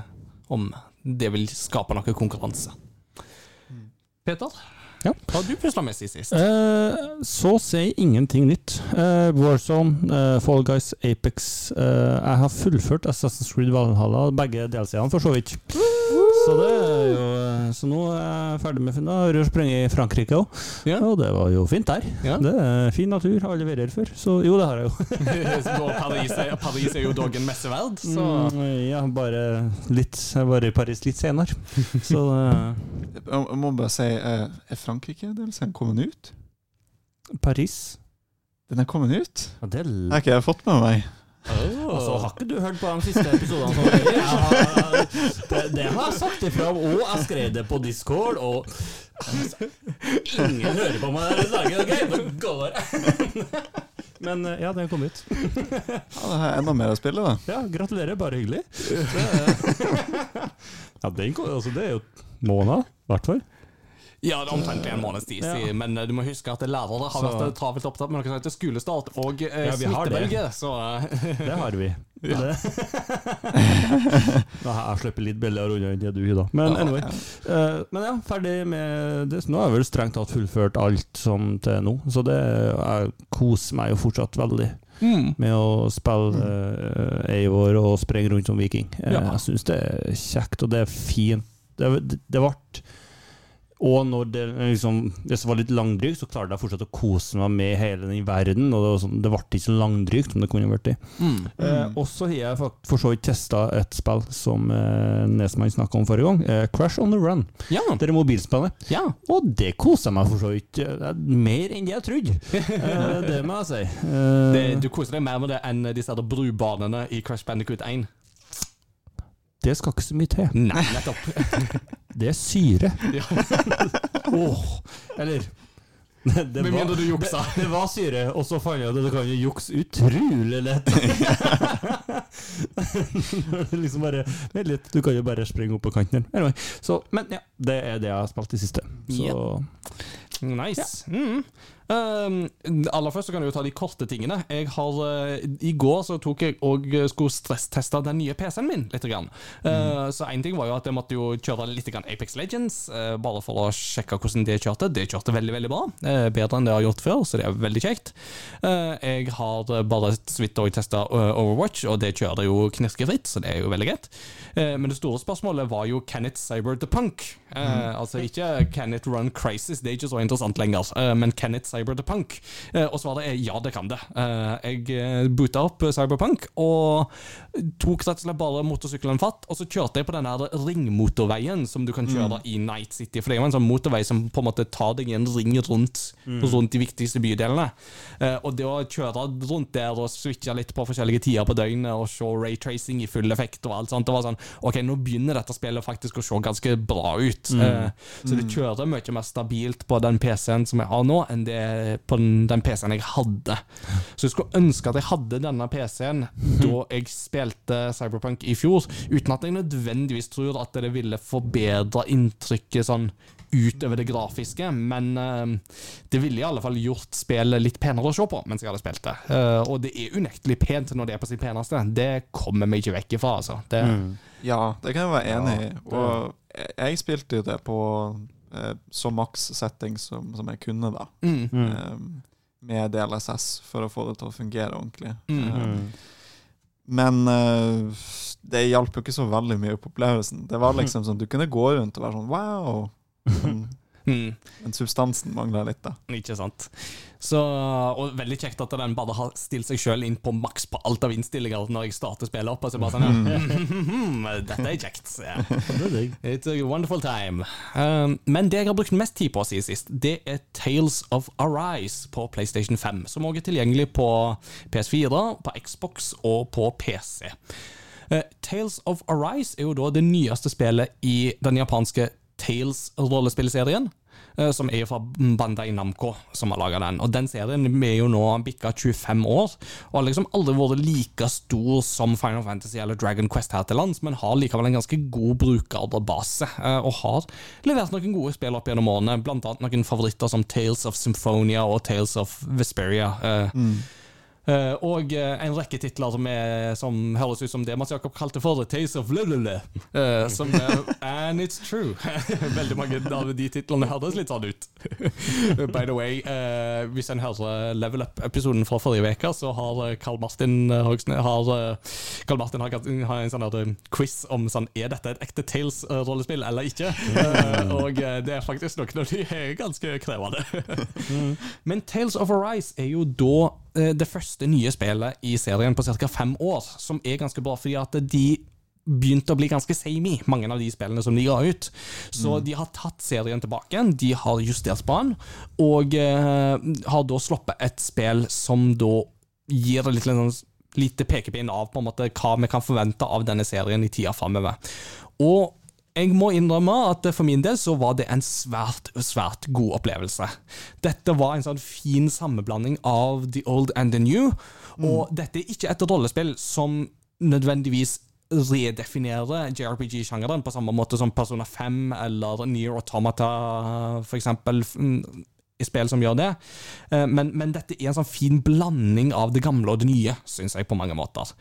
Om det vil skape noe konkurranse. Peter, Ja. hva har du pusla med siden sist? Eh, så sier ingenting nytt. Eh, Warzone, eh, Fall Guys, Apex eh, Jeg har fullført Assassin's Creed Valhalla, begge delsidene for så vidt. Så det er jo Så nå er jeg ferdig med Nå har jeg sprunget i Frankrike òg, Ja. og det var jo fint der. Ja. Det er fin natur, har aldri vært her før. Så jo, det har jeg jo. Paris, er, Paris er jo dog en messeverd, så Mm, ja, bare litt Jeg var i Paris litt senere. Så eh, Jeg må bare si, eh, er Frankrike-delsen kommet ut? Paris Den er kommet ut? ja, Det er har ikke jeg fått med meg. Altså, Har ikke du hørt på de siste episodene? Jeg har, det, det har jeg sagt ifra om, og jeg skrev det på Discord, og altså, Ingen hører på meg der dagen. Ok, nå går jeg. Men eh, ja, den kom ut. Ja, det er enda mer å spille, da. Ja, Gratulerer, bare hyggelig. Det, ja, den kom, altså, det er jo måned, i hvert fall. Ja, det er omtrent en måneds tid, Ja. men eh, du må huske at lærere har Så- vært travelt opptatt med noe som heter skolestart og eh, Ja, det. smittebølge, så eh, Det har vi. Det. Nå jeg slipper litt billigere unna enn det du da. Men anyway. Uh, men ja, ferdig med det. Nå har jeg vel strengt tatt fullført alt som til nå, så det jeg koser meg jo fortsatt veldig mm. med å spille uh, Eivor og sprenge rundt som viking. Ja. Jeg syns det er kjekt, og det er fint. Det, det, det ble og når det liksom Hvis det var litt langdrygt, så klarte jeg fortsatt å kose meg med hele den verden. Og det, var sånn, det ble ikke så langdrygt som det kunne vært. i. Mm. Eh, og så har jeg fakt- for så vidt testa et spill som eh, Nesmann snakka om forrige gang. Eh, Crash on the Run. Ja. Det er mobilspillet. ja. Og det koser jeg meg for så vidt eh, mer enn det jeg trodde. Eh, det må jeg si. Eh, Det, du koser deg mer med det enn disse brubanene i Crash Bandicoot 1? Det skal ikke så mye til. Nei, nettopp. Det er syre. Ja. Åh, eller det Med mindre du juksa. det var syre, og så fant jeg ut at du kan jo jukse utrolig lett. liksom bare Vent litt, du kan jo bare springe opp på kanten. Anyway, så, men ja, det er det jeg har spilt i siste. Så Nice. Mm. Um, aller først så kan du jo ta de korte tingene. Jeg har, uh, I går så tok jeg og skulle stressteste den nye PC-en min litt. Grann. Uh, så en ting var jo at jeg måtte jo kjøre litt grann Apex Legends, uh, bare for å sjekke hvordan det kjørte. Det kjørte veldig veldig bra. Bedre enn det jeg har gjort før, så det er veldig kjekt. Jeg har bare så vidt også testa Overwatch, og det kjører jo knirkefritt, så det er jo veldig greit. Men det store spørsmålet var jo Can it cyber the punk? Mm. Altså ikke Can it run crisis, det er ikke så interessant lenger, men Can it cyber the punk? Eh, og svaret er ja, det kan det. Eh, jeg eh, boota opp Cyberpunk og tok rett og slett bare motorsykkelen fatt, og så kjørte jeg på den her ringmotorveien som du kan kjøre i Night City. For det er jo en sånn motorvei som på en måte tar deg i en ring rundt, rundt de viktigste bydelene. Eh, og det å kjøre rundt der og switche litt på forskjellige tider på døgnet og se raytracing i full effekt og alt sånt, det var sånn Ok, nå begynner dette spillet faktisk å se ganske bra ut. Eh, så det kjører mye mer stabilt på den PC-en som jeg har nå, enn det på den, den PC-en jeg hadde. Så jeg skulle ønske at jeg hadde denne PC-en da jeg spilte Cyberpunk i fjor, uten at jeg nødvendigvis tror at det ville forbedre inntrykket sånn utover det grafiske, men uh, det ville i alle fall gjort spillet litt penere å se på mens jeg hadde spilt det. Uh, og det er unektelig pent når det er på sitt peneste. Det kommer vi ikke vekk ifra, altså. Det, Ja, det kan jeg være enig i. Og jeg, spilte jo det på eh, så maks setting som, som jeg kunne, da. mm, med DLSS, for å få det til å fungere ordentlig. Mm. Men uh, det hjalp jo ikke så veldig mye på opplevelsen. Det var liksom sånn, Du kunne gå rundt og være sånn wow. Men, mm. men substansen mangla litt, da. Ikke sant. Så, og veldig kjekt at den bare har stilt seg sjøl inn på maks på alt av innstillinger når jeg starter spillet opp. Og så bare sånn, ja. Dette er kjekt. It's a wonderful time. Um, men det jeg har brukt mest tid på siden sist, det er Tales of Arise på PlayStation 5. Som også er tilgjengelig på PS4, på Xbox og på PC. Uh, Tales of Arise er jo da det nyeste spillet i den japanske Tales-rollespillserien. Eh, Som er fra Bandai Namco, som har laga den. Og Den serien er jo nå bikka 25 år, og har liksom aldri vært like stor som Final Fantasy eller Dragon Quest her til lands, men har likevel en ganske god brukerbase, eh, og har levert noen gode spill opp gjennom årene, blant annet noen favoritter som Tales of Symphonia og Tales of Vesperia. eh, Eh, og uh, en rekke titler som, er, som høres ut som det Mats Jakob kalte for The Taste of Lulule. Uh, som er And it's true. Veldig mange av de titlene høres litt sånn ut. By the way, eh, hvis en hører Level Up-episoden fra forrige uke, så har eh, Carl Martin eh, Hogsne, har, eh, Carl Martin har, har en sånn eh, quiz om sånn Er dette et ekte Tales-rollespill eller ikke. Eh, og eh, det er faktisk noen av de er ganske krevende. Men Tales of Arise er jo da eh, det første nye spillet i serien på ca. fem år, som er ganske bra, fordi at de begynte å bli ganske samey, mange av de spillene som de ga ut. Så de har tatt serien tilbake de har justert på den, og eh, har da sluppet et spill som da gir litt sånn lite pekepinn av på en måte hva vi kan forvente av denne serien i tida framover. Og jeg må innrømme at for min del så var det en svært, svært god opplevelse. Dette var en sånn fin sammenblanding av the old and the new, og dette er ikke et rollespill som nødvendigvis redefinere JRPG-sjangeren på samme måte som Persona 5 eller Near Automata, mm, I spill som gjør det. Eh, Men, men dette er en sånn fin blanding av det gamle og det nye, syns jeg, på mange måter.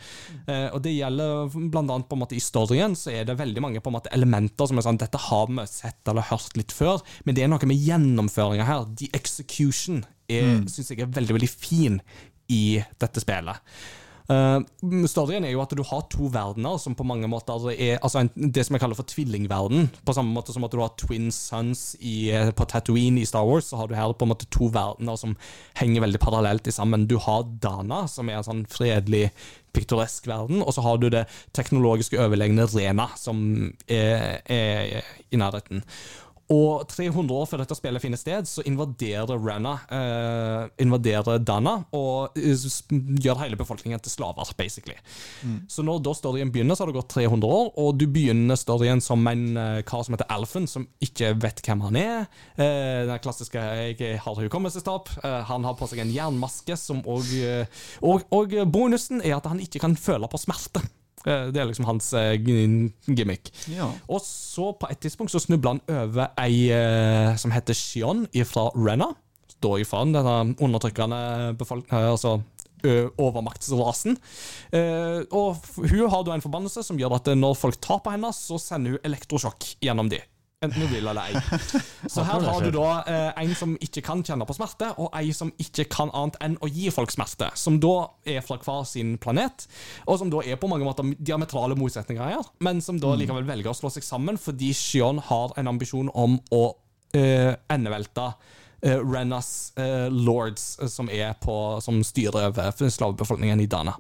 Eh, Og det gjelder blant annet på en måte i storyen, så er det veldig mange på en måte elementer som er sånn Dette har vi sett eller hørt litt før, men det er noe med gjennomføringa her. The execution mm. synes jeg er veldig, veldig fin i dette spillet. Uh, storyen er jo at du har to verdener som på mange måter er altså en, det som jeg kaller for tvillingverden. På samme måte som at du har twin sons i, eh, på Tatooine i Star Wars, så har du her på en måte to verdener som henger veldig parallelt sammen. Du har Dana, som er en sånn fredelig, piktoresk verden, og så har du det teknologiske overlegne Rena, som er, er i nærheten. Og 300 år før dette spillet finner sted, så invaderer Rana eh, invaderer Dana og eh, gjør hele befolkningen til slaver, basically. Så når da storyen begynner, så har det gått 300 år, og du begynner storyen som en eh, kar som heter Alfen, som ikke vet hvem han er. Eh, den klassiske 'jeg har hukommelsestap'. Eh, han har på seg en jernmaske som og, eh, og Og bonusen er at han ikke kan føle på smerte. Eh, Det er liksom hans eh, gimmick. Ja. Og så på et tidspunkt så snubla han over ei eh, som heter Shion fra Renna. Da ifra denne undertrykkende altså overmaktsrasen. Og hun har da en forbannelse som gjør at når folk tar på henne, så sender hun elektrosjokk gjennom de. Enten du vil eller ei. Så her har du da eh, en som ikke kan kjenne på smerte, og ei som ikke kan annet enn å gi folk smerte. Som da er fra hver sin planet, og som da er på mange måter diametrale motsetninger her, men som da likevel velger å slå seg sammen fordi Shion har en ambisjon om å eh, endevelte eh, Rennas eh, lords, eh, som, er på, som styrer over slavebefolkningen i Dana.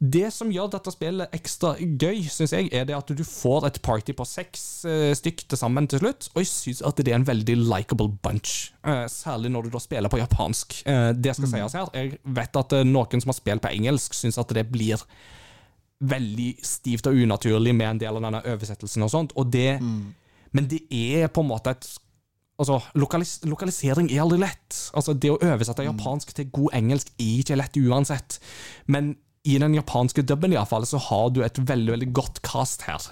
Det som gjør dette spillet ekstra gøy, synes jeg, er det at du får et party på seks eh, stykk til sammen til slutt, og jeg synes at det er en veldig likable bunch. Eh, særlig når du da spiller på japansk. Eh, det skal sies her. Jeg vet at eh, noen som har spilt på engelsk, synes at det blir veldig stivt og unaturlig med en del av denne oversettelsen og sånt, og det Men det er på en måte et Altså, lokalis Lokalisering er aldri lett. Altså, Det å oversette japansk til god engelsk er ikke lett uansett. Men i den japanske dubben i hvert fall, så har du et veldig veldig godt cast her.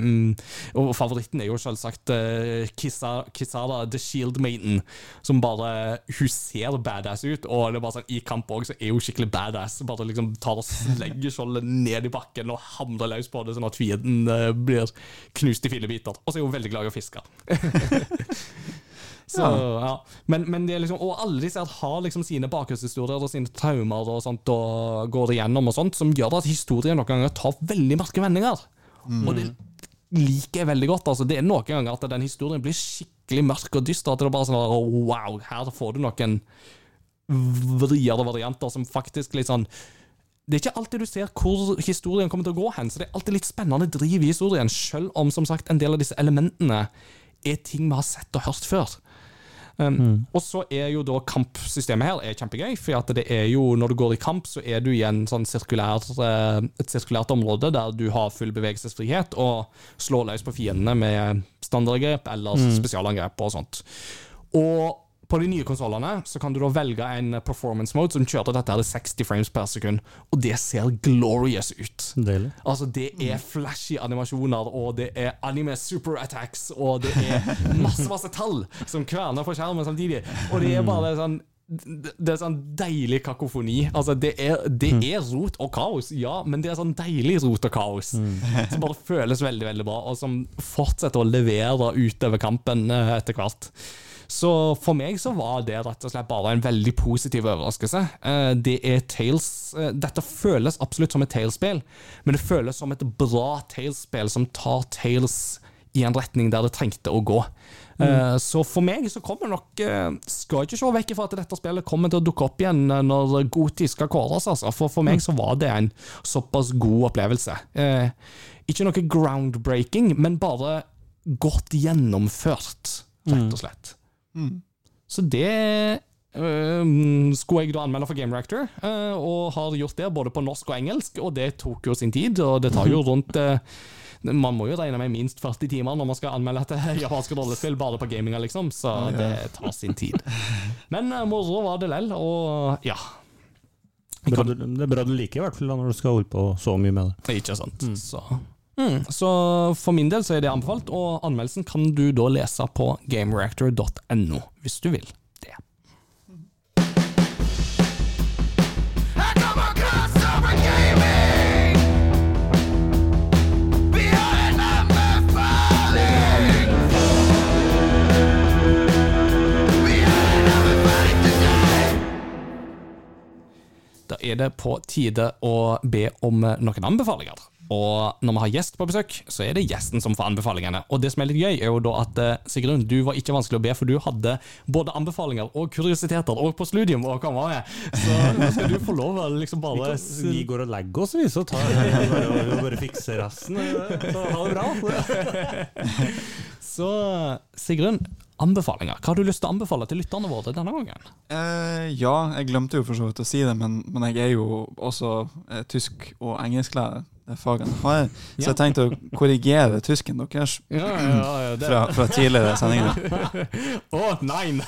Mm, og favoritten er jo selvsagt uh, Kisa, Kisara The Shield Maiden, som bare Hun ser badass ut, og det er bare sånn i kamp òg er hun skikkelig badass. Bare liksom tar og legger skjoldet ned i bakken og hamrer løs på det, sånn at fienden uh, blir knust i fine biter. Og så er hun veldig glad i å fiske. Så, ja. Men, men det liksom, og alle disse har liksom sine bakgrunnshistorier og sine traumer og sånt, og går igjennom og sånt, som gjør at historien noen ganger tar veldig merke vendinger. Og det liker jeg veldig godt. altså Det er noen ganger at den historien blir skikkelig mørk og dyster. At det er bare sånn at, Wow, her får du noen vriere varianter som faktisk litt sånn det er ikke alltid du ser hvor historien kommer til å gå hen, så det er alltid litt spennende driv i historien, selv om som sagt en del av disse elementene er ting vi har sett og hørt før. Um, Og så er jo da kampsystemet her er kjempegøy, for det er jo, når du går i kamp, så er du i en sånn sirkulær, eh, et sirkulært område der du har full bevegelsesfrihet og slår løs på fiendene med standardangrep eller spesialangrep og sånt. Og på de nye konsollene så kan du da velge en performance mode som kjører dette her 60 frames per sekund, og det ser glorious ut. Deilig. Altså, det er flashy animasjoner, og det er anime super attacks, og det er masse, masse tall som kverner på skjermen samtidig. Og det er bare sånn det er sånn deilig kakofoni. Altså, det er, det er rot og kaos, ja, men det er sånn deilig rot og kaos. Som bare føles veldig veldig bra, og som fortsetter å levere utover kampen eh, etter hvert. Så for meg så var det rett og slett bare en veldig positiv overraskelse. Eh, Det er Tales eh, Dette føles absolutt som et Tales-spill, men det føles som et bra Tales-spill som tar Tales i en retning der det trengte å gå. Mm. Så for meg så kommer nok eh, Skal ikke se vekk fra at dette spillet kommer til å dukke opp igjen eh, når Goti skal kåres, altså. For for meg så var det en såpass god opplevelse. Eh, Ikke noe groundbreaking, men bare godt gjennomført, rett og slett. Så det øh, skulle jeg da anmelde for Game Reactor, øh, og har gjort det både på norsk og engelsk, og det tok jo sin tid, og det tar jo rundt øh, man må jo regne med minst 40 timer når man skal anmelde et japansk rollespill bare på gaminga, liksom, så det tar sin tid. Men moro var det lell, og ja. Bra, det er bra du liker i hvert fall når du skal holde på så mye med det. Ikke sant. Så. Mm. så for min del så er det anbefalt, og anmeldelsen kan du da lese på gamereactor.no, hvis du vil det. Da er det på tide å be om noen anbefalinger. Og når vi har gjest på besøk, så er det gjesten som får anbefalingene. Og det som er litt gøy, er jo da at eh, Sigrun, du var ikke vanskelig å be, for du hadde både anbefalinger og kuriositeter og på studium å komme med. Så nå skal du få lov å liksom bare Vi går og legger oss, vi, så tar vi bare, bare fikser resten. Så ha det bra. Så Sigrun, anbefalinger. Hva har du lyst til å anbefale til lytterne våre denne gangen? Eh, ja, jeg glemte jo for så vidt å si det, men, men jeg er jo også eh, tysk- og engelsklærer. Det fagene har. Så jeg tenkte å korrigere tysken deres Ja, ja, ja, fra, fra tidligere sendinger. Å, nei!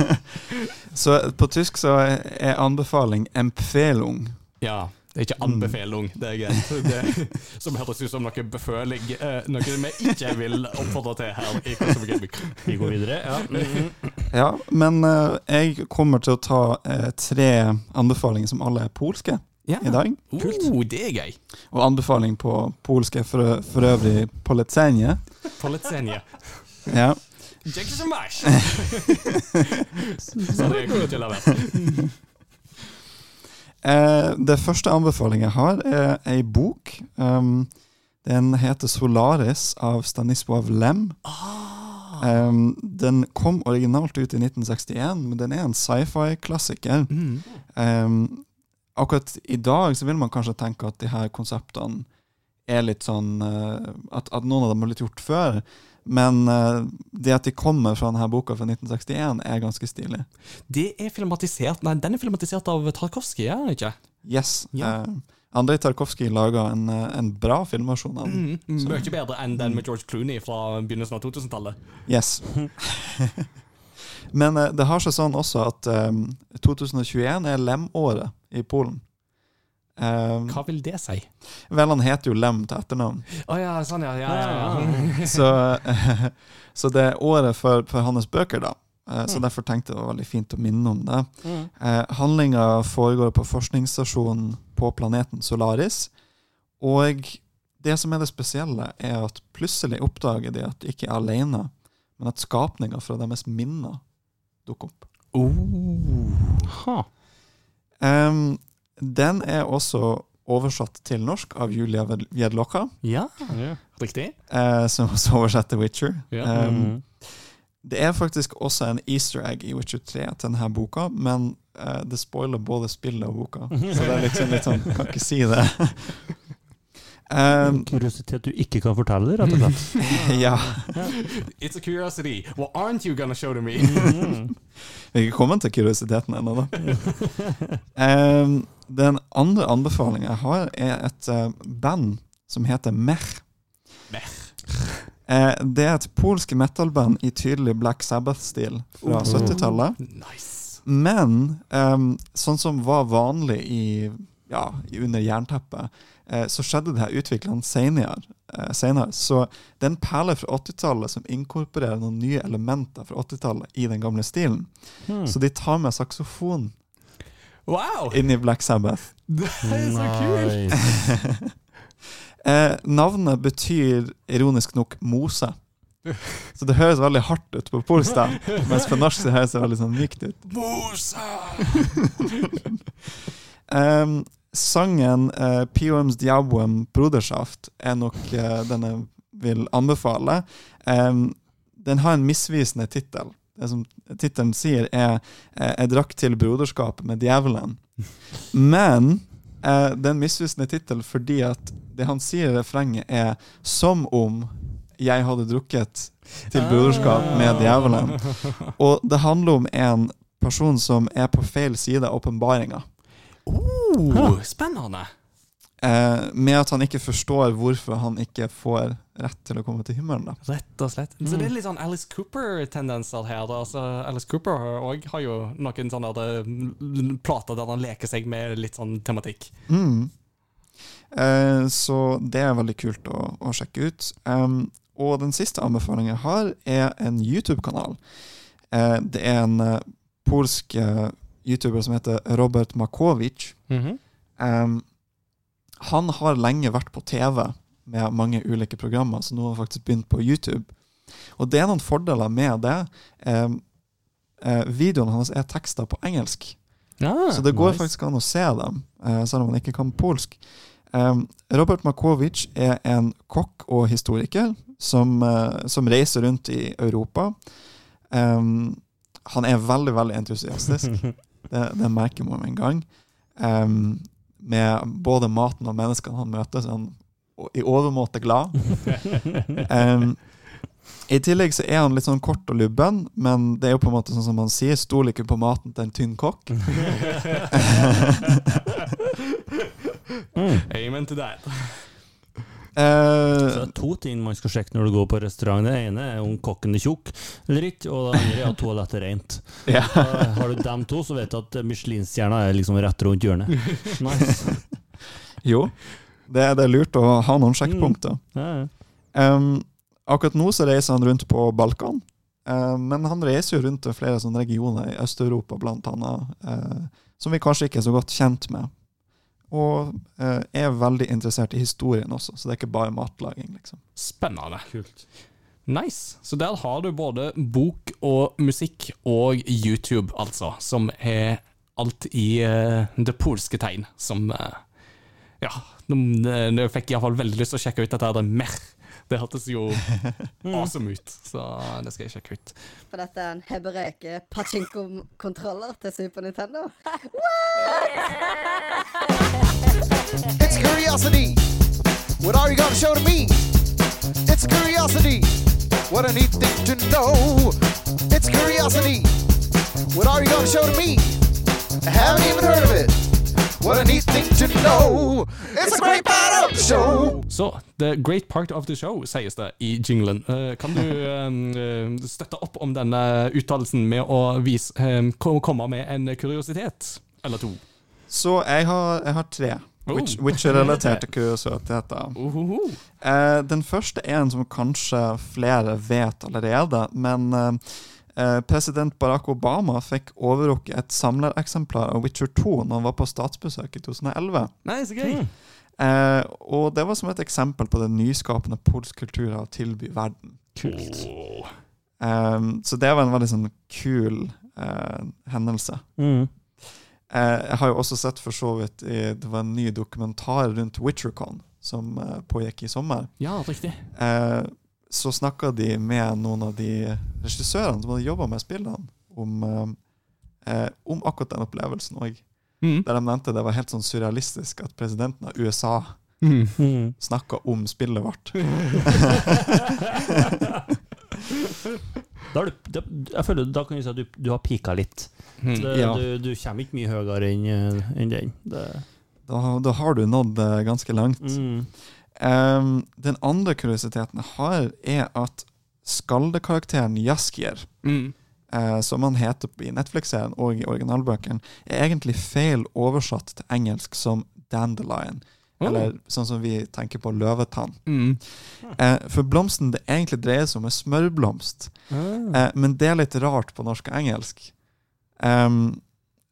Så på tysk så er anbefaling 'empfehlung'. Ja, det er ikke anbefaling, det er greit. Det, som høres ut som noe beføling, eh, noe vi ikke vil oppfordre til her i Vi går videre. Ja. Ja, men eh, jeg kommer til å ta eh, tre anbefalinger som alle er polske Ja. i dag. Oh, det er gøy. Og anbefaling på polsk er for, for øvrig polecenie. Polecenie. Ja. Much! Så det kommer til å være. Eh, det første anbefalingen jeg har, er ei bok. Um, den heter 'Solaris' av Stanisław Lem. Um, den kom originalt ut i 1961, men den er en sci-fi-klassiker. Mm. Um, akkurat i dag så vil man kanskje tenke at de her konseptene er litt sånn uh, at, at noen av dem har blitt gjort før. Men eh, det at de kommer fra denne boka fra 1961, er ganske stilig. Det er filmatisert Nei, den er filmatisert av Tarkovskij, er den ikke? Yes. Ja. Eh, Andrej Tarkovskij laga en, eh, en bra filmversjon av den. Mm, Mye bedre enn den med George Clooney fra begynnelsen av 2000-tallet. Yes. Men eh, det har seg sånn også at eh, 2021 er Lem-året i Polen. Eh, Hva vil det si? vel, han heter jo Lem til etternavn. Oh, ja, sånn ja. ja, ja, ja. så, så det er året for, for hans bøker, da. Eh, Så derfor tenkte jeg det var veldig fint å minne om det. Eh, Handlinga foregår på forskningsstasjonen på planeten Solaris. Og det som er det spesielle, er at plutselig oppdager de at de ikke er alene, men at skapninger fra deres minner dukker opp. Ha. Em, den er også oversatt til norsk av Julia Jedlocka, ja, Ja. riktig. eh, som også oversetter Witcher. Ja. Um, mm. Det er faktisk også en easter egg i Witcher 3 til denne boka, men eh, det spoiler både spillet og boka. Så det er liksom litt sånn Kan ikke si det. Um, Kuriositet du ikke kan fortelle, rett og slett. ja. It's a curiosity. What aren't you gonna show to me? Vi er ikke kommet til kuriositeten ennå, da. Um, den andre anbefalingen jeg har, er et uh, band som heter Mer. Mer. Uh, det er et polsk metal-band i tydelig Black Sabbath-stil fra 70-tallet. Nice. Men um, sånn som var vanlig i, ja, under jernteppet, så skjedde det her utviklende senere. Eh, senere. Så det er en perle fra 80-tallet som inkorporerer noen nye elementer fra 80-tallet i den gamle stilen. Hmm. Så de tar med saksofon Wow! inn i Black Sabbath. Det er så kult! Eh, navnet betyr ironisk nok mose. Så det høres veldig hardt ut på polsk, mens på norsk så høres det veldig sånn mykt ut. Mose! Em, sangen uh, Pioms Diabwem Broderschaft er nok uh, den jeg vil anbefale. Um, den har en misvisende tittel. Det som tittelen sier, er eh, 'Jeg drakk til broderskap med djevelen'. Men uh, det er en misvisende tittel fordi at det han sier i refrenget, er 'som om jeg hadde drukket til broderskap med djevelen'. Og det handler om en person som er på feil side av åpenbaringa. Oh, spennende. Eh, med at han ikke forstår hvorfor han ikke får rett til å komme til himmelen. da. Rett og slett. Så det er litt sånn Alice Cooper-tendenser her. Da. Altså, Alice Cooper har har jo noen sånne der, mm, plater der han leker seg med litt sånn tematikk. Mm. Eh, så det er veldig kult å, å sjekke ut. Um, og den siste anbefalingen jeg har, er en YouTube-kanal. Eh, det er en eh, polsk eh, YouTuber som heter Robert Makovic. Um, han har lenge vært på TV med mange ulike programmer, så nå har han faktisk begynt på YouTube. Og det er noen fordeler med det. Um, uh, videoene hans er tekster på engelsk. Ja, Så det går nice. faktisk an å se dem, uh, selv om man ikke kan polsk. Um, Robert Makovic er en kokk og historiker som, uh, som reiser rundt i Europa. Um, han er veldig, veldig entusiastisk. Det, det merker man med en gang. Um, med både maten og menneskene han møter, så er han i overmåte glad. Um, I tillegg så er han litt sånn kort og lubben, men det er jo på en måte sånn som han sier, stol ikke på maten til en tynn kokk. Amen to that. Eh, det er to ting man skal sjekke når du går på restaurant. Det ene er om kokken er tjukk eller ikke, og det andre er at toalettet er rent. ja. Har du dem to, så vet du at Michelin-stjerna er liksom rett rundt hjørnet. Nice. Jo, det, det er lurt å ha noen sjekkpunkter. Ja, ja. Um, akkurat nå så reiser han rundt på Balkan, eh, men han reiser jo rundt til flere sånne regioner i Øst-Europa, blant annet, uh, som vi kanskje ikke er så godt kjent med. Og eh, er veldig interessert i historien også, så det er ikke bare matlaging, liksom. Spennende. Kult. Nice. Så der har du både bok og musikk og YouTube, altså, som er alt i uh, det polske tegn, som uh, Ja, nå nå fikk jeg iallfall veldig lyst til å sjekke ut dette her, det mer. Det hørtes jo awesome ut, så det skal jeg sjekke ut. For dette er en Hebereke pachinko-kontroller til Super Nintendo. It's curiosity. What are you gonna show to me? It's curiosity. What I need thing to know. It's curiosity. What are you gonna show to me? I haven't even heard of it. What a neat thing to know. It's a great part of the show. Så The Great Part of the Show, sies det i jinglen. Eh, kan du eh, støtte opp om denne uttalelsen med å vise, komme med en kuriositet? Eller to? Så jeg har, jeg har tre Oh. Witch- Witcher-relaterte kuriositeter. Eh, den første er en som kanskje flere vet allerede, men president Barack Obama fikk overrukket et samlereksemplar av Witcher 2 når han var på statsbesøk i 2011. Nei, så gøy. Eh, og det var som et eksempel på den nyskapende polsk kultur har å tilby verden. Kult. Oh. Eh, så det var en veldig sånn kul eh, hendelse. Mm. Eh, jeg har jo også sett for så vidt i, Det var en ny dokumentar rundt WitcherCon som eh, pågikk i sommer. Ja, riktig. Så snakka de med noen av de regissørene som hadde jobba med spillene, om, eh, eh, om akkurat den opplevelsen òg. Mm. Der de nevnte det var helt sånn surrealistisk at presidenten av USA Mm. Mm. snakka om spillet vårt. Da, du, da, jeg føler, da kan du si at du, du har pika litt. Mm. Det, Ja. du, du kommer ikke mye høyere enn eh, enn den. Da, da har du nådd eh, ganske langt. mm. Eh, den andre kuriositeten jeg har, er at skaldekarakteren Jaskier, Mm. uh, som han heter i Netflix-serien og i originalbøkene, er egentlig feil oversatt til engelsk som dandelion. Eller sånn som vi tenker på løvetann. Mm. Eh, for blomsten det egentlig dreier seg om en smørblomst. Oh. Eh, men det er litt rart på norsk og engelsk. Um,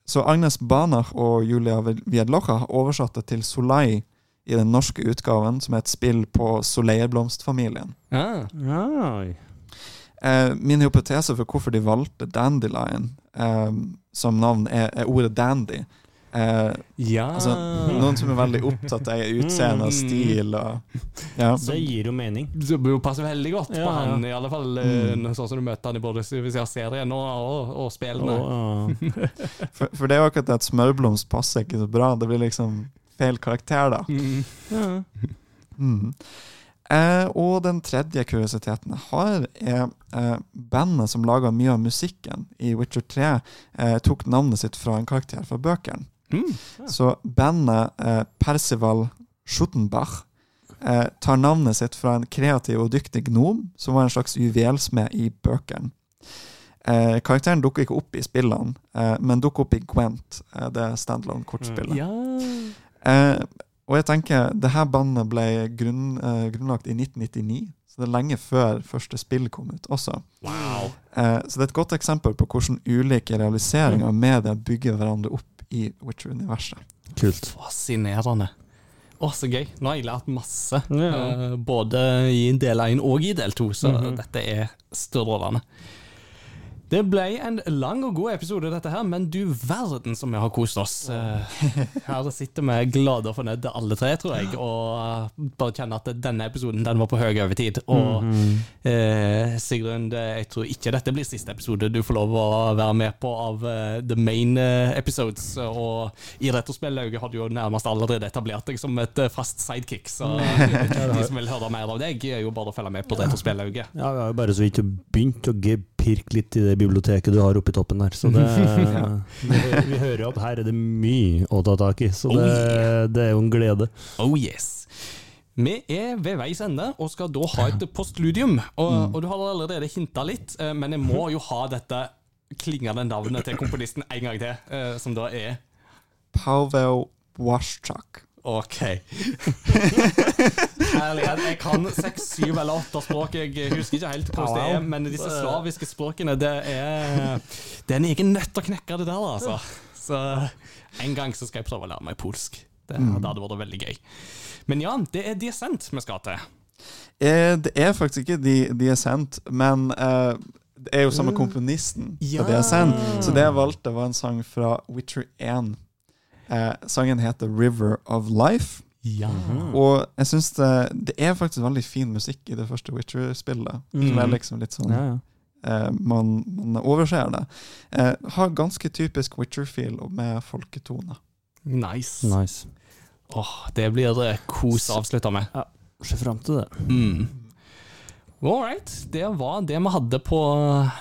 så Agnes Banach og Julia Wiedlocha det til Solai i den norske utgaven, som er et spill på soleilblomstfamilien. Ja. Ai. Eh, min hypotese for hvorfor de valgte Dandelion eh, som navn, er, er ordet dandy. Eh, ja. altså, noen som er veldig opptatt av utseende og stil. Og, ja. Det gir jo mening. Det passer veldig godt på Ja, på han, i alle fall mm. sånn som du møter han i både hvis jeg har serien og, og, og spillene. Oh, ja. For, for det er jo akkurat det at smørblomst passer ikke så bra. Det blir liksom feil karakter, da. Mm. Ja. Mm. Eh, og den tredje kuriositeten jeg har, er eh, bandet som laga mye av musikken i Witcher 3, eh, tok navnet sitt fra en karakter fra bøkene. Mm. Så bandet eh, Percival Schuttenbach eh, tar navnet sitt fra en kreativ og dyktig gnom som var en slags juvelsmed i bøkene. Eh, karakteren dukker ikke opp i spillene, eh, men dukker opp i Gwent, eh, det standalone-kortspillet. Ja. Eh, og jeg tenker, det her bandet ble grunn, eh, grunnlagt i 1999, så det er lenge før første spill kom ut også. Wow. Eh, så det er et godt eksempel på hvordan ulike realiseringer av media bygger hverandre opp i Witcher-universet. Kult. Fascinerende. Å, så gøy. Nå har jeg lært masse. Ja. eh, både i del 1 og i del 2, så Mhm. dette er strålende. Det ble en lang og god episode, dette her, men du verden som vi har kost oss. Eh, Her sitter vi glade og fornøyde alle tre, tror jeg, og eh, bare kjenner at denne episoden den var på høy overtid. Og eh, Sigrun, jeg tror ikke dette blir siste episode du får lov å være med på av uh, the main episodes. Og i Retrospellauget har du jo nærmest allerede etablert deg som et fast sidekick, så de som vil høre mer av deg, er jo bare å følge med på Retrospellauget. Ja, vi har jo bare så vidt begynt å ge- pirke litt i det biblioteket du har oppe i toppen der. Så det, vi, hø- vi hører jo at her er det mye å ta tak i, så det, det er jo en glede. Oh yes. Vi er ved veis ende og skal da ha et postludium. Og, og du har allerede hinta litt, eh, men jeg må jo ha dette klingende navnet til komponisten en gang til, eh, som da er Pavel Waszczak. OK. Herlighet. Jeg kan seks, syv eller åtte språk. Jeg husker ikke helt hvordan det er, men disse slaviske språkene, det er Det er en egen nøtt å knekke, det der, altså. Så en gang så skal jeg prøve å lære meg polsk. Det, det hadde vært veldig gøy. Men ja, det er diacent vi skal til. Eh, det er faktisk ikke de, er men eh, det er jo samme komponisten Ja. Det de er sendt. Så det jeg valgte, var en sang fra Witcher 1. Eh, sangen heter 'River of Life'. Ja. Og jeg syns det, det er faktisk veldig fin musikk i det første Witcher-spillet. Som er liksom litt sånn Ja, ja. eh, man, man overser det. Eh, har ganske typisk Witcher-feel med folketone. Nice. Nice. Åh, det blir det kos å avslutte med. Se fram til det. Mm. All right. Det var det vi hadde på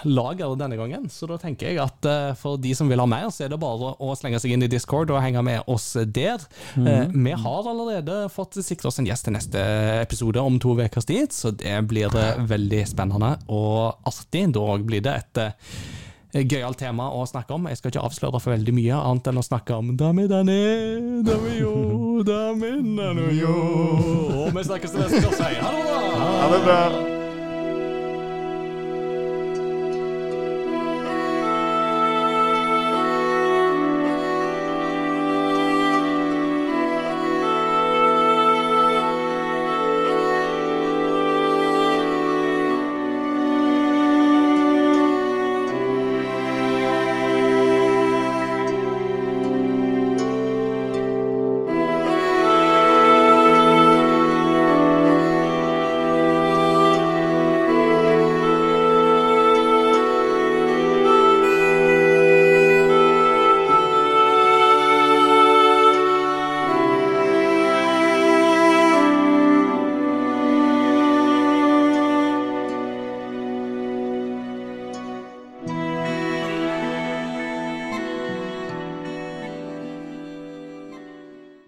lager denne gangen. Så da tenker jeg at eh, for de som vil ha mer, så er det bare å slenge seg inn i Discord og henge med oss der. Eh, vi har allerede fått sikre oss en gjest til neste episode om to ukers tid, så det blir eh, veldig spennende og artig. Da blir det et gøyalt tema å snakke om. Jeg skal ikke avsløre for veldig mye, annet enn å snakke om dami dani, dami jo, dami nano jo. Og vi snakkes til neste gang. Ha det bra! Ha det bra!